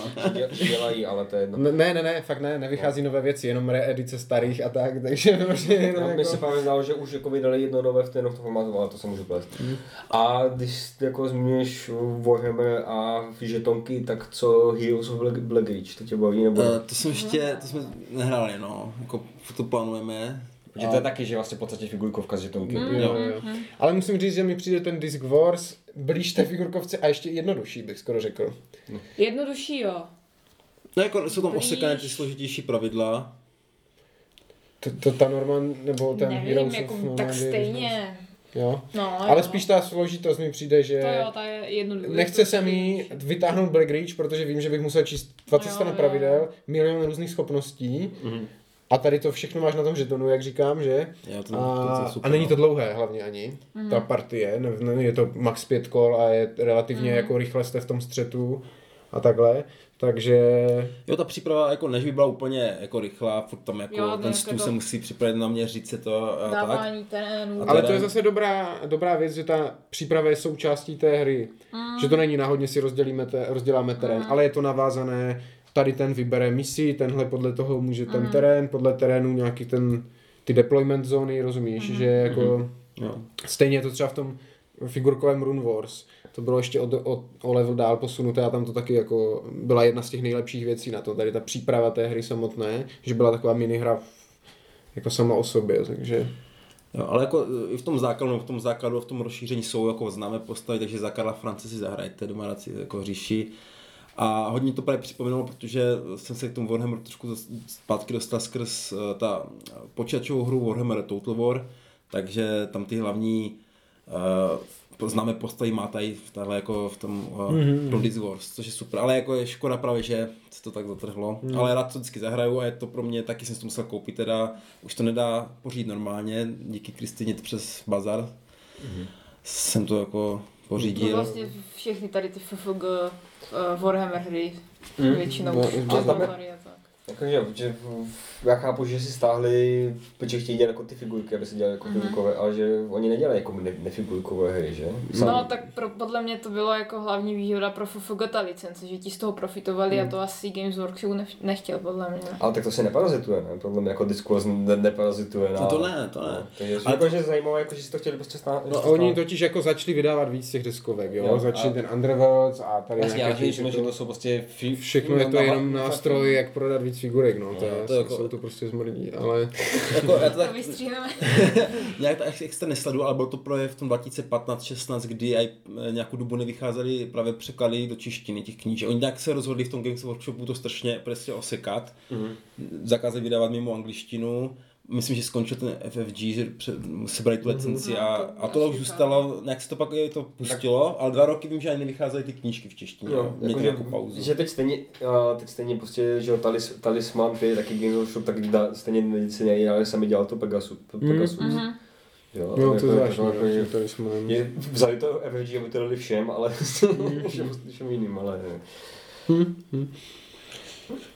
dělají, ale to je jedno. Ne, ne, ne, fakt ne, nevychází nové věci, jenom reedice starých a tak, takže vlastně jenom Já mi se jako... právě zdálo, že už jako vydali jedno nové v tom formátu, ale to se můžu plést. Mhm. A když jako zmiňuješ Warhammer a žetonky, tak co Heroes of Black, Black Ridge, to tě baví nebo? Uh, to jsme ještě, to jsme nehráli, no, jako to plánujeme. Protože to je taky, že vlastně v podstatě figurkovka z žetonky. Mm. Jo, jo. Ale musím říct, že mi přijde ten Disc Wars blíž té figurkovce a ještě jednodušší, bych skoro řekl. Jednodušší, jo. No jako jsou tam osekané ty složitější pravidla. To, to ta Norman, nebo ten Nevím, Heroes jako, of tak Normandy, stejně. Jo. No, Ale jo. spíš ta složitost mi přijde, že To jo, ta je nechce se mi vytáhnout Black Reach, protože vím, že bych musel číst 20 Jo, stran pravidel, milion různých schopností Mhm. A tady to všechno máš na tom žetonu, jak říkám, že? Jo, to- to A, je super, a není no. to dlouhé hlavně ani, ta partie, ne, ne, je to max pět kol a je relativně jako rychle jste v tom střetu a takhle, takže Jo, ta příprava jako než by byla úplně jako rychlá, furt tam jako Jo, to ten jako stůl to- se musí připravit na mě, říct se to a tak. Dávání terénu. A Ale to je zase dobrá, dobrá věc, že ta příprava je součástí té hry. Že to není náhodně si rozdělíme te, rozděláme terén, ale je to navázané, tady ten vybere misi, tenhle podle toho může ten terén, podle terénu nějaký ten, ty deployment zóny, rozumíš, že jako Jo. stejně je to třeba v tom figurkovém Rune Wars, to bylo ještě o, o, o level dál posunuté a tam to taky jako byla jedna z těch nejlepších věcí na to, tady ta příprava té hry samotné, že byla taková minihra jako sama o sobě, takže... Jo, ale jako i v tom základu, v tom základu, v tom rozšíření jsou jako známé postavy, takže za Karla France si zahrajte doma si jako říši. A hodně to právě připomínalo, protože jsem se k tomu Warhammeru trošku zpátky dostal skrz eh, ta počítačovou hru Warhammer Total War, takže tam ty hlavní uh, známé postavy má tady v, tahle jako v tom uh, mm-hmm. Bloody Wars, což je super, ale jako je škoda právě, že se to tak zatrhlo, mm. ale rád to vždycky zahraju a je to pro mě, taky jsem si to musel koupit teda, už to nedá pořídit normálně, díky Kristině přes bazar mm. jsem to jako No pořídil. vlastně všechny tady ty FFG Warhammer hry Mm. většinou No, přes ale tam je- bazary a tak. Jakože, že já chápu, že si stáhli, protože chtějí dělat jako ty figurky, aby se dělali jako figurkové, ale že oni nedělají jako ne, nefigurkové hry, že? No tak pro, podle mě to bylo jako hlavní výhoda pro FFG ta licence, že ti z toho profitovali a to asi Games Workshop nech, nechtěl podle mě. Ale tak to se neparazituje, ne? Podle mě jako diskurs ne, neparazituje na... No to ne, to ne. No, takže Ale jako, že zajímavé, jako, že si to chtěli prostě stát. No oni totiž jako začali vydávat víc těch deskovek, jo, Jo, začali a- ten Underworlds a tady Jasně, já nějaké myslím, že všechno, to jsou prostě... Fi, všechno je to na- jenom nástroj, jak prodat víc figurek, no, to, je, to jako- jsou to prostě zmrdí, ale jako, já to tak, vystříhneme. nějak to ex- extra nesledu, ale byl to právě v tom 2015-16, kdy aj e, nějakou dobu nevycházely právě překlady do češtiny těch knížek. Oni nějak se rozhodli v tom Games Workshopu to strašně prostě osekat, mm-hmm. zakázali vydávat mimo angličtinu, myslím, že skončil ten FFG, že sebrali tu licenci a, No, to a to už tak. zůstalo, nějak se to pak je to pustilo, ale dva roky vím, že ani nevycházely ty knížky v češtině, měli jako, nějakou že, pauzu. že teď stejně, uh, teď stejně prostě, že jo, talis, talisman, ty taky Games Workshop, tak dá, stejně si nedělali, sami dělal to Pegasus. Pegasus. Mhm. Jo, no jako- to jako- zvláštní, jako- no, že jako- tady jsme je- Vzali to FFG, aby to dali všem, ale všem, všem jiným, ale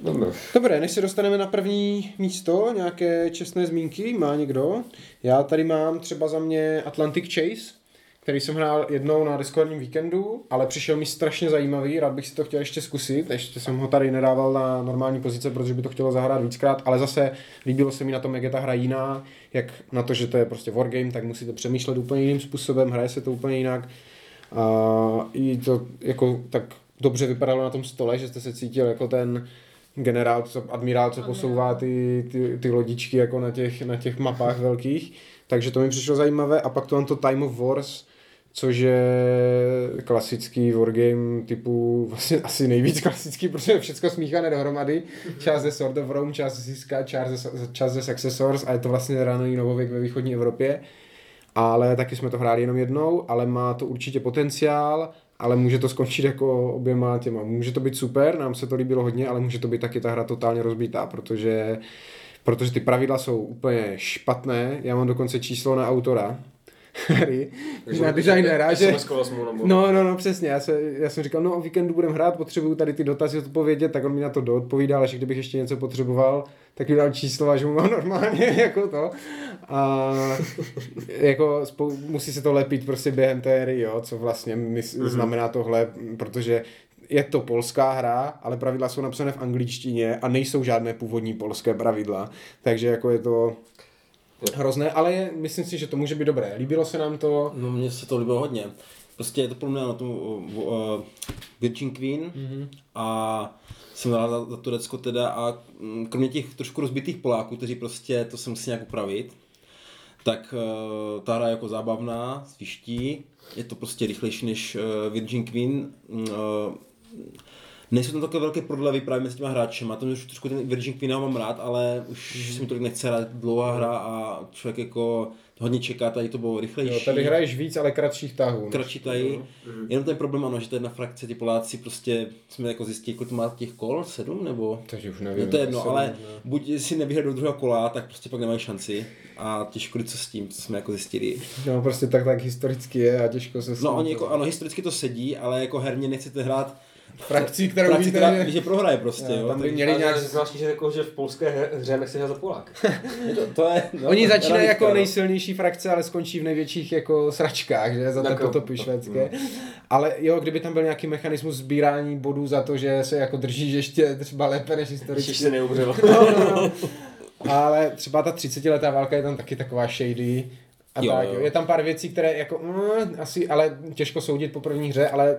Dobře. Dobré, než se dostaneme na první místo, nějaké čestné zmínky, má někdo? Já tady mám třeba za mě Atlantic Chase, který jsem hrál jednou na Discordním víkendu, ale přišel mi strašně zajímavý, rád bych si to chtěl ještě zkusit, ještě jsem ho tady nedával na normální pozice, protože by to chtělo zahrát víckrát, ale zase líbilo se mi na tom, jak je ta hra jiná, jak na to, že to je prostě wargame, tak musíte přemýšlet úplně jiným způsobem, hraje se to úplně jinak. A i to jako tak dobře vypadalo na tom stole, že jste se cítil jako ten generál, co, admirál, co posouvá ty, ty, ty lodičky jako na těch, na těch mapách velkých. Takže to mi přišlo zajímavé. A pak to mám to Time of Wars, což je klasický wargame typu, vlastně asi nejvíc klasický, protože je všechno smíchané dohromady. Část ze Sword of Rome, část ze Siska, část ze, část ze Successors a je to vlastně raný novověk ve východní Evropě. Ale taky jsme to hráli jenom jednou, ale má to určitě potenciál, ale může to skončit jako oběma těma. Může to být super, nám se to líbilo hodně, ale může to být taky ta hra totálně rozbitá, protože, protože ty pravidla jsou úplně špatné. Já mám dokonce číslo na autora hry, na designéra, že... No, no, no, přesně. Já, se, já jsem říkal, no o víkendu budeme hrát, potřebuju tady ty dotazy odpovědět, tak on mi na to doodpovídal, až kdybych ještě něco potřeboval, tak mi dal číslo a že mu mám normálně jako to. A jako spou- musí se to lepit prostě během té hry, jo, co vlastně mys- Mhm. znamená tohle, protože je to polská hra, ale pravidla jsou napsané v angličtině a nejsou žádné původní polské pravidla, takže jako je to hrozné, ale je, myslím si, že to může být dobré. Líbilo se nám to, No mně se to líbilo hodně. Prostě je to pro mě na tom uh, uh, Virgin Queen mm-hmm. a jsem rád za, za Turecko teda a mm, kromě těch trošku rozbitých Poláků, kteří prostě to se musí nějak upravit, tak uh, ta hra je jako zábavná, sviští, je to prostě rychlejší než uh, Virgin Queen. Uh, Nejsou tam takové velké prodlevy právě mezi těma hráči. Má tam už trošku ten Virgin Queen mám rád, ale už mm. se mi tolik nechce hrát dlouhá hra a člověk jako hodně čeká, tady to bylo rychlejší. Jo, tady hraješ víc, ale kratších tahů. Kratší tahy. Mm. Jenom ten problém, ano, že to je jedna frakce, ty Poláci prostě jsme jako zjistili, kolik má těch kol, sedm nebo? Takže už nevím. No to je jedno, ale ne. buď si nevyhrají do druhého kola, tak prostě pak nemají šanci. A těžko co s tím, co jsme jako zjistili. No prostě tak, tak historicky je a těžko se No oni to- jako, ano, historicky to sedí, ale jako herně nechcete hrát Frakcí, kterou frakci, víte, která že- že prohraje prostě, Jo, jo. tam by měli nějak... zvláštní, že jako, že v polské hře- nechci hrát za Polák. to, to je, no, Oni začínají jako no. nejsilnější frakce, ale skončí v největších jako sračkách, že, za ty potopy švédské. Ale jo, kdyby tam byl nějaký mechanismus sbírání bodů za to, že se jako držíš ještě třeba lépe než historicky. se neumřel. No, no, no. Ale třeba ta 30 letá válka je tam taky taková shady. A Jo, tak, jo. jo. Je tam pár věcí, které jako, mm, asi, ale těžko soudit po první hře, ale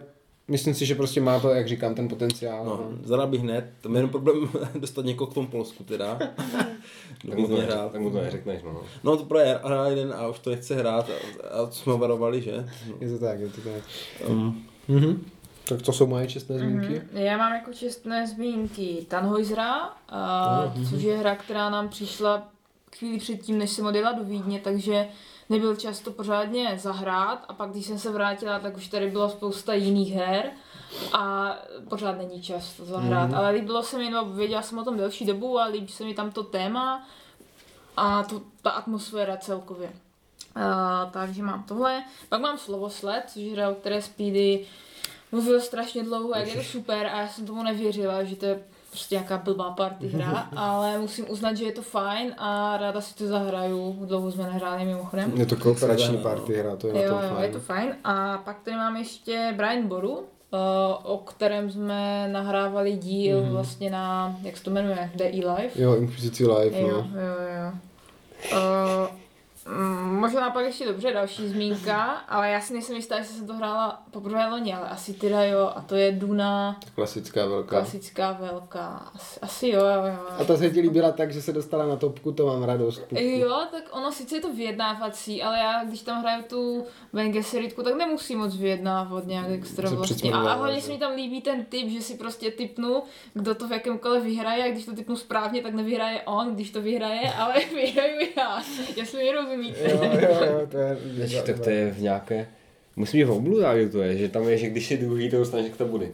myslím si, že prostě má to, jak říkám, ten potenciál. No, zadal bych hned, tam je jenom problém dostat někoho k tomu Polsku teda. Tak mu to, Hrát. neřek, tak mu to neřekneš, no. No to pro hra jeden a už to nechce hrát a, a jsme varovali, že? Je to tak, je to tak. Um, Mhm. Tak to jsou moje čestné zmínky. Mhm. Já mám jako čestné zmínky Tannhäusera, a, což je hra, která nám přišla chvíli předtím, než jsem odjela do Vídně, takže nebyl čas to pořádně zahrát a pak když jsem se vrátila, tak už tady byla spousta jiných her a pořád není čas to zahrát, ale líbilo se mi, no věděla jsem o tom delší dobu a líbí se mi tam to téma a to, ta atmosféra celkově. Uh, takže mám tohle. Pak mám Slovosled, což je hra, o které Speedy mluvil strašně dlouho, jak je to super a já jsem tomu nevěřila, že to je prostě nějaká blbá party hra, ale musím uznat, že je to fajn a ráda si to zahraju. Dlouho jsme nehráli mimochodem. Je to kooperační no. party hra, to je Jo, na tom jo, fajn. je to fajn. A pak tady mám ještě Brian Boru, eh, o kterém jsme nahrávali díl Mhm. vlastně na, jak se to jmenuje, DI Live. Jo, Inquisici Live, Jo, no. jo, jo. Uh, mm, možná pak ještě dobře další zmínka, ale já si nejsem jistá, že jsem to hrála poprvé loni, ale asi teda jo, a to je Duna, Klasická velká. klasická velká. Asi, asi jo, jo, jo. A ta se ti líbila tak, že se dostala na topku, to mám radost. Pupku. Jo, tak ono sice je to vyjednávací, ale já když tam hraju tu Vengeseritku, tak nemusím moc vyjednávat nějak extra Se vlastně. A, a hlavně se mi tam líbí ten typ, že si prostě typnu, kdo to v jakémkoliv vyhraje a když to typnu správně, tak nevyhraje on, když to vyhraje, ale vyhraju já. Jestli mi rozumíte. Jo, jo, jo, to je... Ježiš, tak to je v nějaké... Musím mít v obludách, že to je, že tam je, že když je druhý, to dostaneš k tabuli.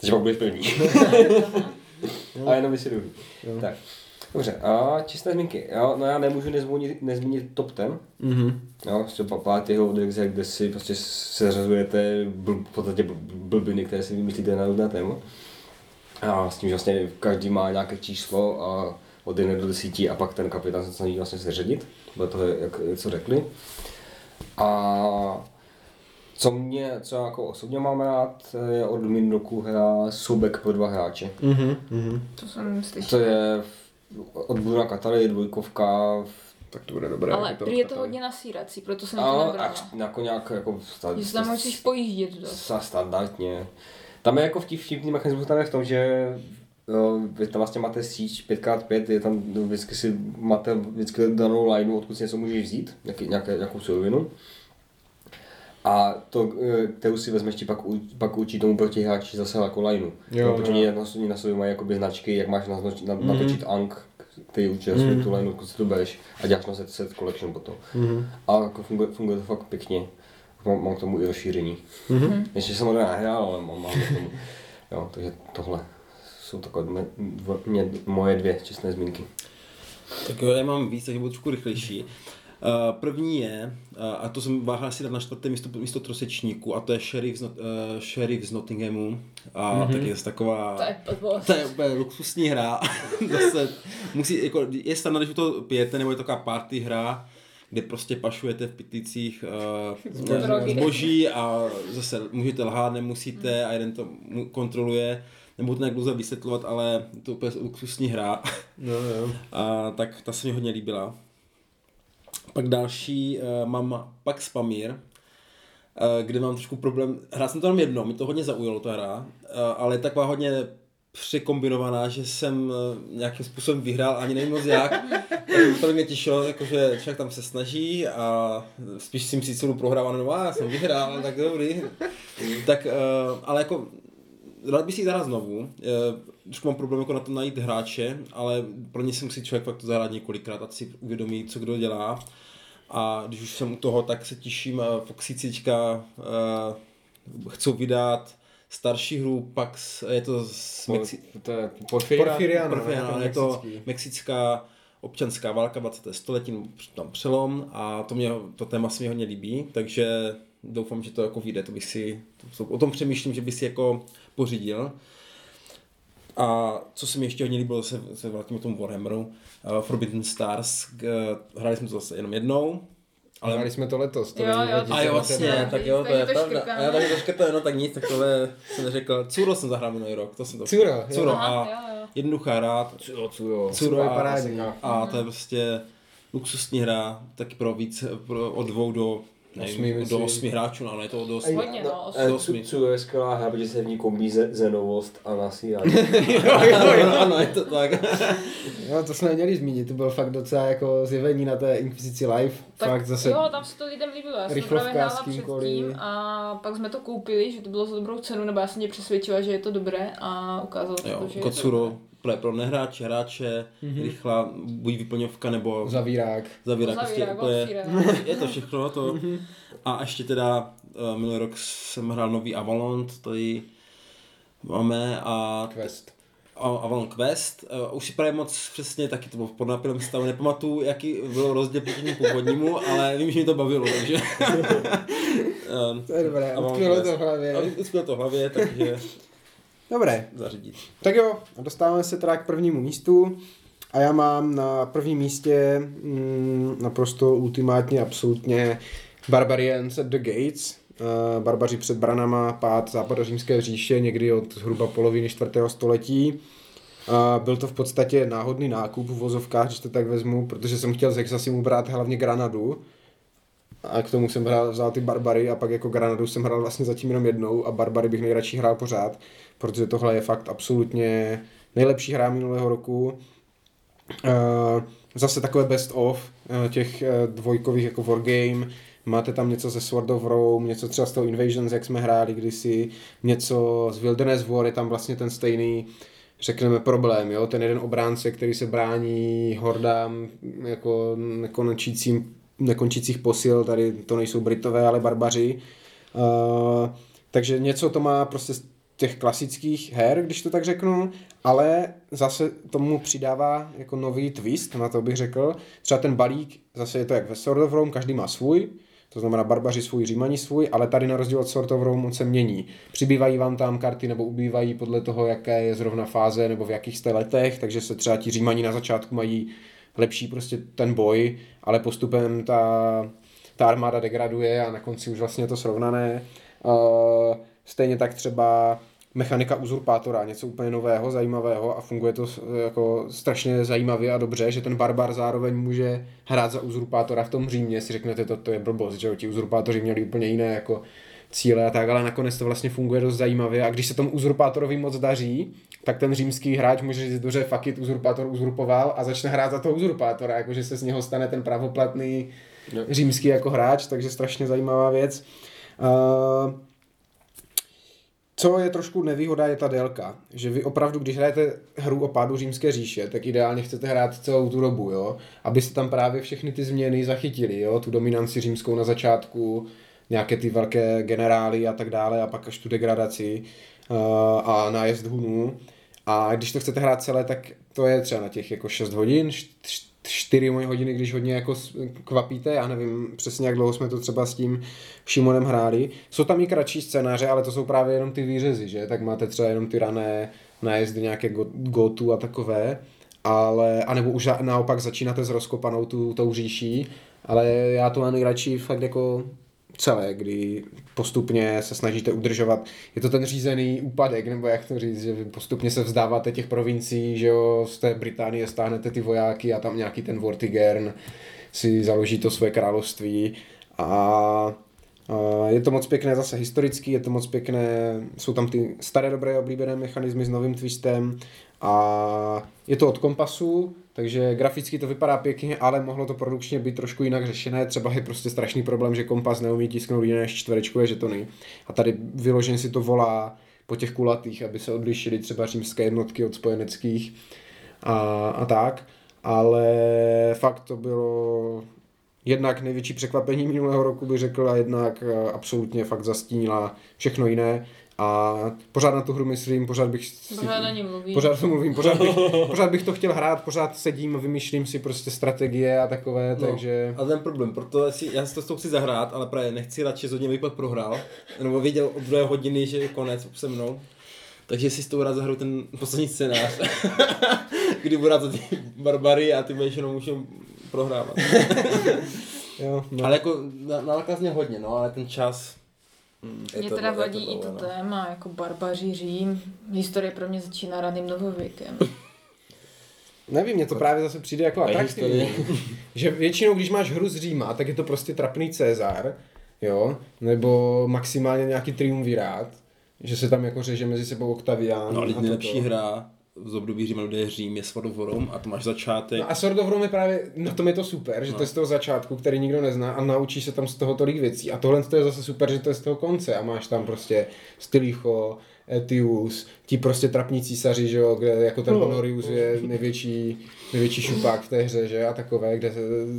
Takže pak budeš první. a jenom když je druhý. Tak. Dobře, a čisté zmínky. Jo, no já nemůžu nezmínit, nezmínit top ten. Mhm. Jo, třeba pátého odexe, kde si prostě seřazujete bl, v podstatě bl, blbiny, které si vymyslíte na různé téma. A s tím, že vlastně každý má nějaké číslo a od 1 do 10 a pak ten kapitán se snaží vlastně seřadit, podle toho, jak, co řekli. A co mě, co já jako osobně mám rád, je od Mindoku hra Subek pro dva hráče. Mhm, mhm. To jsem slyšel. To je od Bruna Kataly, dvojkovka, Tak to bude dobré. Ale jak prý je to hodně nasírací, proto jsem to a, nebrala. a jako nějak jako sta- Že se tam musíš pojíždět dost. Sa standardně. Tam je jako vtip, vtipný mechanismus tam je v tom, že jo, vy tam vlastně máte síť 5x5, je tam vždycky si máte vždycky danou lineu, odkud si něco můžeš vzít, nějaký, nějaké, nějakou surovinu. A to, eh, kterou si vezmeš, ti pak, pak učí tomu protihráči zase jako lineu. Jo, protože oni na, sobě- na sobě mají jakoby značky, jak máš naznač, na, mm. natočit ang, který učí mm. tu lineu, pokud si to bereš a děláš na set, set collection potom. Mhm. A jako funguje, funguje to fakt pěkně. Mám, mám k tomu i rozšíření. Mm-hmm. Ještě jsem ho nehrál, ale mám, mám k tomu. Jo, takže tohle jsou takové mě, mě, moje dvě čestné zmínky. Tak jo, já mám víc, takže budu trošku rychlejší. Uh, první je, uh, a to jsem váhal si dát na čtvrté místo, místo trosečníku, a to je Sheriff z, Not, uh, Sheriff z Nottinghamu. A mm-hmm. tak je to taková... To je. To je úplně luxusní hra. Zase musí, jako, je standard, když toho pijete, nebo je to taková party hra, kde prostě pašujete v pitlících uh, zboží a zase můžete lhát, nemusíte a jeden to kontroluje. Nebudu to nějak dlouze vysvětlovat, ale je to úplně luxusní hra. No, jo. A tak ta se mi hodně líbila. Pak další uh, mám Pax Pamír, uh, kde mám trošku problém. Hrál jsem to jenom jedno, mi to hodně zaujalo ta hra, uh, ale je taková hodně překombinovaná, že jsem nějakým způsobem vyhrál, ani nevím moc jak. To mě těšilo, jakože člověk tam se snaží a spíš si myslí celou prohrává, no a já jsem vyhrál, tak dobrý. Tak, ale jako rád bych si ji zahrál znovu. Trošku mám problém jako na to najít hráče, ale pro ně si musí člověk fakt to zahrát několikrát, ať si uvědomí, co kdo dělá. A když už jsem u toho, tak se těším, Foxicička uh, chcou vydat starší hru, pak je to z Mexi- to je Porfirian, Porfirian, Porfirian je to mexická občanská válka 20. století, tam přelom a to, mě, to téma se mi hodně líbí, takže doufám, že to jako vyjde, to bych si, o tom přemýšlím, že bych si jako pořídil. A co se mi ještě hodně líbilo, se, se vrátím k tomu Warhammeru, uh, Forbidden Stars, uh, hráli jsme to zase jenom jednou, ale Hráli jsme to letos. To jo, jo, a jo, vlastně, tak jo, to je pravda. A já taky to škrtám, no tak nic, tak tohle jsem neřekl. Curo jsem zahrál minulý rok, to jsem to... Curo, Curo a jednoduchá hra. Curo, Curo. Curo je parádní. A to je prostě luxusní hra, taky pro víc, pro od dvou do nevím, osmi, do osmi hráčů, no, ale je to do osmi. Hodně, no, osmi. Do osmi. Co je skvělá hra, protože se v ní kombí zenovost a nasílání. jo, jo, jo, ano, je to tak. jo, to jsme měli zmínit, to bylo fakt docela jako zjevení na té Inquisici Live. Tak fakt zase jo, tam se to lidem líbilo, já jsem právě hrála předtím a pak jsme to koupili, že to bylo za dobrou cenu, nebo já jsem mě přesvědčila, že je to dobré a ukázalo to, jo, že Kocuro, je to pro, pro nehráče, hráče, mm-hmm. rychlá, buď vyplňovka nebo... Zavírák. Zavírák, prostě úplně, je to všechno to. Mhm. A ještě teda uh, minulý rok jsem hrál nový Avalon, tady máme a... Quest. Avalon Quest. Uh, už si právě moc přesně, taky to bylo v podnapilém stavu, nepamatuju, jaký byl rozdíl proti tomu původnímu, ale vím, že mi to bavilo, takže... um, to je dobré, utkvělo to v hlavě. Utkvělo to v hlavě, takže... Dobré. Zařídit. Tak jo, dostáváme se teda k prvnímu místu. A já mám na prvním místě mm, naprosto ultimátně, absolutně Barbarians at the Gates. Uh, barbaři před branama, pád západořímské říše někdy od zhruba poloviny čtvrtého století. Uh, byl to v podstatě náhodný nákup v vozovkách, když to tak vezmu, protože jsem chtěl z Hexasimu brát hlavně Granadu. A k tomu jsem hrál, vzal ty Barbary a pak jako Granadu jsem hrál vlastně zatím jenom jednou a Barbary bych nejradši hrál pořád, protože tohle je fakt absolutně nejlepší hra minulého roku. Uh, zase takové best of uh, těch uh, dvojkových jako wargame, máte tam něco ze Sword of Rome, něco třeba z toho Invasions, jak jsme hráli kdysi, něco z Wilderness War, je tam vlastně ten stejný řekneme problém, jo? ten jeden obránce, který se brání hordám jako nekončícím, nekončících posil, tady to nejsou Britové, ale barbaři. Uh, takže něco to má prostě z těch klasických her, když to tak řeknu, ale zase tomu přidává jako nový twist, na to bych řekl. Třeba ten balík, zase je to jak ve Sword of Rome, každý má svůj, to znamená barbaři svůj, římani svůj, ale tady na rozdíl od Sword of Rome on se mění. Přibývají vám tam karty nebo ubývají podle toho, jaké je zrovna fáze nebo v jakých jste letech, takže se třeba ti římani na začátku mají lepší prostě ten boj, ale postupem ta, ta armáda degraduje a na konci už vlastně je to srovnané. Uh, stejně tak třeba mechanika uzurpátora, něco úplně nového, zajímavého a funguje to jako strašně zajímavě a dobře, že ten barbar zároveň může hrát za uzurpátora v tom Římě, si řeknete, to, to je blbost, že ti uzurpátoři měli úplně jiné jako cíle a tak, ale nakonec to vlastně funguje dost zajímavě a když se tomu uzurpátorovi moc daří, tak ten římský hráč může říct, dobře, fuck it, uzurpátor uzurpoval a začne hrát za toho uzurpátora, jakože se z něho stane ten pravoplatný římský jako hráč, takže strašně zajímavá věc. Uh, co je trošku nevýhoda, je ta délka. Že vy opravdu, když hrajete hru o pádu římské říše, tak ideálně chcete hrát celou tu dobu, jo? Abyste tam právě všechny ty změny zachytili, jo? Tu dominanci římskou na začátku, nějaké ty velké generály a tak dále a pak až tu degradaci uh, a nájezd hunů. A když to chcete hrát celé, tak to je třeba na těch jako 6 hodin, 4 hodiny, když hodně jako kvapíte, já nevím přesně, jak dlouho jsme to třeba s tím Šimonem hráli. Jsou tam i kratší scénáře, ale to jsou právě jenom ty výřezy, že? Tak máte třeba jenom ty rané nájezdy nějaké gotu a takové, ale, anebo už naopak začínáte s rozkopanou tu, tou říší, ale já to mám nejradši fakt jako celé, kdy postupně se snažíte udržovat, je to ten řízený úpadek, nebo jak to říct, že vy postupně se vzdáváte těch provincií, že jo, z té Británie stáhnete ty vojáky a tam nějaký ten Vortigern si založí to své království. A je to moc pěkné zase historicky, je to moc pěkné, jsou tam ty staré dobré oblíbené mechanismy s novým twistem a je to od kompasu, takže graficky to vypadá pěkně, ale mohlo to produkčně být trošku jinak řešené. Třeba je prostě strašný problém, že kompas neumí tisknout jiné než čtverečkové žetony. A tady vyloženě si to volá po těch kulatých, aby se odlišily třeba římské jednotky od spojeneckých a, a tak. Ale fakt to bylo jednak největší překvapení minulého roku, bych řekl, a jednak eh, absolutně fakt zastínila všechno jiné. A pořád na tu hru myslím, pořád bych si, Pořád na ní mluvím. pořád to mluvím, pořád bych, pořád bych to chtěl hrát, pořád sedím, vymýšlím si prostě strategie a takové, No, takže... A ten problém, proto si, já si to s tou chci zahrát, ale právě nechci radši 6 hodin vypad prohrál, nebo věděl od druhé hodiny, že je konec se mnou. Takže si s tou rád zahraju ten poslední scénář, kdy budu rád za ty barbary a ty budeš jenom jenom prohrávat. Jo, no. Ale jako na- naláká z mě hodně, no, ale ten čas... mm, Mě to- teda je to vadí i to no. téma, jako barbaři Řím. Historie pro mě začíná raným novověkem. Nevím, mně to právě zase přijde jako atraktivní. že většinou, když máš hru z Říma, tak je to prostě trapný Cezar, jo, nebo maximálně nějaký triumvirát, že se tam jako řeže mezi sebou Octavian. No, ale a nejlepší hra z období Říma, je Řím, je Sword of Rome a to máš začátek. No a Sword of Rome je právě, na tom je to super, že No. to je z toho začátku, který nikdo nezná a naučí se tam z toho tolik věcí. A tohle to je zase super, že to je z toho konce a máš tam prostě Stylicho, Etius, ti prostě trapní císaři, že jo, kde jako ten No. Honorius je největší, největší šupák v té hře, že a takové, kde,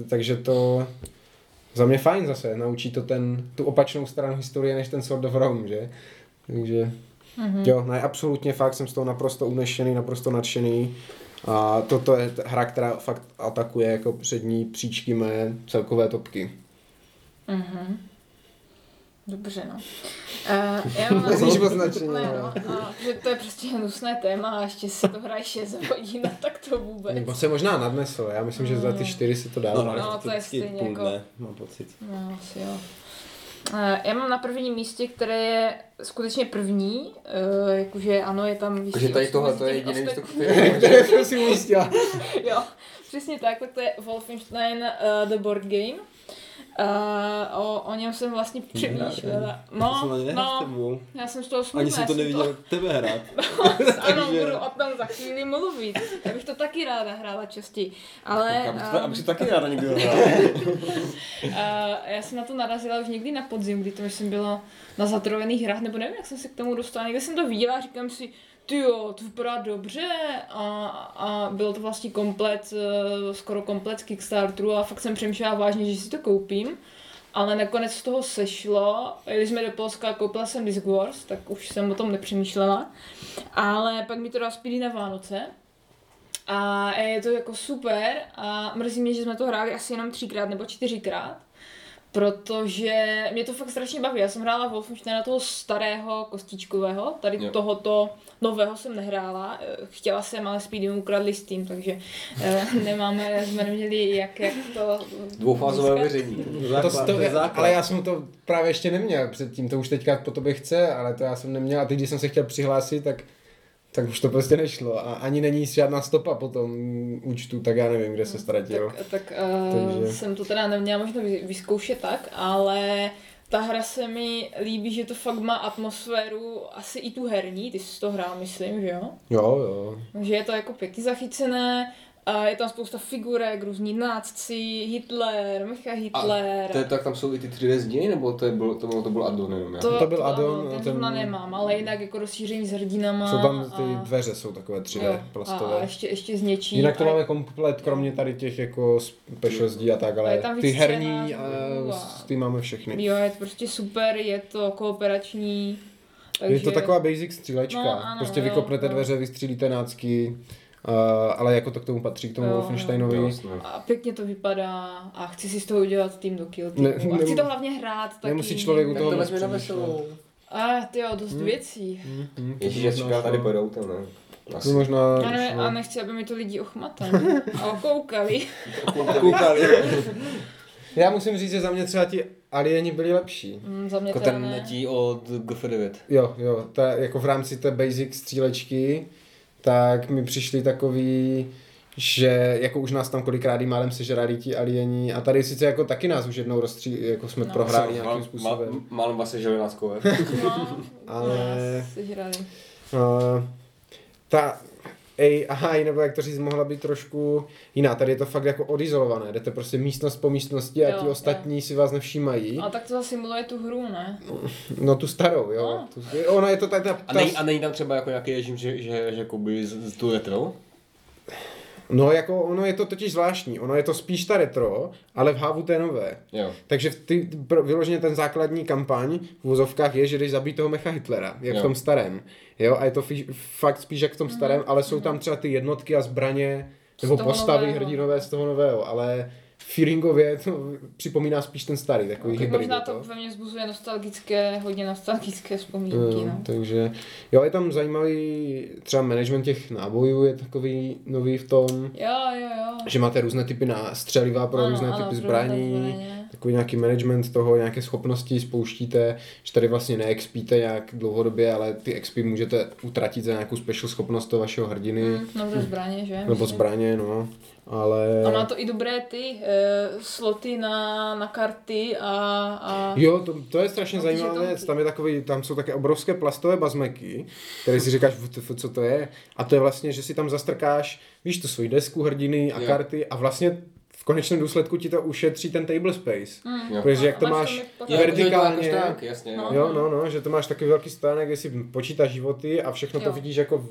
takže to za mě fajn zase, naučí to ten, tu opačnou stranu historie než ten Sword of Rome, že? Takže Mhm. jo, ne, absolutně fakt jsem z toho naprosto unešený, naprosto nadšený. A toto je t- hra, která fakt atakuje jako přední příčky mé celkové topky. Mhm. Dobře, no. Uh, já mám Musíš označení, Ne, no, a, že to je prostě hnusné téma a ještě se to hraje 6 hodin, no, tak to vůbec. Nebo se možná nadnesl, já myslím, že za ty čtyři si to dá. No, No, ale No, to, to je stejně půl jako- dne, mám pocit. No, asi jo. Eh, Já mám na prvním místě, které je skutečně první, eh, jakože ano, je tam vyšší Takže tady tohle to je jediné místo, které Které jsem si umístila. Jo, přesně tak, tak to je Wolfenstein uh, The Board Game. Uh, o, o něm jsem vlastně přemýšlela. Já jsem No, no, já jsem z toho smutná. Ani jsem to neviděl tebe hrát. ano, takže- budu o tom za chvíli mluvit. Já bych to taky ráda hrála častěji. Ale Já bych to, abych si taky ráda někdo hrál. Uh, já jsem na to narazila už někdy na podzim, kdy to myslím bylo na zatrojených hrách, nebo nevím, jak jsem se k tomu dostala. Někde jsem to viděla a říkám si, ty jo, to vypadá dobře a, a bylo to vlastně komplet, eh, skoro komplet Kickstarteru a fakt jsem přemýšlela vážně, že si to koupím. Ale nakonec z toho sešlo, jeli jsme do Polska koupila jsem Disc Wars, tak už jsem o tom nepřemýšlela. Ale pak mi to Speedy na Vánoce. A je to jako super a mrzí mě, že jsme to hráli asi jenom třikrát nebo čtyřikrát. Protože mě to fakt strašně baví. Já jsem hrála Wolfensteina toho starého kostičkového, tady Jo. tohoto nového jsem nehrála. Eh, Chtěla jsem, ale Speedy mu ukradli Steam, takže eh, nemáme, jsme neměli jak, jak to Dvoufázové věření. To, to, to je základ. ale já jsem to právě ještě neměl předtím, to už teďka po tobě chce, ale to já jsem neměl a teď, když jsem se chtěl přihlásit, tak, tak už to prostě nešlo a ani není žádná stopa po tom účtu, tak já nevím, kde se ztratil. Tak, tak uh, Takže- jsem to teda neměla vy- vyzkoušet tak, ale ta hra se mi líbí, že to fakt má atmosféru, asi i tu herní, ty jsi to hrál, myslím, že jo? Jo, jo. Že je to jako pěkně zachycené, a je tam spousta figurek, různí nácci, Hitler, Micha Hitler. To je, tak tam jsou i ty 3D zdi, nebo to, je bylo, to, bylo, to byl addon jenom, já? To byl addon, ano, a ten, ten- nemám, ale jinak jako rozšíření s hrdinama. Jsou tam ty a- dveře, jsou takové 3D jo, plastové. A ještě, ještě s něčím. Jinak to a- máme komplet, kromě tady těch jako special zdí a tak, A ale tam víc ty herní, a a- ty máme všechny. Jo, je to prostě super, je to kooperační. Takže... Je to taková basic střílečka. No, ano, prostě jo, vykopnete jo. dveře, vystřílíte nácky, uh, ale jako to k tomu patří, k tomu Jo. Wolfensteinovi. A pěkně to vypadá a chci si z toho udělat tým do Kill Ne- Teamu. A chci ne- to hlavně hrát taky. nemusí člověk u Tak toho to moc na veselou. A ty jo, dost Hmm. věcí. Mhm, to Ježíš, čekám, tady pojedou autem, ne? To Asi. možná Já nevím, šlo. a nechci, aby mi to lidi ochmatali a okoukali. Koukali. Já musím říct, že za mě třeba ti alieni byli lepší. Mm, za mě Jako ten ne. letí od GF9. Jo, jo, ta, jako v rámci té basic střílečky, tak mi přišli takový, že jako už nás tam kolikrát málem sežrali ti alieni a tady sice jako taky nás už jednou rozstří, jako jsme No. prohráli nějakým způsobem. Málem vás sežili na skové. No, Ale- nás sežrali. Uh, ta, AI, nebo jak to říct, mohla být trošku jiná. Tady je to fakt jako odizolované. Jdete prostě místnost po místnosti a Jo, ti jo. ostatní si vás nevšímají. A tak to zasimuluje tu hru, ne? No tu starou, jo. No. Tu, ona je to ta, ta, A, ta nej, a není tam třeba jako nějaký režim, že, že, že jakoby z, z tu retro? No jako ono je to totiž zvláštní. Ono je to spíš ta retro, ale v hávu té nové. Jo. Takže ty, pro, vyloženě ten základní kampaň v vozovkách je, že jdeš zabít toho mecha Hitlera, jak Jo. v tom starém. Jo, a je to fí, fakt spíš jak v tom starém, ale jsou tam třeba ty jednotky a zbraně, nebo postavy nového. hrdinové z toho nového, ale feelingově to připomíná spíš ten starý, takový Tak hybrid. možná je to ve mně zbuzuje nostalgické, hodně nostalgické vzpomínky, Jo, no. takže jo, je tam zajímavý, třeba management těch nábojů je takový nový v tom, Jo, jo, jo. že máte různé typy na střeliva pro Ano, různé ano, typy zbraní, takový nějaký management toho, nějaké schopnosti spouštíte, že tady vlastně neexpíte nějak dlouhodobě, ale ty XP můžete utratit za nějakou special schopnost toho vašeho hrdiny, Hm, Nebo zbraně, že? nebo zbraně, no, ale... A má to i dobré ty e, sloty na, na karty a, a Jo, to, to je strašně No, zajímavá to- věc. Tam je takový, tam jsou také obrovské plastové bazmeky, které si říkáš, "WTF, co to je. A to je vlastně, že si tam zastrkáš, víš, tu svoji desku, hrdiny a Jo. karty a vlastně v konečném důsledku ti to ušetří ten table space. Jo. Protože jak to Máš Jo, jako vertikálně, stránky, jasně. No. jo. jo, no, no, že to máš takový velký stánek, kde si počítáš životy a všechno to Jo. vidíš jako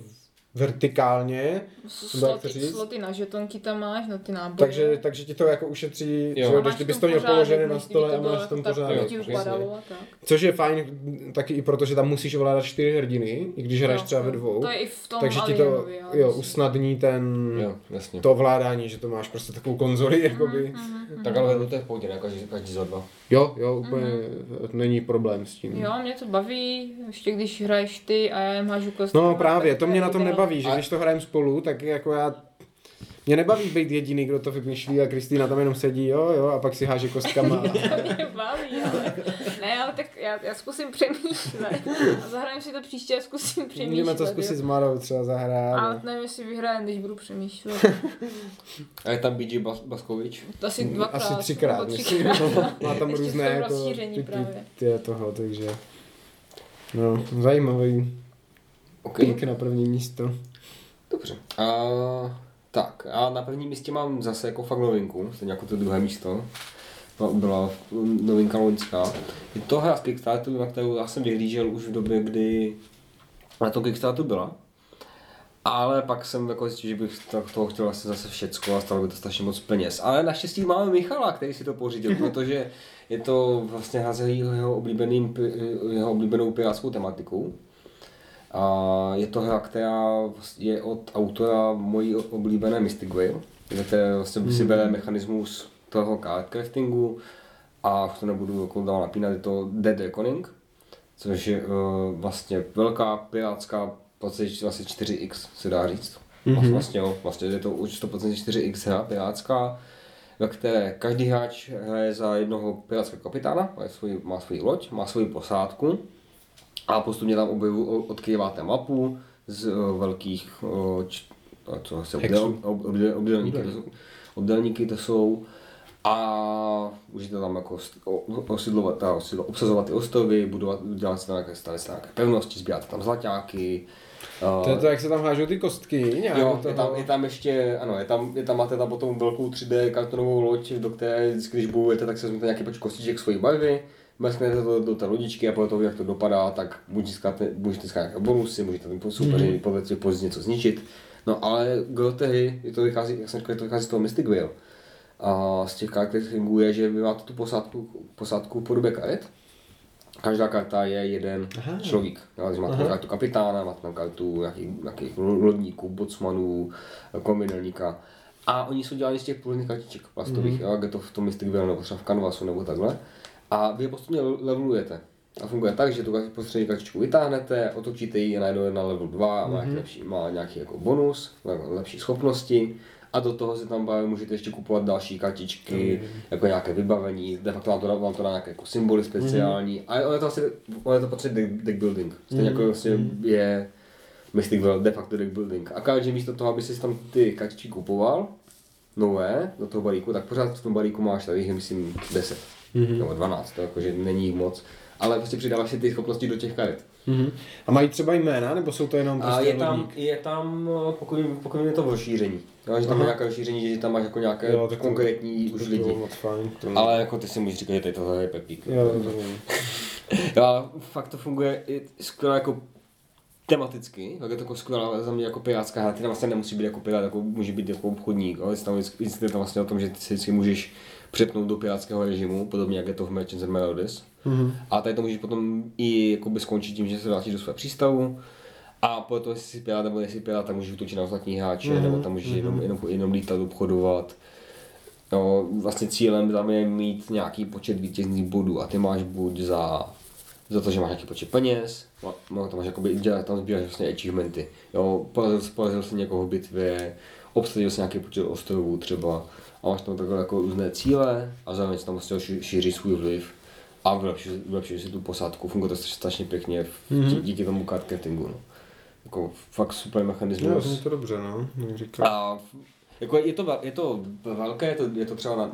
vertikálně. Sloty, říct? sloty na žetonky tam máš, na ty náboje. Takže, takže ti to jako ušetří, Jo. že když kdybys v to tom měl položené na stole to a máš v tom tak, pořádek. jak ti jasně. upadalo a tak. Což je fajn taky i proto, že tam musíš ovládat čtyři hrdiny, i když hraješ třeba ve dvou. To je i v tom takže ti to jo, usnadní ten, Jo, jasně. to ovládání, že to máš prostě takovou konzoli, jakoby. Mhm. Tak ale to je v pohodě? Každý, každý za dva. Jo, jo, úplně není problém s tím. Jo, mě to baví, ještě když hraješ ty a já jen hážu kostky. No právě, to mě na tom nebaví, že A- když to hrajeme spolu, tak jako já mě nebaví být jediný, kdo to vymýšlí a Kristýna tam jenom sedí, jo, jo, a pak si háže kostkama. To mě baví, ale... Ne, ale tak já, já zkusím přemýšlet. A zahrajeme si to příště a zkusím přemýšlet. Můžeme to zkusit jo. s Marou třeba zahrát. Ale nevím, jestli vyhrajem, když budu přemýšlet. A je tam BG Bas- Baskovič? To asi dvakrát. Asi třikrát, myslím. třikrát. Má tam Ještě různé jako rozšíření typy právě. tě toho, takže no, zajímavý OK. pík na první místo. Dobře. A, tak, a na prvním místě mám zase jako fakt novinku, stejně jako to druhé místo. Byla- Byla novinka loňská. Je to hra z Kickstarteru, na kterou já jsem vyhlížel už v době, kdy na tom Kickstarteru byla. Ale pak jsem jako zjistil, že bych tak toho chtěl vlastně zase všecko a stalo by to strašně moc peněz. Ale naštěstí máme Michala, který si to pořídil, protože je to vlastně házejí jeho, oblíbeným, jeho oblíbenou pirátskou tematikou. A je to hra, která je od autora mojí oblíbené Mystic Whale, kde to vlastně si bere mechanismus toho craftingu a už to nebudu jako dál napínat, je to Dead Reckoning, což je uh, vlastně velká pirátská 24x se dá říct. Mm-hmm. Vlastně jo, vlastně je to už 124x hra pirátská, ve které každý hráč hraje za jednoho pirátského kapitána, má svůj, má svůj loď, má svoji posádku a postupně tam objevu, odkryváte mapu z uh, velkých, uh, č, co se obdel, ob, obdel, obdelníky, to jsou, obdelníky to jsou a můžete tam jako osidlovat, ta, osidlo, obsazovat ty ostrovy, budovat, dělat si tam nějaké, stavit si nějaké pevnosti, sbírat tam zlaťáky. To je to, jak se tam hážou ty kostky, nějak Jo, toho. je tam, je tam ještě, ano, je tam, je tam máte tam potom velkou 3D kartonovou loď, do které vždycky, když bojujete, tak se vezmete nějaký počet kostiček svojí barvy, mesknete to do té lodičky a podle toho, jak to dopadá, tak buď získáte, můžete získat nějaké bonusy, můžete tam soupeři mm. podle pozic něco zničit. No ale gro té hry, je to vychází, jak jsem říkal, to vychází z toho Mystic Whale. A z těch charakteristiků je, že vy máte tu posádku, posádku v podobě karet. Každá karta je jeden Aha. člověk. Jo, takže máte tam kartu kapitána, máte tam kartu nějakých, nějakých lodníků, bocmanů, kombinelníka. A oni jsou děláni z těch původních kartiček plastových, mm-hmm. jo, je to v tom Mystic Whale, nebo třeba v Canvasu, nebo takhle. A vy je postupně levelujete. A funguje tak, že tu postřední kartičku vytáhnete, otočíte ji a najednou je na level 2 a má, nějaký, lepší, má nějaký jako bonus, lepší schopnosti. A do toho si tam právě můžete ještě kupovat další kartičky, mm. jako nějaké vybavení, de facto vám to dá, vám to dá nějaké jako symboly speciální. Mm. A ono je to vlastně, ono je to prostě deck, deck building. Stejně mm. jako vlastně je Mystic World de facto deck building. A že místo toho, aby si tam ty kartičky kupoval, nové, do toho balíku, tak pořád v tom balíku máš tady, myslím, 10 mm-hmm. nebo 12, to jakože není jich moc. Ale prostě přidáváš si ty schopnosti do těch karet. Mhm. A mají třeba jména, nebo jsou to jenom A prostě je tam, lodník? je tam, pokud, pokud je to rozšíření. Jo, že tam Aha. nějaké rozšíření, že tam máš jako nějaké Jo, tak to- konkrétní To už lidi. moc fajn. To... Ale jako ty si můžeš říkat, že tady tohle je Pepík. Jo, rozumím. Jo, a fakt to funguje i skvěle jako tematicky, tak je to jako skvělá za mě jako pirátská hra, ty tam vlastně nemusí být jako pirát, jako může být jako obchodník, ale je tam, je to vlastně o tom, že ty si vždycky můžeš přepnout do pirátského režimu, podobně jak je to v Merchants and Melodies. Mhm. A tady to můžeš potom i jakoby skončit tím, že se vrátíš do svého přístavu a toho, jestli jsi pirát nebo nejsi pirát, tak můžeš útočit na ostatní hráče, Mhm, nebo tam můžeš jenom, jenom, jenom lítat, obchodovat. No, vlastně cílem tam je mít nějaký počet vítězných bodů a ty máš buď za, za to, že máš nějaký počet peněz, no, no tam máš jakoby, dělat, tam sbíráš vlastně achievementy. Jo, porazil, porazil jsi někoho v bitvě, obsadil jsi nějaký počet ostrovů třeba a máš tam takové jako různé cíle a zároveň si tam vlastně ší- šíří svůj vliv a vylepšíš si tu posádku, funguje to strašně pěkně mm-hmm. díky tomu card marketingu. No. Jako fakt super mechanismus. zní to dobře, no. říkám. A jako je, to, je to velké, je to, je to třeba na,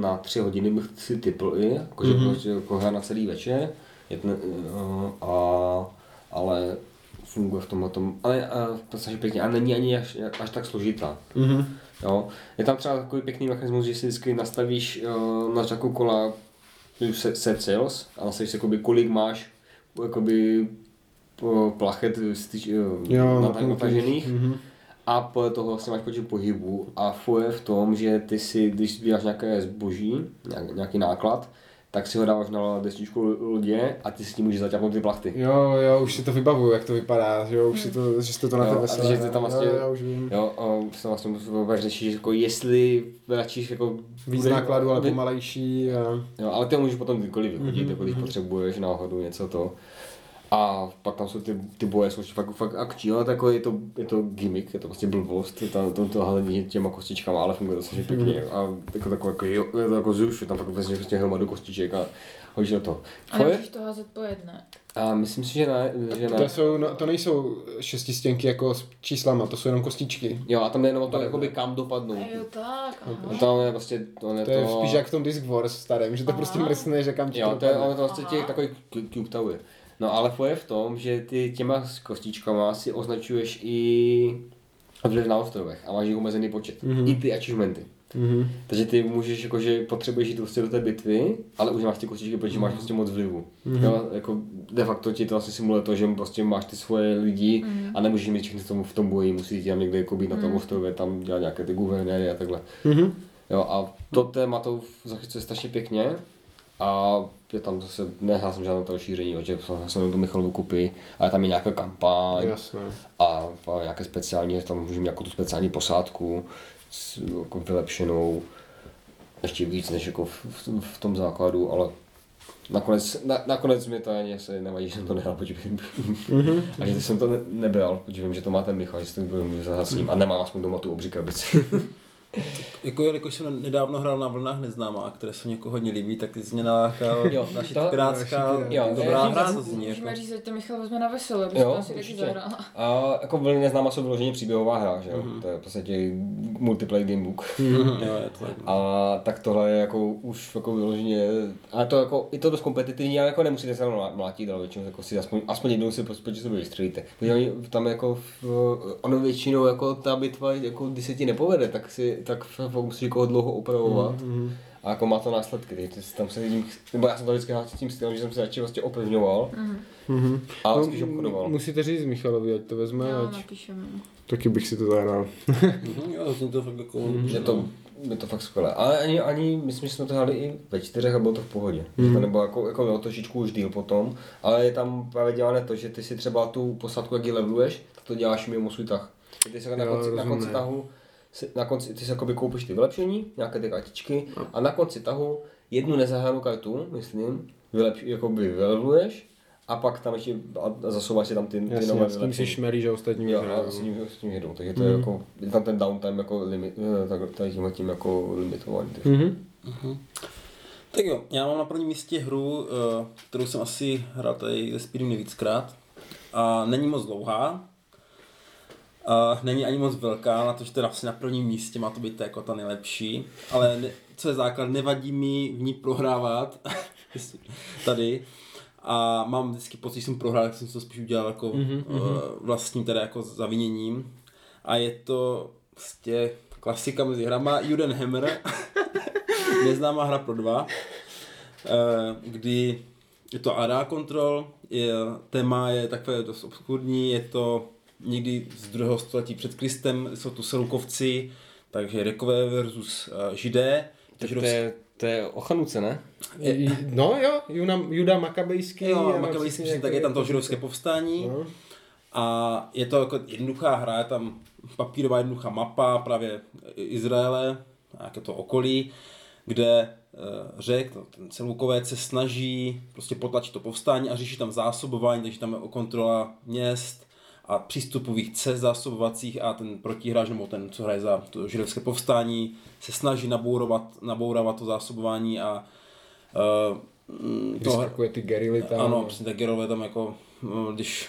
na tři hodiny bych si typl i, Mhm. mm-hmm. prostě jako hra na celý večer, je to, uh, a, ale funguje v tomhle tom, ale uh, strašně pěkně a není ani až, až tak složitá. Mhm. Jo. Je tam třeba takový pěkný mechanismus, že si vždycky nastavíš uh, na řaku kola set, sales a nastavíš si, jakoby, kolik máš jakoby, plachet styč, Jo, jo, na ten- natažených Mhm. a podle toho vlastně máš počet pohybů a fuje v tom, že ty si, když sbíráš nějaké zboží, nějak, nějaký náklad, tak si ho dáváš na destičku lodě a ty si tím můžeš zaťapnout ty plachty. Jo, jo, už si to vybavuju, jak to vypadá, že jo, už si to, že jste to na Jo, té a veselé. že ty tam vlastně- jo, já už vím. Jo, a se vlastně řešit, jako jestli radši jako Víc bude- nákladů, ale pomalejší a... Jo, ale ty můžeš potom kdykoliv vychodit, Mhm, jako když mhm. potřebuješ náhodou něco to. A pak tam jsou ty, ty boje, jsou fakt, fakt akční, ale jako je to, je to gimmick, je to prostě blbost, je to, to, to hledání těma kostičkama, ale funguje to strašně pěkně. Mhm. A jako takový, jako, jo, je to jako je tam pak vezmeš prostě hromadu kostiček a hodíš do toho. A nemůžeš to házet po jedné. A myslím si, že ne, že To, ne. jsou, no, to nejsou šestistěnky jako s číslama, to jsou jenom kostičky. Jo, a tam je jenom o to, jakoby kam dopadnou. A jo, tak. Aha. Tam je prostě, to je To je spíš jak v tom Disc Wars starém, že to prostě Aha. mrsne, že kam ti Jo, to je, ale to vlastně Aha. těch takový cu- cube tower. No ale to je v tom, že ty těma kostičkama si označuješ i vliv na ostrovech a máš jich omezený počet. Mhm. Mm-hmm. I ty achievementy. Mhm. Takže ty můžeš, jakože potřebuješ jít prostě do té bitvy, ale už máš ty kostičky, protože máš prostě moc vlivu. Mhm. Mm-hmm. Jo, jako de facto ti to vlastně simuluje to, že prostě máš ty svoje lidi mm-hmm. a nemůžeš mít všechny v tom, v tom boji, musíš tam někde jako být na tom ostrově, tam dělat nějaké ty guvernéry a takhle. Mhm. Jo, a to téma to zachycuje strašně pěkně a je tam zase, nehrál jsem žádné to rozšíření, že jsem to Michalovu kupy, ale tam je nějaká kampaň Jasné. a, a nějaké speciální, tam můžeme nějakou tu speciální posádku s, jako vylepšenou, ještě víc než jako v, v, v tom základu, ale nakonec, na, nakonec mi to ani asi nevadí, že jsem to nehrál, protože Mhm. a že jsem to ne, nebral, protože vím, že to má ten Michal, že budu zahrát s ním a nemám aspoň doma tu obří krabici. Jako jelikož jsem nedávno hrál na vlnách neznámá, které se někoho hodně líbí, tak ty jsi mě nalákal Jo, naši to- pirátská Jo, dobrá já- hra, to zní jako. Můžeme říct, že to Michal vezme na veselé, aby Jo, tam si taky určitě. zahrál. A jako velmi neznámá jsou vyloženě příběhová hra, že jo? Mhm. To je v podstatě multiplayer gamebook. Jo, je to. A tak tohle je jako už jako vyloženě, a to jako, i to dost kompetitivní, ale jako nemusíte se tam mlátit, ale většinou jako si aspoň, aspoň jednou si prostě proti sobě vystřelíte. Protože oni tam jako, v, ono většinou jako ta bitva, jako když se ti nepovede, tak si, tak musíš jako dlouho opravovat. Mhm. A jako má to následky, si tam se vidím, nebo já jsem to vždycky hrál s tím stylem, že jsem se radši vlastně opevňoval Mhm. a No, spíš obchodoval. Musíte říct Michalovi, ať to vezme, Jo, ať napíšeme. taky bych si to zahrál. Mhm, Jo, zní to fakt jako... Je to, je to fakt skvělé. Ale ani, ani, myslím, že jsme to hráli i ve čtyřech a bylo to v pohodě. Mm. To nebylo jako, jako jo, trošičku už díl potom, ale je tam právě dělané to, že ty si třeba tu posádku, jak ji leveluješ, tak to děláš mimo svůj tah. Ty se na konci, na konci tahu, si, na konci, ty si jakoby koupíš ty vylepšení, nějaké ty kartičky a na konci tahu jednu nezahranou kartu, myslím, vylepš, jakoby vyleveluješ a pak tam ještě a zasouváš si tam ty, ty Jasně, nové s tím si vylepšení. šmelí, že ostatní Jo, vyhrajou. a s tím, s tím jedou, takže to je jako, je tam ten downtime jako limit, eh, tak, tady tímhle tím jako limitovaný. takže- Mhm. Tak jo, já mám na prvním místě hru, eh, kterou jsem asi hrál tady se Speedem nejvíckrát. A není moc dlouhá. A není ani moc velká, na to, že to je asi na prvním místě, má to být jako ta nejlepší. Ale ne, co je základ, nevadí mi v ní prohrávat. tady. A mám vždycky pocit, že jsem prohrál, jak jsem to spíš udělal jako mm-hmm. vlastním teda jako zaviněním. A je to prostě klasika mezi hrama. Judenhammer, neznámá hra pro dva, eh, kdy je to ADA kontrol, je, téma je takové dost obskurní, je to někdy z druhého století před Kristem, jsou tu selukovci, takže Rekové versus uh, Židé. Tak to je, to je o Chanuce, ne? Je, no jo, Juda, Juda Makabejský. Jo, Makabejský, přesně, tak je tam to židovské povstání. No. A je to jako jednoduchá hra, je tam papírová jednoduchá mapa právě Izraele, nějaké to okolí, kde Eh, řek, ten celůkovec se snaží prostě potlačit to povstání a řeší tam zásobování, takže tam je kontrola měst a přístupových cest zásobovacích a ten protihráč nebo ten, co hraje za to židovské povstání, se snaží nabourovat, nabourávat to zásobování a uh, to, ty gerily tam. Ano, přesně tak gerilové tam jako, no, když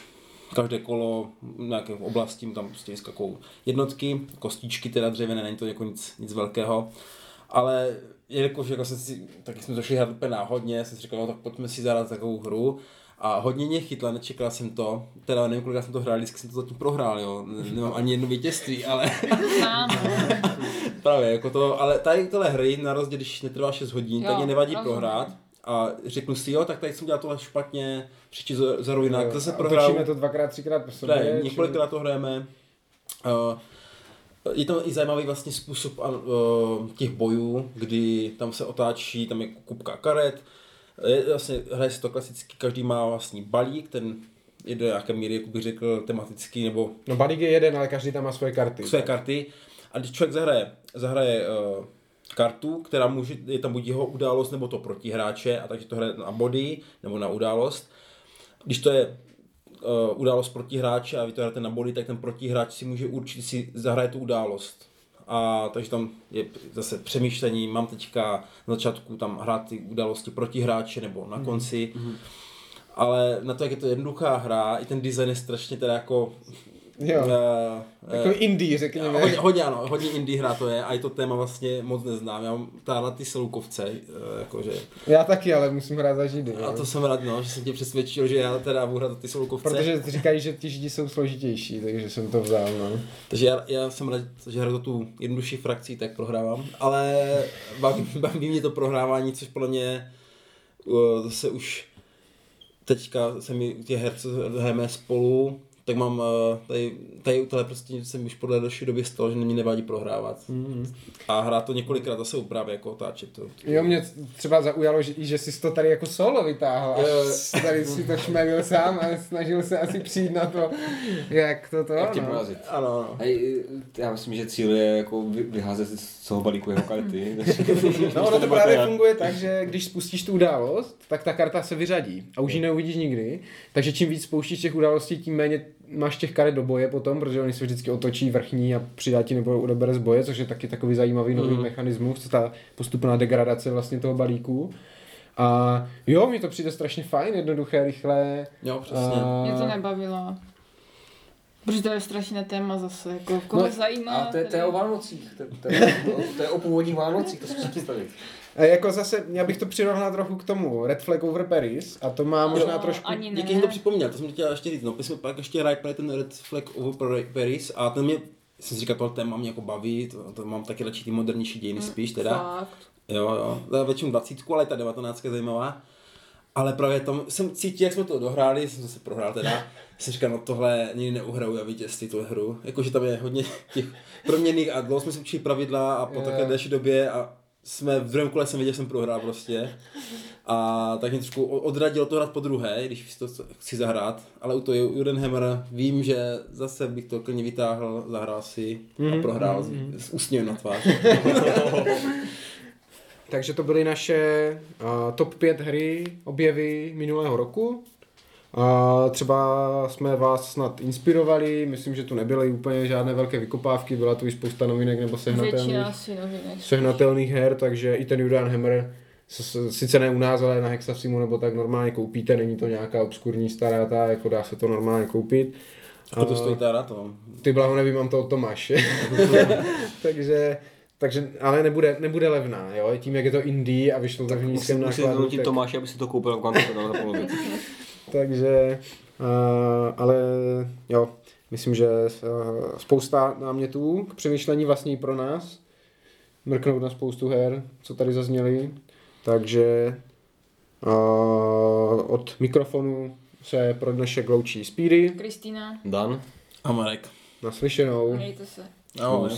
každé kolo nějaké oblasti tam prostě vyskakou jednotky, kostičky teda dřevěné, není to jako nic, nic velkého, ale jelikož jako jsem si, taky jsme došli hrát úplně náhodně, jsem si říkal, no, tak pojďme si zahrát takovou hru. A hodně mě chytla, nečekal jsem to. Teda nevím, kolik jsem to hrál, vždycky jsem to zatím prohrál, jo. Nemám ani jedno vítězství, ale... Právě, jako to, ale tady tyhle hry, na rozdíl, když netrvá 6 hodin, jo, tak mě nevadí rozumím. prohrát. A řeknu si, jo, tak tady jsem dělal tohle špatně, příští za jinak, zase prohrál. to dvakrát, třikrát po sobě. Ne, několikrát to hrajeme. Uh, je to i zajímavý vlastně způsob uh, těch bojů, kdy tam se otáčí, tam je kupka karet, vlastně hraje se to klasicky, každý má vlastní balík, ten je do nějaké míry, jak bych řekl, tematický, nebo... No balík je jeden, ale každý tam má svoje karty. Své tak. karty. A když člověk zahraje, zahraje uh, kartu, která může, je tam buď jeho událost, nebo to protihráče, a takže to hraje na body, nebo na událost. Když to je uh, událost protihráče a vy to hrajete na body, tak ten protihráč si může určit, si zahraje tu událost. A takže tam je zase přemýšlení, mám teďka na začátku tam hrát ty události protihráče nebo na mhm. konci. Mm-hmm. Ale na to, jak je to jednoduchá hra, i ten design je strašně teda jako Jo. Uh, jako uh, indie, řekněme. Hodně, hodně, ano, hodně indie hra to je a i to téma vlastně moc neznám. Já mám na ty selukovce, uh, jakože. Já taky, ale musím hrát za židy. A to jsem rád, no, že jsem tě přesvědčil, že já teda budu hrát ty selukovce. Protože říkají, že ty židi jsou složitější, takže jsem to vzal, no. Takže já, já jsem rád, že hraju tu jednodušší frakcí, tak prohrávám. Ale baví, baví mě to prohrávání, což podle mě uh, zase už teďka se mi těch her, co hrajeme spolu, tak mám uh, tady, tady u tohle prostě jsem už podle další doby stalo, že mě nevadí prohrávat. Mm-hmm. A hrát to několikrát zase právě jako otáčet. To, to. Jo, mě třeba zaujalo, že, že jsi to tady jako solo vytáhl a tady si to šmelil sám a snažil se asi přijít na to, jak to to, jak tě no. Ano, ano. Hej, já myslím, že cíl je jako vyházet z toho balíku jeho karty. no, ono to právě funguje tak, že když spustíš tu událost, tak ta karta se vyřadí a už ji neuvidíš nikdy. Takže čím víc spouštíš těch událostí, tím méně máš těch karet do boje potom, protože oni se vždycky otočí vrchní a přidá ti nebo odebere z boje, což je taky takový zajímavý nový mm. mechanismus, ta postupná degradace vlastně toho balíku. A jo, mi to přijde strašně fajn, jednoduché, rychlé. Jo, přesně. A... Mě to nebavilo. Protože to je strašné téma zase, jako koho no, zajímá. A to je, to je o Vánocích, to, to, je, to je o původních Vánocích, to si představit. A jako zase, já bych to přirovnal trochu k tomu Red Flag over Paris a to má možná jo, trošku... Ani ne. Díky, to připomněl, to jsem chtěl ještě říct, no, my jsme pak ještě hráli ten Red Flag over Paris a ten mě, jsem si říkal, tohle téma mě jako baví, to, to mám taky radši ty modernější dějiny mm, spíš teda. Fakt. Jo, jo, většinou 20, ale ta 19 je zajímavá. Ale právě tam jsem cítil, jak jsme to dohráli, jsem se prohrál teda, jsem říkal, no tohle nikdy neuhraju a vítězství tu hru. Jakože tam je hodně těch proměných a dlouho jsme si učili pravidla a po takové delší době a jsme v druhém kole jsem viděl, že jsem prohrál prostě. A tak mě trošku odradilo to hrát po druhé, když to chci zahrát. Ale u toho Judenhammer vím, že zase bych to klidně vytáhl, zahrál si a mhm, prohrál mm-hmm. s, s úsměvem na tváři. Takže to byly naše uh, top 5 hry, objevy minulého roku. A třeba jsme vás snad inspirovali, myslím, že tu nebyly úplně žádné velké vykopávky, byla tu i spousta novinek nebo sehnatelných, sehnatelných her, takže i ten Judan Hammer sice ne u nás, ale na Hexasimu nebo tak normálně koupíte, není to nějaká obskurní stará ta, jako dá se to normálně koupit. A to stojí teda to? Ty blaho nevím, mám to od Tomáše. takže takže, ale nebude, nebude levná, jo, tím jak je to indie a vyšlo tak v nízkém nákladu, donutit tak, Tomáše, aby si to koupil v Quantum za polovici. takže, uh, ale jo, myslím, že uh, spousta námětů k přemýšlení vlastně pro nás, mrknout na spoustu her, co tady zazněly, takže uh, od mikrofonu se pro dnešek loučí Speedy, Kristýna, Dan? A Marek. naslyšenou. mějte se. Ahoj.